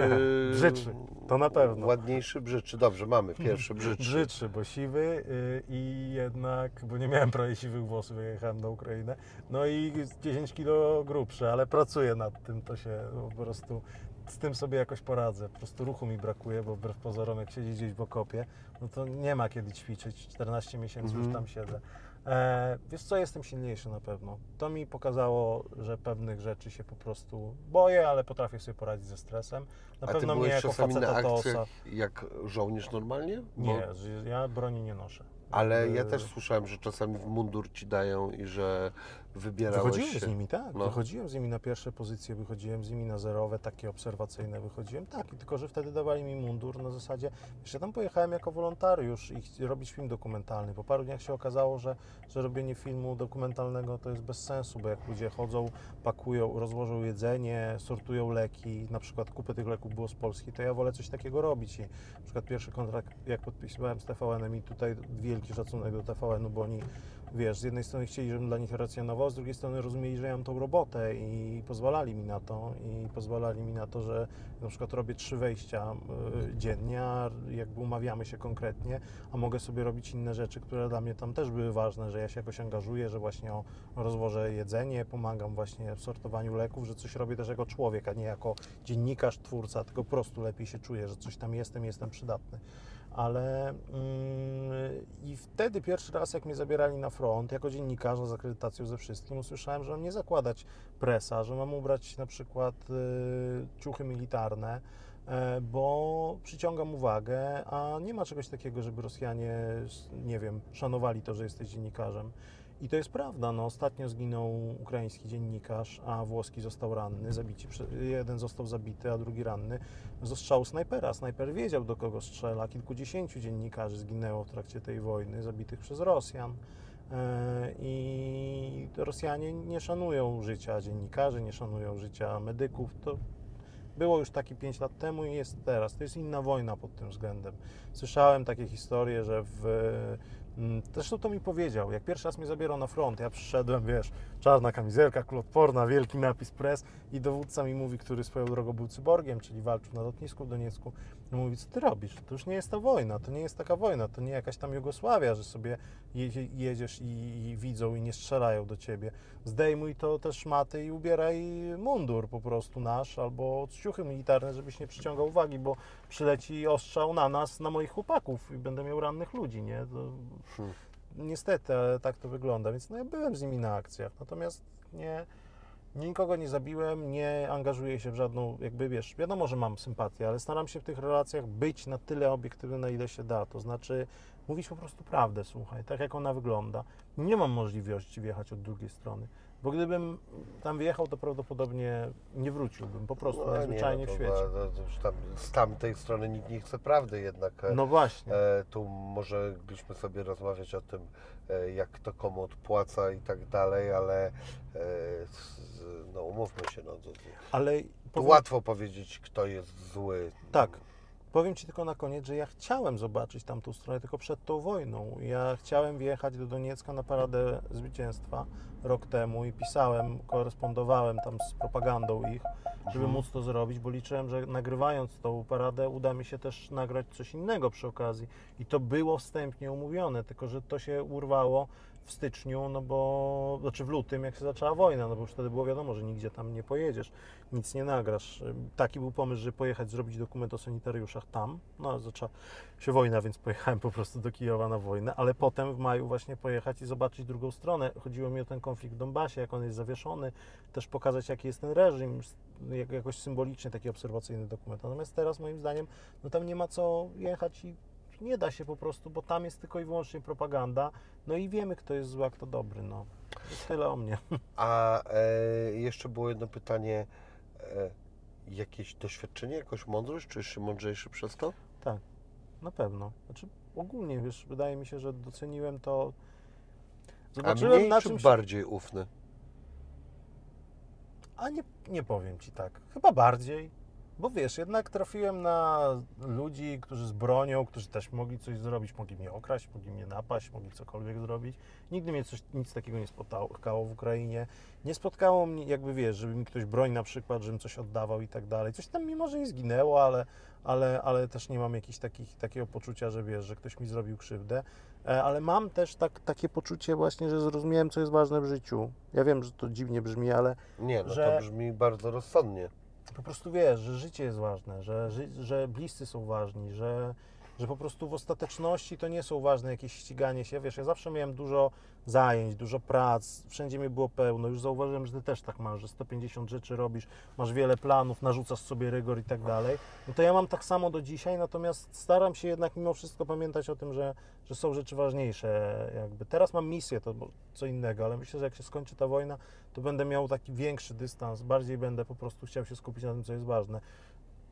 Brzydszy, to na pewno. Ładniejszy, brzydszy. Dobrze, mamy pierwszy brzydszy. Brzydszy, bo siwy y, i jednak, bo nie miałem prawie siwych włosów, jak jechałem na Ukrainę. No i 10 kilo grubszy, ale pracuję nad tym, to się po prostu z tym sobie jakoś poradzę. Po prostu ruchu mi brakuje, bo wbrew pozorom, jak siedzieć gdzieś w okopie, no to nie ma kiedy ćwiczyć. 14 miesięcy już Mhm. tam siedzę. E, wiesz co, jestem silniejszy na pewno. To mi pokazało, że pewnych rzeczy się po prostu boję, ale potrafię sobie poradzić ze stresem. Na A ty pewno mnie byłeś jako czasami na faceta to akcjach osa... jak żołnierz normalnie? Bo- Nie, ja broni nie noszę. Ale ja też słyszałem, że czasami w mundur ci dają i że wybierałeś Wychodziłem się. z nimi, tak. No. Wychodziłem z nimi na pierwsze pozycje, wychodziłem z nimi na zerowe, takie obserwacyjne wychodziłem, tak. I tylko, że wtedy dawali mi mundur na zasadzie, ja tam pojechałem jako wolontariusz i robić film dokumentalny. Po paru dniach się okazało, że, że robienie filmu dokumentalnego to jest bez sensu, bo jak ludzie chodzą, pakują, rozłożą jedzenie, sortują leki, na przykład kupy tych leków było z Polski, to ja wolę coś takiego robić. I na przykład pierwszy kontrakt, jak podpisywałem z TVN-em i tutaj wielki szacunek do TVN-u, bo oni wiesz, z jednej strony chcieli, żebym dla nich racjonował, z drugiej strony rozumieli, że ja mam tą robotę i pozwalali mi na to i pozwalali mi na to, że na przykład robię trzy wejścia y, dziennie, jakby umawiamy się konkretnie, a mogę sobie robić inne rzeczy, które dla mnie tam też były ważne, że ja się jakoś angażuję, że właśnie rozwożę jedzenie, pomagam właśnie w sortowaniu leków, że coś robię też jako człowiek, a nie jako dziennikarz, twórca, tylko po prostu lepiej się czuję, że coś tam jestem, jestem przydatny ale mm, i wtedy pierwszy raz, jak mnie zabierali na front, jako dziennikarza z akredytacją ze wszystkim, usłyszałem, że mam nie zakładać presa, że mam ubrać na przykład y, ciuchy militarne, e, bo przyciągam uwagę, a nie ma czegoś takiego, żeby Rosjanie, nie wiem, szanowali to, że jesteś dziennikarzem. I to jest prawda. No, ostatnio zginął ukraiński dziennikarz, a włoski został ranny. Zabici, jeden został zabity, a drugi ranny z snajpera. Snajper wiedział, do kogo strzela. Kilkudziesięciu dziennikarzy zginęło w trakcie tej wojny, zabitych przez Rosjan. E, I Rosjanie nie szanują życia dziennikarzy, nie szanują życia medyków. To było już taki 5 lat temu i jest teraz. To jest inna wojna pod tym względem. Słyszałem takie historie, że w. mm, Zresztą to mi powiedział, jak pierwszy raz mnie zabierał na front, ja przyszedłem, wiesz, czarna kamizelka, kuloodporna, wielki napis press i dowódca mi mówi, który swoją drogą był cyborgiem, czyli walczył na lotnisku w Doniecku, no mówi, co ty robisz? To już nie jest ta wojna, to nie jest taka wojna, to nie jakaś tam Jugosławia, że sobie jedzie, jedziesz i, i widzą i nie strzelają do ciebie. Zdejmuj to też szmaty i ubieraj mundur po prostu nasz, albo ciuchy militarne, żebyś nie przyciągał uwagi, bo przyleci ostrzał na nas, na moich chłopaków i będę miał rannych ludzi, nie? To, Hmm. niestety, ale tak to wygląda, więc no ja byłem z nimi na akcjach, natomiast nie, Nikogo nie zabiłem, nie angażuję się w żadną, jakby wiesz, wiadomo, że mam sympatię, ale staram się w tych relacjach być na tyle obiektywny, na ile się da. To znaczy mówić po prostu prawdę, słuchaj, tak jak ona wygląda. Nie mam możliwości wjechać od drugiej strony, bo gdybym tam wjechał, to prawdopodobnie nie wróciłbym, po prostu No, najzwyczajniej nie, w no, świecie. już tam, z tamtej strony nikt nie chce prawdy jednak. e, No właśnie. E, tu mogliśmy sobie rozmawiać o tym, e, jak to komu odpłaca i tak dalej, ale e, no umówmy się, no, to, to, Ale powiem- łatwo powiedzieć, kto jest zły. Tak. Powiem Ci tylko na koniec, że ja chciałem zobaczyć tamtą stronę, tylko przed tą wojną. Ja chciałem wjechać do Doniecka na Paradę Zwycięstwa rok temu i pisałem, korespondowałem tam z propagandą ich, żeby Mhm. móc to zrobić, bo liczyłem, że nagrywając tą paradę uda mi się też nagrać coś innego przy okazji. I to było wstępnie umówione, tylko że to się urwało w styczniu, no bo, znaczy w lutym, jak się zaczęła wojna, no bo już wtedy było wiadomo, że nigdzie tam nie pojedziesz, nic nie nagrasz. Taki był pomysł, żeby pojechać, zrobić dokument o sanitariuszach tam, no ale zaczęła się wojna, więc pojechałem po prostu do Kijowa na wojnę, ale potem w maju właśnie pojechać i zobaczyć drugą stronę. Chodziło mi o ten konflikt w Donbasie, jak on jest zawieszony, też pokazać, jaki jest ten reżim, jak, jakoś symbolicznie taki obserwacyjny dokument. Natomiast teraz moim zdaniem, no tam nie ma co jechać i nie da się po prostu, bo tam jest tylko i wyłącznie propaganda, no i wiemy, kto jest zły, a kto dobry, no. Tyle o mnie. A e, jeszcze było jedno pytanie. E, jakieś doświadczenie, jakąś mądrość? Czujesz się mądrzejszy przez to? Tak, na pewno. Znaczy ogólnie, wiesz, wydaje mi się, że doceniłem to. A Zobaczyłem mniej na czy czymś. bardziej ufny? A nie, nie powiem ci tak. Chyba bardziej. Bo wiesz, jednak trafiłem na ludzi, którzy z bronią, którzy też mogli coś zrobić, mogli mnie okraść, mogli mnie napaść, mogli cokolwiek zrobić. Nigdy mnie coś, nic takiego nie spotkało w Ukrainie. Nie spotkało mnie, jakby wiesz, żeby mi ktoś broń na przykład, żebym coś oddawał i tak dalej. Coś tam mimo, że i zginęło, ale, ale, ale też nie mam jakichś takich, takiego poczucia, że wiesz, że ktoś mi zrobił krzywdę. E, Ale mam też tak, takie poczucie właśnie, że zrozumiałem, co jest ważne w życiu. Ja wiem, że to dziwnie brzmi, ale Nie, no Że- to brzmi bardzo rozsądnie. Po prostu wiesz, że życie jest ważne, że, że bliscy są ważni, że, że po prostu w ostateczności to nie są ważne jakieś ściganie się. Wiesz, ja zawsze miałem dużo zajęć, dużo prac, wszędzie mi było pełno. Już zauważyłem, że ty też tak masz, że 150 rzeczy robisz, masz wiele planów, narzucasz sobie rygor i tak dalej. No to ja mam tak samo do dzisiaj, natomiast staram się jednak mimo wszystko pamiętać o tym, że, że są rzeczy ważniejsze. Jakby teraz mam misję, to co innego, ale myślę, że jak się skończy ta wojna, to będę miał taki większy dystans, bardziej będę po prostu chciał się skupić na tym, co jest ważne.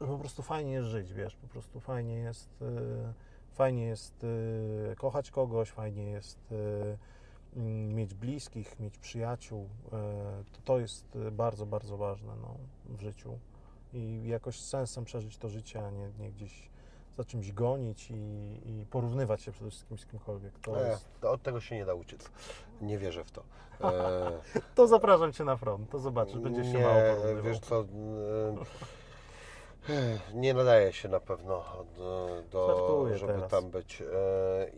Po prostu fajnie jest żyć, wiesz, po prostu fajnie jest, y, fajnie jest y, kochać kogoś, fajnie jest y, mm, mieć bliskich, mieć przyjaciół. To, to jest bardzo, bardzo ważne no, w życiu i jakoś z sensem przeżyć to życie, a nie, nie gdzieś za czymś gonić i, i porównywać się przede wszystkim z kimkolwiek. To, Nie, jest... to od tego się nie da uciec. Nie wierzę w to. E, to zapraszam Cię na front, to zobaczysz, będziesz się mało nie, porównywał. wiesz co, e, nie nadaje się na pewno do, do żeby teraz. tam być. E,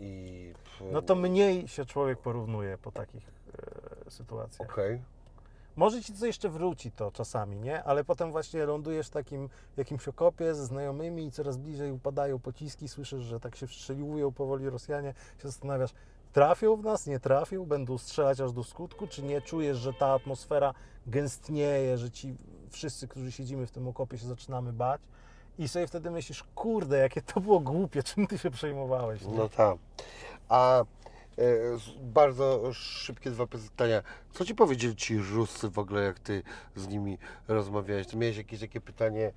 I No to mniej się człowiek porównuje po takich e, sytuacjach. Okej. Może ci co jeszcze wróci to czasami, nie? Ale potem właśnie lądujesz w takim jakimś okopie ze znajomymi i coraz bliżej upadają pociski, słyszysz, że tak się wstrzeliwują powoli Rosjanie, się zastanawiasz, trafią w nas, nie trafią, będą strzelać aż do skutku, czy nie czujesz, że ta atmosfera gęstnieje, że ci wszyscy, którzy siedzimy w tym okopie się zaczynamy bać i sobie wtedy myślisz, kurde, jakie to było głupie, czym ty się przejmowałeś, nie? No tak. A e, bardzo szybkie dwa pytania. Co ci powiedzieli ci Ruscy w ogóle, jak ty z nimi rozmawiałeś? Ty miałeś jakieś takie pytanie,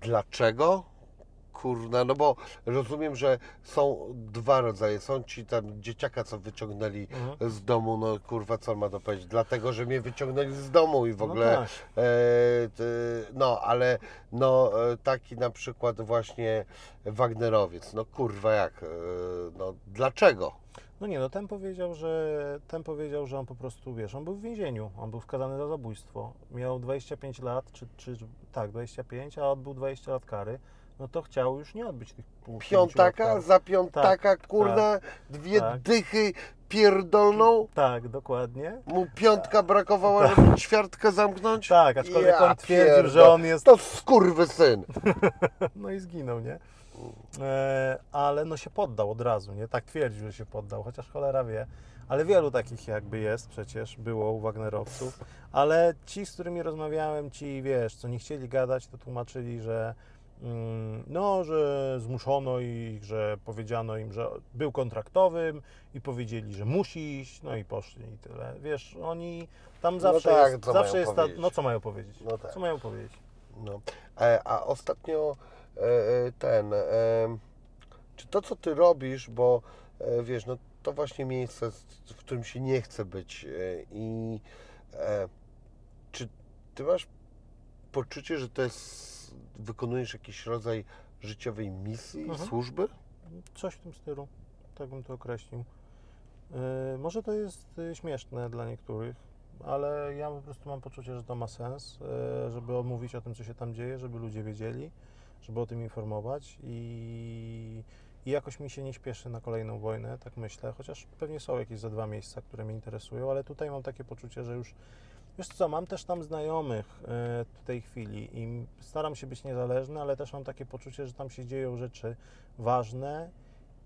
dlaczego? Kurna, no bo rozumiem, że są dwa rodzaje. Są ci tam dzieciaka, co wyciągnęli Mhm. z domu, no kurwa, co on ma to powiedzieć? Dlatego, że mnie wyciągnęli z domu i w ogóle... No tak. E, t, no, ale no, e, taki na przykład właśnie Wagnerowiec. No kurwa jak? E, no dlaczego? No nie, no ten powiedział, że ten powiedział, że on po prostu, wiesz, on był w więzieniu, on był skazany za zabójstwo. Miał 25 lat, czy, czy tak, 25, a odbył 20 lat kary. No to chciał już nie odbyć tych pół Piątaka za piątaka, kurna, dwie tak. dychy pierdolną. Tak, dokładnie. Mu piątka brakowała, żeby ćwiartkę zamknąć? Tak, aczkolwiek Ja on twierdził, że pierdol- on jest... To skurwy syn. No i zginął, nie? E, ale no się poddał od razu, nie? Tak twierdził, że się poddał, chociaż cholera wie. Ale wielu takich jakby jest przecież, było u Wagnerowców. Ale ci, z którymi rozmawiałem, ci wiesz, co nie chcieli gadać, to tłumaczyli, że no, że zmuszono ich, że powiedziano im, że był kontraktowym i powiedzieli, że musi iść, no i poszli i tyle. Wiesz, oni tam zawsze tak, jest, zawsze jest ta, no co mają powiedzieć? No tak. Co mają powiedzieć? No. E, a ostatnio e, e, ten, e, czy to co ty robisz, bo e, wiesz, no to właśnie miejsce, w którym się nie chce być e, i czy ty masz poczucie, że to jest, wykonujesz jakiś rodzaj życiowej misji, Mhm. służby? Coś w tym stylu, tak bym to określił. Yy, może to jest y, śmieszne dla niektórych, ale ja po prostu mam poczucie, że to ma sens, yy, żeby omówić o tym, co się tam dzieje, żeby ludzie wiedzieli, żeby o tym informować i, i jakoś mi się nie śpieszy na kolejną wojnę, tak myślę, chociaż pewnie są jakieś za dwa miejsca, które mnie interesują, ale tutaj mam takie poczucie, że już Wiesz co, mam też tam znajomych e, w tej chwili i staram się być niezależny, ale też mam takie poczucie, że tam się dzieją rzeczy ważne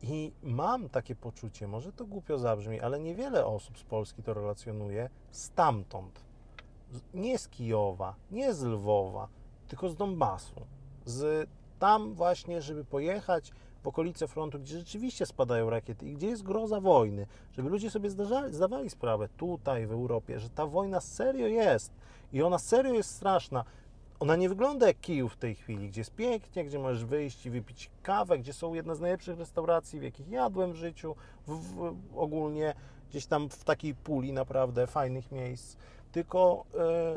i mam takie poczucie, może to głupio zabrzmi, ale niewiele osób z Polski to relacjonuje stamtąd. Nie z Kijowa, nie z Lwowa, tylko z Donbasu. Z tam właśnie, żeby pojechać w okolice frontu, gdzie rzeczywiście spadają rakiety i gdzie jest groza wojny, żeby ludzie sobie zdarzali, zdawali sprawę tutaj w Europie, że ta wojna serio jest i ona serio jest straszna. Ona nie wygląda jak Kijów w tej chwili, gdzie jest pięknie, gdzie możesz wyjść i wypić kawę, gdzie są jedne z najlepszych restauracji, w jakich jadłem w życiu, w, w, ogólnie gdzieś tam w takiej puli naprawdę fajnych miejsc. Tylko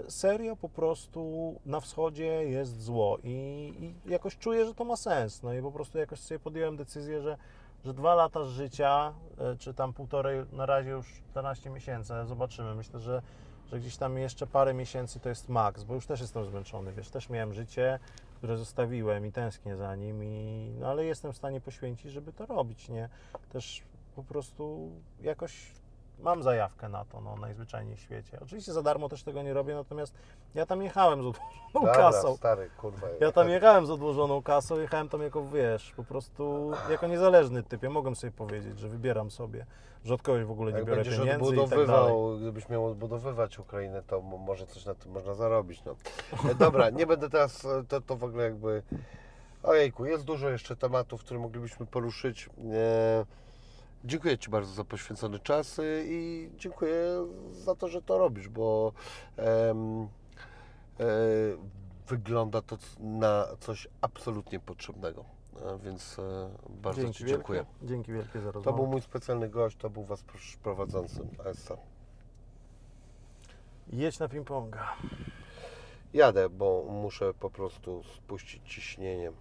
e, serio po prostu na wschodzie jest zło i, i jakoś czuję, że to ma sens. No i po prostu jakoś sobie podjąłem decyzję, że, że dwa lata życia, e, czy tam półtorej, na razie już 14 miesięcy, zobaczymy. Myślę, że, że gdzieś tam jeszcze parę miesięcy to jest maks, bo już też jestem zmęczony, wiesz, też miałem życie, które zostawiłem i tęsknię za nim, i, no ale jestem w stanie poświęcić, żeby to robić, nie? Też po prostu jakoś mam zajawkę na to, no, najzwyczajniej w świecie. Oczywiście za darmo też tego nie robię, natomiast ja tam jechałem z odłożoną Dobra, kasą. stary, kurwa. Ja tam jechałem z odłożoną kasą, jechałem tam jako, wiesz, po prostu jako niezależny typ. Ja mogłem sobie powiedzieć, że wybieram sobie, że od kogoś w ogóle nie Jak biorę będziesz pieniędzy i tak dalej. odbudowywał, gdybyś miał odbudowywać Ukrainę, to mo- może coś na tym można zarobić. No. E, Dobra, nie będę teraz, e, to, to w ogóle jakby... Ojejku, jest dużo jeszcze tematów, które moglibyśmy poruszyć. E, dziękuję Ci bardzo za poświęcony czas e, i dziękuję za to, że to robisz, bo em, e, wygląda to na coś absolutnie potrzebnego. E, więc e, bardzo Dzięki Ci dziękuję. Wielkie, dzięki wielkie za To rozmowę. był mój specjalny gość, to był Was prowadzący ASA. Jedź na ping-ponga. Jadę, bo muszę po prostu spuścić ciśnienie.